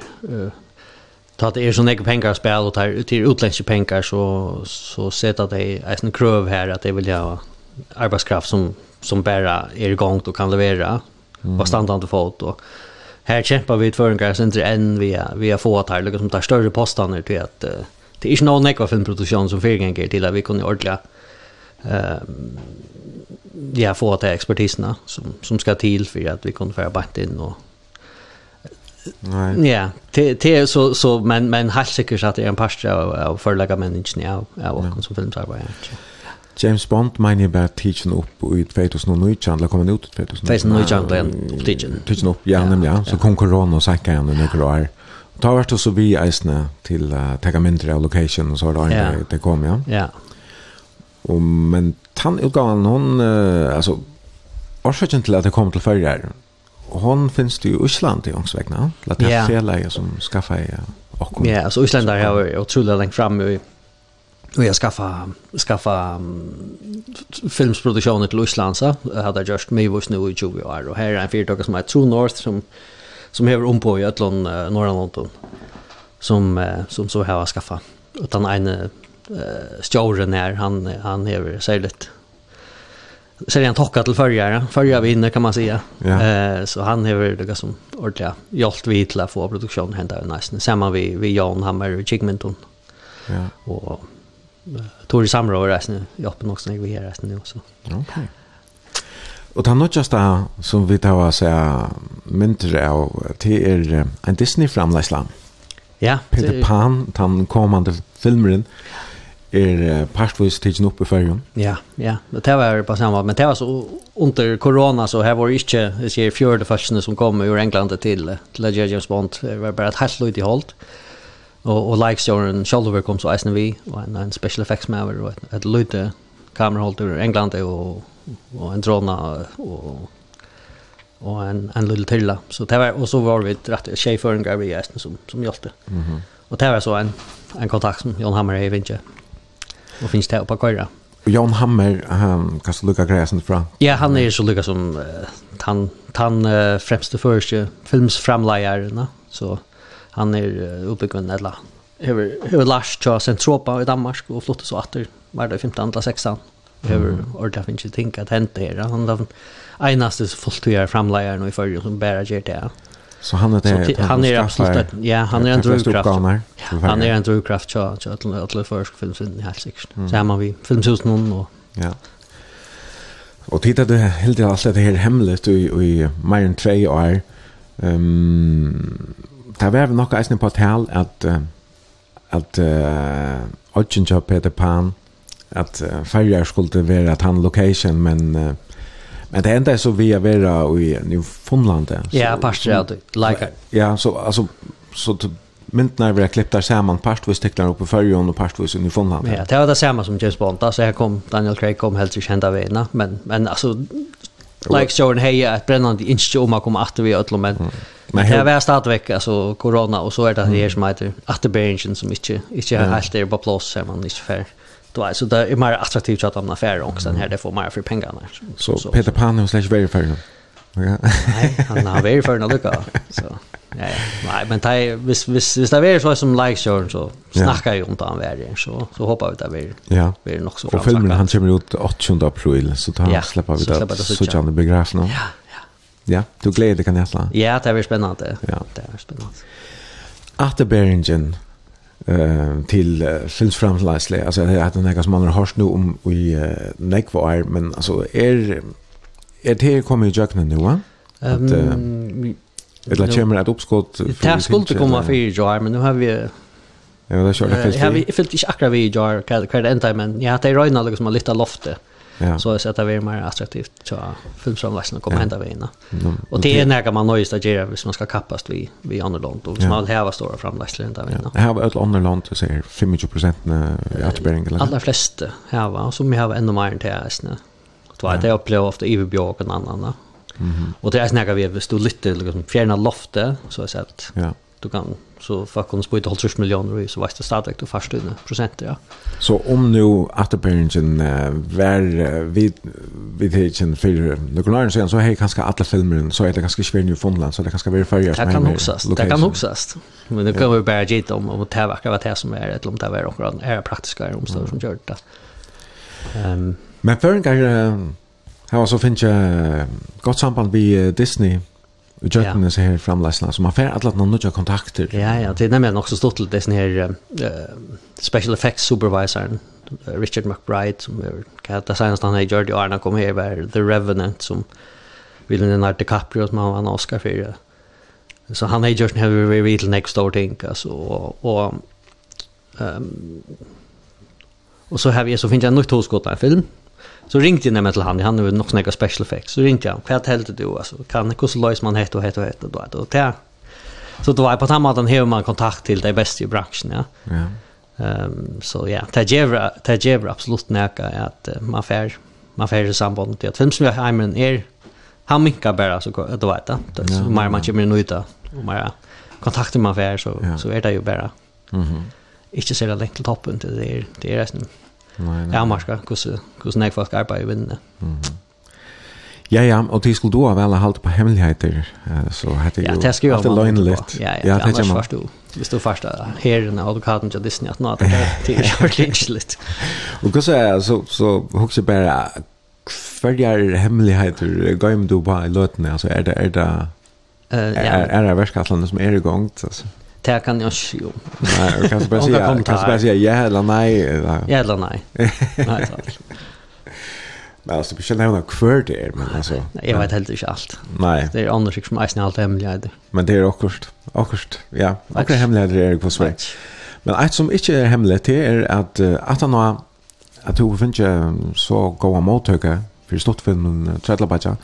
ta det är så mycket pengar att spela och tar till utländska pengar så så sett att det är en kröv här att det vill jag arbetskraft som som bara är igång och kan leverera på standard fot och här kämpar vi för en gräs inte än vi vi har fått här liksom tar större postaner till att det är inte någon ekva filmproduktion som förgänger till att vi kunde ordla eh ja få att expertiserna som som ska till för att vi kunde föra bort in och Nej. Ja, det det är så så men men helt säkert att det är en pastor av förlägga människan ja, av och som filmsarbetar. James Bond meini jag bare tidsen upp i 2019, eller kommer ut i 2019? 2019 ble han teachen. Tidsen upp ja, nemlig, ja. Så kom corona och senka igen i noen år. Ta vart har vi eisene till uh, ta mindre av location, och så har det, det kom, ja. Ja, Og, men tann utgaven hon uh, altså, orsaken til at det kom til förra här. Hon finns det i Island i ångsvägna. at det yeah. fel som skaffa i och. Ja, alltså Island där har jag otroligt länge fram i Och jag skaffa skaffa um, filmsproduktioner till Island så hade jag just mig vars nu i 20 år och här är en företag som heter True North som som häver om på i Ötland uh, norra London som uh, som så här skaffa utan en eh stjåren här han han är särskilt så han tockat till förra förra vinner kan man säga. Ja. Eh så han är väl det som ordentligt hjälpt vi till att få produktion hända nästan samma vi vi Jan Hammer och Chigmenton. Ja. Och Tori Samra resten hjälper också när vi är resten nu så. Okej. Okay. Og det er just som vi tar å se mynter av, det er en Disney-framleisland. Ja. Peter Pan, den kommande filmeren. Ja eh, partvis tidsen oppe i färjan. Ja, ja. Det var på samma men det var så under corona så här var det inte det ser fjärde fashion som kom ur England till till James Bond det var bara ett helt lut i hållt. Och och like Soren Shoulder kom så isen vi och en, en special effects med över ett lut kamerahållt ur England och och en drona och och en en liten tilla. Så det var och så var vi rätt cheföringar vi är som som hjälte. Mhm. Mm -hmm. och det var så en en kontakt som Jon Hammer i Vinche och finns det på köra. Och Jan Hammer han kan så lukka gräsen fra. Ja, han är så lukka som uh, han han uh, främste förste filmsframlejaren så han är uh, uppbyggd eller över över Lars sen Centropa i Danmark och flott så åter var det 15 eller 16 över mm. och finns ju tänka att hända här han den enaste fulltidare framlejaren i förr som bara ger det. Så han är det han är absolut ja, han är en drivkraft. Han är en drivkraft så så att alla försk filmen helt säkert. Så här man vi filmhusen någon och ja. Och titta du helt det alltså det här hemligt i i mer än 2 år. Ehm där var nog ganska på tal att att eh Ocean Peter Pan att färjar skulle vara att han location men Men det enda er så vi er vera i New Finland. Ja, pastor det, like. Ja, så alltså så myntna är vi klippt där samman past vi sticklar upp i färjan och past i New Finland. Ja, det var det samma som James Bond. Alltså här kom Daniel Craig kom helt så kända vägarna, men men alltså like Jordan Hay ett brännande inte om att komma åter vi öll men Men här var stadigvæk, alltså corona och så är det här som heter återberingen som inte inte helt är på plats så man inte fair. Då alltså det är mer attraktivt att hamna affärer och sen här det får mer för pengarna. Så, så Peter Pan och slash very fair. Ja. Nej, han har very fair nog lucka. Så ja, nej, men det vis vis vis det är så som like show så snackar ju inte om värre så så hoppas vi det blir. Ja. Blir nog så framsatt. Och filmen han kommer ut 8 april så tar ja, släpper vi det. Så kan det begravas nu. Ja. Ja, du gläder dig kan jag slå. Ja, det är spännande. Ja, det är spännande. Atterberingen eh till filmsframläsle alltså jag hade några som man har hört nu om i uh, var men alltså är är det kommer jag nu va? Ehm Eller kommer det uppskott? Det skulle komma fyra jar, men nu har vi Ja, det kör det fest. Jag har fyllt inte akkurat vid jar, kvar det enda, men ja, det är röjna som har lyfta loftet. Ja. Så så att det blir mer attraktivt så filmsamlingen kommer ja. hända vi innan. Mm. Och det är när man nöjst att göra hvis man ska kappas vi vi annorlunda och ja. man vill häva stora framläsningar där vi innan. Här var ett annorlunda så är 25 i atbering eller. Alla flesta här var som vi har ännu mer än det här snä. Det var det jag upplevde ofta i Björk och annan. Mhm. Och det är snäga vi stod lite liksom fjärna loftet så att säga. Ja du kan så fuck on spyta 30 miljoner så vart det stadigt och fast inne procent ja. Så om nu att uh, var vid vid hitchen för några säga så hej kanske alla filmer så är det ganska svårt nu Fondland så det kanske blir färger som Det kan också det kan också men det kan vi bara ge om om att det verkar vad det som är ett om det var också är praktiska omständigheter som gör det. Ehm men för en gång har så finns jag gott samband med Disney Och jag kunde se här framläsarna som har färd alla någon nya kontakter. Ja, ja, det är nämligen också stort till sån här uh, special effects supervisor Richard McBride som är kan det senast han är Jordi Arna kom här var The Revenant som vill den där DiCaprio som han vann Oscar för. Så han är just nu vi vill next door think alltså och ehm och så har vi så finns jag nog två skott film Så ringte jag nämligen till han, han har nog snägga special effects. Så ringte jag, vad hällde du? Alltså, kan hur så löser man hett och hett och hett och då, och det. Så då var på samma att han har man kontakt till det bästa i branschen, ja. Ja. Ehm så ja, det ger det ger absolut näka att man fär man fär i samband till att film som jag har men är han minkar bara så går vet det. Så mer man kommer nu ut och mer kontakter man fär så så är det ju bara. Mhm. Inte så där längt till toppen till det är det är nästan Ja, marska, kus kus nek folk arbeider i vinne. Ja, ja, og de skulle då väl hålla på hemligheter så hade ju Ja, det skulle ju vara lite. Ja, ja, det är fast du. Vi står fast herren av advokaten till Disney att nåt det är short lite. Och kus så så huxar bara kvarjar hemligheter går du på i løtene, altså, er det er det Eh ja. Är det värskatlandet som er i gang, altså? det kan jag se om. Nej, jag kan bara säga, kan jag säga ja eller nej. Ja eller nej. Nej, tack. Men alltså, vi känner henne kvar det är, men alltså. Nej, jag vet helt inte allt. Nej. Det är annars som är allt hemligheter. Men det är också, också, ja, Och hemligheter är det på Sverige. Men ett som inte är hemligt, är att att han har att hon finns så goda mottagare för stortfilmen Trädlabatja.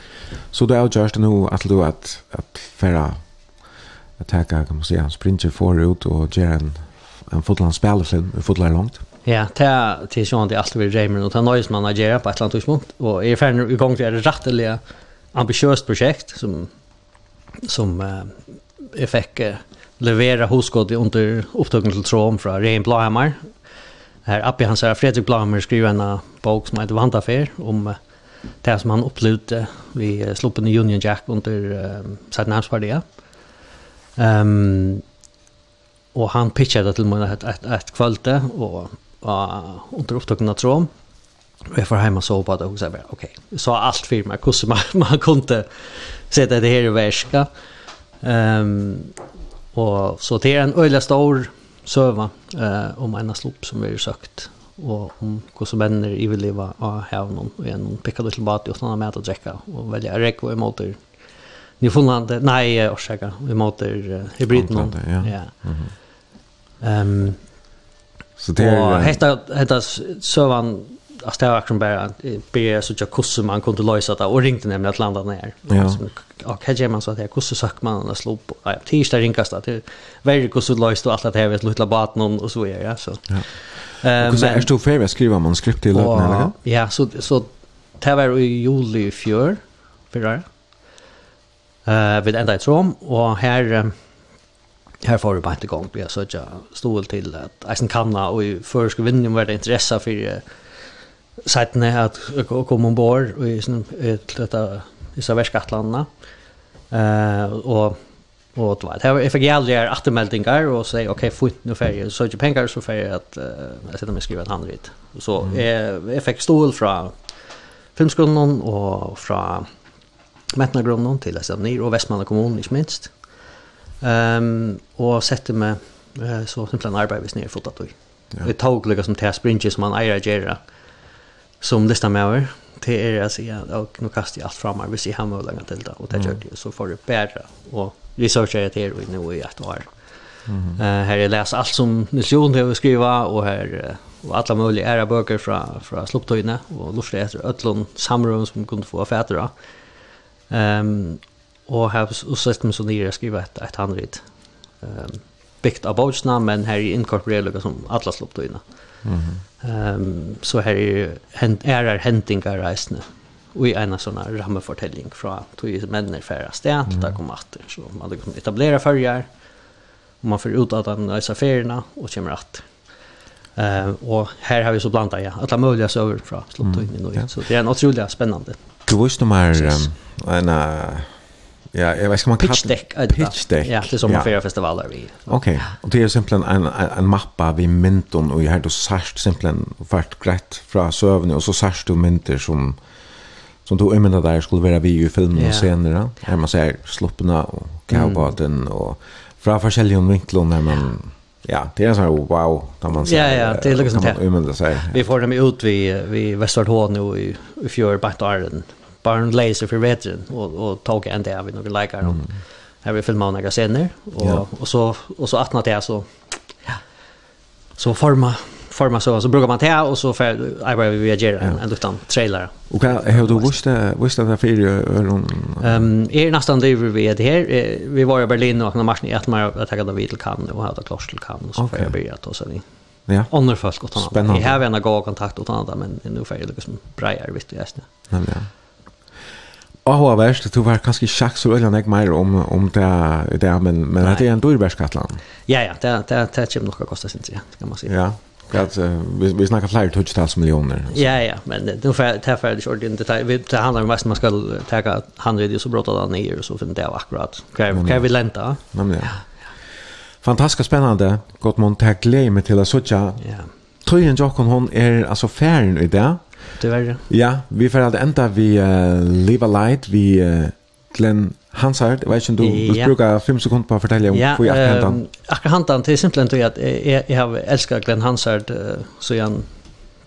Så det är just nu att du att, att färra att ta kan man säga sprinter förut och göra en en fotland spelfilm en fotland långt. Ja, ta till sånt det alltid vill Raymond och ta noise man Nigeria på Atlantis mot och är färdig igång till ett rättliga ambitiöst projekt som som eh, jag fick eh, leverera hoskott under upptagen till Trom från Rein Blahammer. Här uppe han säger Fredrik Blahammer skriver en bok som heter Vantafer om eh, det som han upplevde vid eh, sloppen i Union Jack under eh, Saddam Hussein. Ehm och han pitchade till mig ett ett ett kvällde och och under upptagna tråd. Och jag får hem och sova det och så bara okej. Okay. Så allt för mig hur man man kunde sätta det här i värska. Ehm och så det är en öjla stor söva eh om en slop som vi sökt och om hur som vänner i vill leva av havnen och en pickad till bad och att med och dricka och välja räck och emoter Newfoundland, nej, orsaka, vi möter hybriden. Ja. ja. Mm ehm um, så det är... Och hetta, hetta sövan, alltså det var verkligen bara be så jag kusse man kunde lösa det och ringde nämligen att landa ner. Ja. Och här ger man så att jag kusse sak man att slå på. Ja, tisdag ringas det. Det var kusse löst och allt det här vet lilla baten och så är jag så. Ja. Eh men är du färdig skriva manuskript till eller? Ja, så så det var i juli i fjör. Förra eh vid ända i trom och här här får du bara inte gång blir så att jag stod till att Eisen Kanna och i förska vinning var det intresse för sajten att komma ombord och i sin detta i så värskattlanda eh och och det var det var fick aldrig är återmeldingar och säga okej fort nu färger så inte pengar så färger att jag sätter mig skriva ett handrit så jag fick stol från filmskolan och från Metnagrønnen til Estavnir og Vestmanna kommunen, ikke minst. Um, og sette meg uh, så simpelthen arbeid hvis nere fotat og. Ja. Vi tog lukka som til springet som man eier gjerra som listan med over. Det er å si at og, nå kastet jeg alt fram her hvis jeg har mulighet til det, og det gjør det. Så får jeg bedre og researcher jeg til og nå i et år. Mm uh, her jeg leser alt som Nils Jon har skriva, og her uh, og alla möjliga ära böcker från från slupptöjna och lustigt efter öllon samrum som kunde få affärer Ehm och har sett mig så nere skriva ett ett handrit. Um, byggt av bautsna, men här är inkorporeret som alla slopp Ehm. Mm um, så här är är är er hentingar reisne og i ena här rammefortelling från tog männer färra stät mm. kom atter, så man kan etablera förgår och man får ut att den nøysa ferierna, och kommer atter. Uh, och här har vi så blandat, ja, alla möjliga söver fra Slottoin mm. i ja. så det är en otroligt spännande. Du visst du mer en ja, jag vet inte man pitch deck. Pitch deck. Ja, det är som en festivaler vi. Okej. Och det är simpelthen en en mappa vi mynton och jag har då särskilt simpelthen vart grätt från sövn och så särskilt du mynter som som då ämnar där skulle vara vi i filmen och senare. Här man säger sloppna och cowboyen och från olika vinklar när man Ja, det er sånn wow da man ser. Ja, ja, det er liksom det. Man, säga. Vi får dem ut vi vi Västerhåll nu i i fjör Bataren. Barn Laser för Veteran och och tog en där vi några likar dem. Mm. Här vi filmar några scener och ja. och så och så att det så ja. Så forma forma så så brukar man ta och så för I behöver vi göra en en liten trailer. Och vad har du visste visste det för någon ehm är nästan det vi är det här vi var i Berlin och när i att man att ta vid till kan och hade klart till kan så för jag började och så ni. Ja. Andra folk och annat. Jag har en god kontakt åt andra men nu får jag liksom brejer visst jag nästan. Ja. Och vad värst du var kanske schack så eller något mer om om det där men men det är en dyrbergskatland. Ja ja, det det det kommer nog att kosta sin tid kan man säga. Ja. Att vi vi snackar fler touchdowns miljoner. Ja ja, men det ungefär tar för short in detalj. Vi det handlar om vad man ska ta han så så den ner och så finner det akkurat. Kan kan vi länta? men Ja. Fantastiskt spännande. Gott man tar glädje till att söka. Ja. Tror jag hon är alltså färden i det. Det var det. Ja, vi får alltid ända vi uh, live light vi uh, Glenn Hans här, vet inte om du ja. brukar fem sekunder på att fortälla om ja, hur jag kan han. Akkurat han han till att jag, jag, jag har älskat Glenn Hansard så igen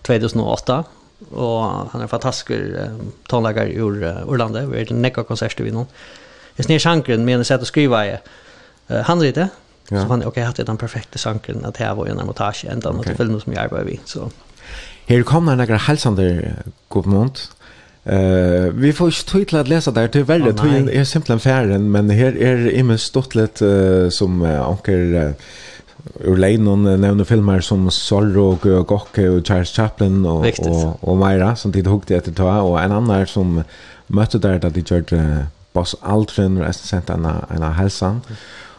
2008 och han är en fantastisk tonläggare ur Orlando. Vi är en näcka konserter vid någon. Jag snär sjankren en sätt att skriva i han lite. Ja. Så han okej okay, hade den perfekta sjankren att här var en montage ända mot okay. filmen som jag arbetar vid så. Här kommer några hälsande god morgon. Eh vi får inte tid att läsa där till värre oh, tiden är simpelthen färden men här är immen stått lite uh, som uh, anker uh, ur leinon nevner filmer som Sorro og Gokke og Charles Chaplin og, og, og Meira som tid hukte etter ta. Og en annan som møtte der da de kjørte uh, Boss Aldrin og jeg sendte en av helsan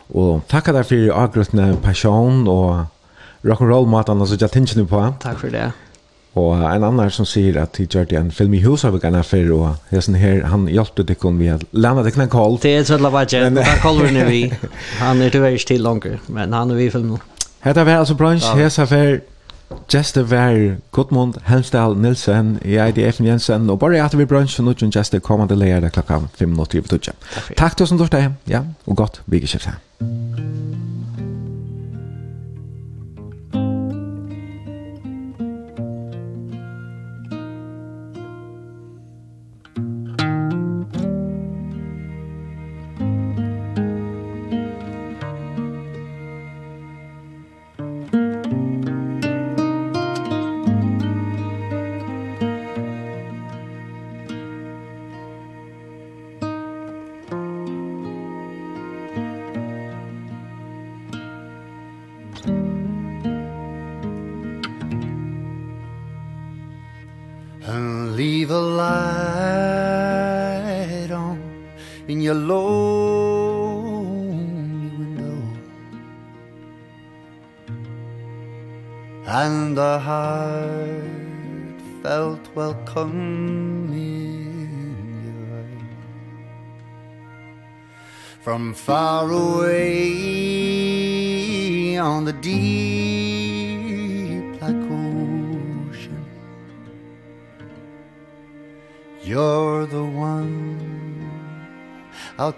og takk der for avgrøttene passion og rock'n'roll-matene som jeg tenkte på. Takk for det. Og en annan som sier at de gjør en film i huset vi kan ha for, og jeg sånn her, han hjelpte det kun vi at landet det kun en koll. Det er et sødla bare, og han koller nu vi. Han er tyvärr til langer, men han er vi i filmen. Hette var altså brunch, her sa for Jester var Gudmund Helmsdal Nilsen, jeg er Efen Jensen, og bare at vi brunch, og nå Jester Gjester kommende leger klokka 5.20. Takk til oss som torsdag, ja, og godt vikeskiftet. Takk.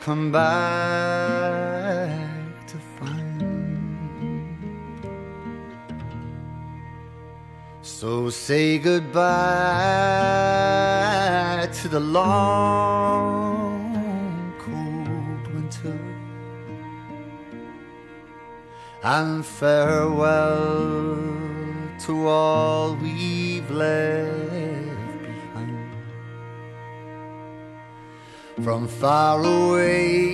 come back to find So say goodbye to the long cold winter. And farewell to all we've left. from far away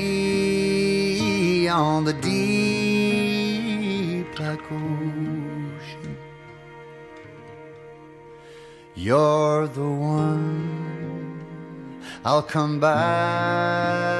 on the deep black ocean. You're the one I'll come back